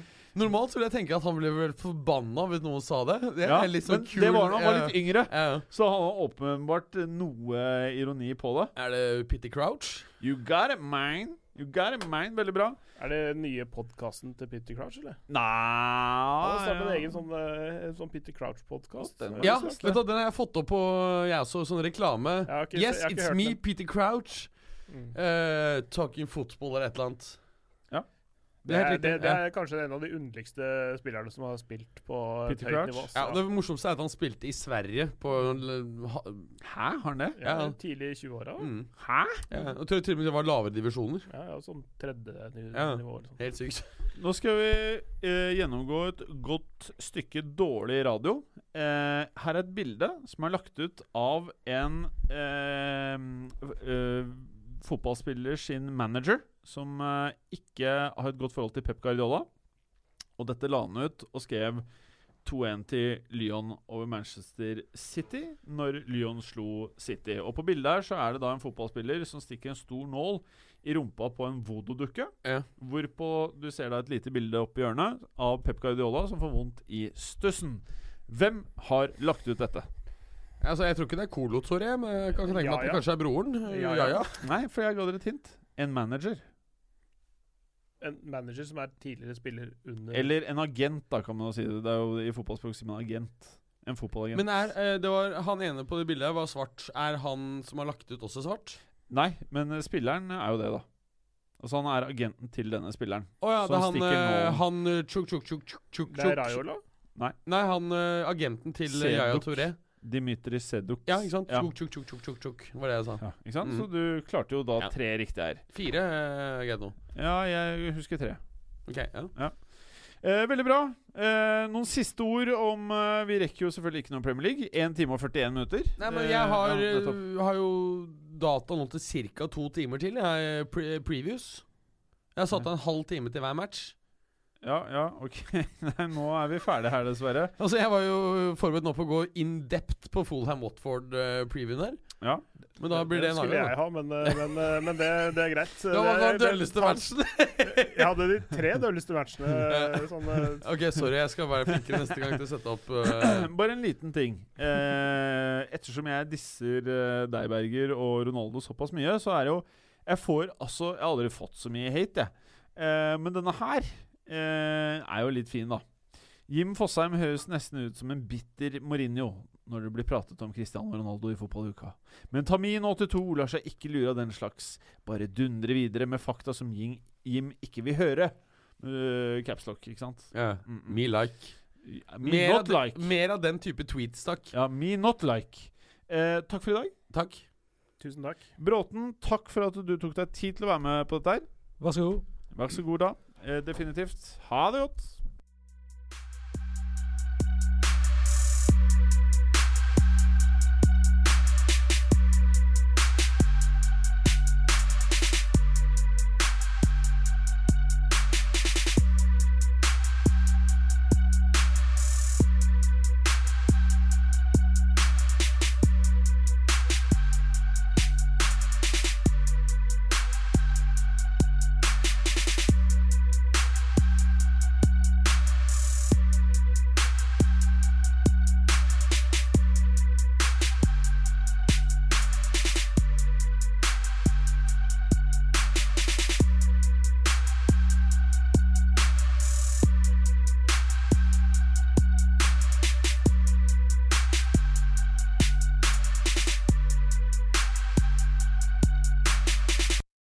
(laughs) Normalt ville jeg tenke at han ble vel forbanna hvis noen sa det. Det er ja, litt sånn men kul det var da han var litt yngre, Ja. så han har åpenbart noe ironi på det. Er det Pitty Crouch? You got it, man. You got it, man. Veldig bra. Er det nye podkasten til Pitty Crouch, eller? Nei Han har en egen sånn, eh, sånn Pitty Crouch-podkast. Ja, vet du, den har jeg fått opp på Jeg også, sånn reklame. Ikke- yes, it's me. Pitty Crouch. Mm. Uh, talking football eller et eller annet. Det er Det, det, er kanskje en av de underligste spillerne som har spilt på Pitty høyt nivå. Ja, det morsomste er at han spilte i Sverige på Hæ, har han det? ja, ja. Tidlig i 20-åra. mm. Hæ? ja. Jeg tror til og med det var lavere divisjoner. Ja, ja, sånn tredje nivå. Ja. sånn. Helt sykt. Nå skal vi eh, gjennomgå et godt stykke dårlig radio. Eh, her er et bilde som er lagt ut av en eh, eh, fotballspiller sin manager, som eh, ikke har et godt forhold til Pep Guardiola. Og dette la han ut og skrev 2-1 til Lyon over Manchester City når Lyon slo City. Og på bildet her så er det da en fotballspiller som stikker en stor nål i rumpa på en voodoo-dukke. Ja. Hvorpå du ser da et lite bilde opp i hjørnet av Pep Guardiola som får vondt i stussen. Hvem har lagt ut dette? Altså, Jeg tror ikke det er Colo sorry, men jeg kan tenke meg at det Ja, ja. kanskje er broren. Ja, Ja, ja. ja. Nei, for jeg ga dere et hint. En manager. En manager som er tidligere spiller under Eller en agent, da, kan man jo si det. Det er jo I fotballspråk sier man agent. En fotballagent. Men er, eh, det var han ene på det bildet var svart. Er han som har lagt ut, også svart? Nei, men eh, spilleren er jo det, da. Altså Han er agenten til denne spilleren. Å ja, det er han, eh, han tjuk, tjuk, tjuk, tjuk, tjuk, Det er. Raiola? Nei, han eh, agenten til Yaya Touré. Dimitri Seduk. Ja, ikke sant? Ja. Tjuk, tjuk, tjuk, tjuk, tjuk. Var det jeg sa. Ja, ikke sant? Mm. Så du klarte jo da Ja. tre riktige her. Fire uh, greide nå. Ja, jeg husker tre. Ok, ja. Eh, veldig bra. Eh, noen siste ord om eh, Vi rekker jo selvfølgelig ikke noe Premier League. 1 time og 41 minutter. Nei, men Eh, jeg har, ja, eh, har jo data nå til ca. to timer til. Jeg, pre previews. Jeg har satt av en halv time til hver match. Ja, ja, ok. (laughs) Nei, nå er vi ferdige her, dessverre. Altså, Jeg var jo forberedt nå på å gå in depth på Fulham Watford-previewen her. Ja. Men da blir det en skulle jeg ha, men, eh, men, eh, men det, det er greit. Det- var den det- dølleste matchen? (laughs) Jeg hadde de tre dølleste matchene. (laughs) eh, Sånn, eh, ok, sorry. Jeg skal være flinkere neste gang til å sette opp uh... (clears throat) Bare en liten ting. Eh, ettersom jeg disser eh, deg, Berger, og Ronaldo såpass mye, så er det jo Jeg får altså Jeg har aldri fått så mye hate, jeg. Eh, men denne her eh, er jo litt fin, da. Jim Fosheim høres nesten ut som en bitter Mourinho når det blir pratet om Cristiano Ronaldo i fotballuka. Men Tamin82 lar seg ikke lure av den slags. Bare dundre videre med fakta som Jim, Jim ikke vil høre. Uh, Capslock, ikke sant? ja. Mm, mm. Me like. Me Mer, not like. mer av den type tweets, takk. Ja, me not like. Eh, takk for i dag. Takk. tusen takk. Bråten, takk for at du tok deg tid til å være med på dette her. Vær så god. Vær så god, da. Eh, definitivt. Ha det godt.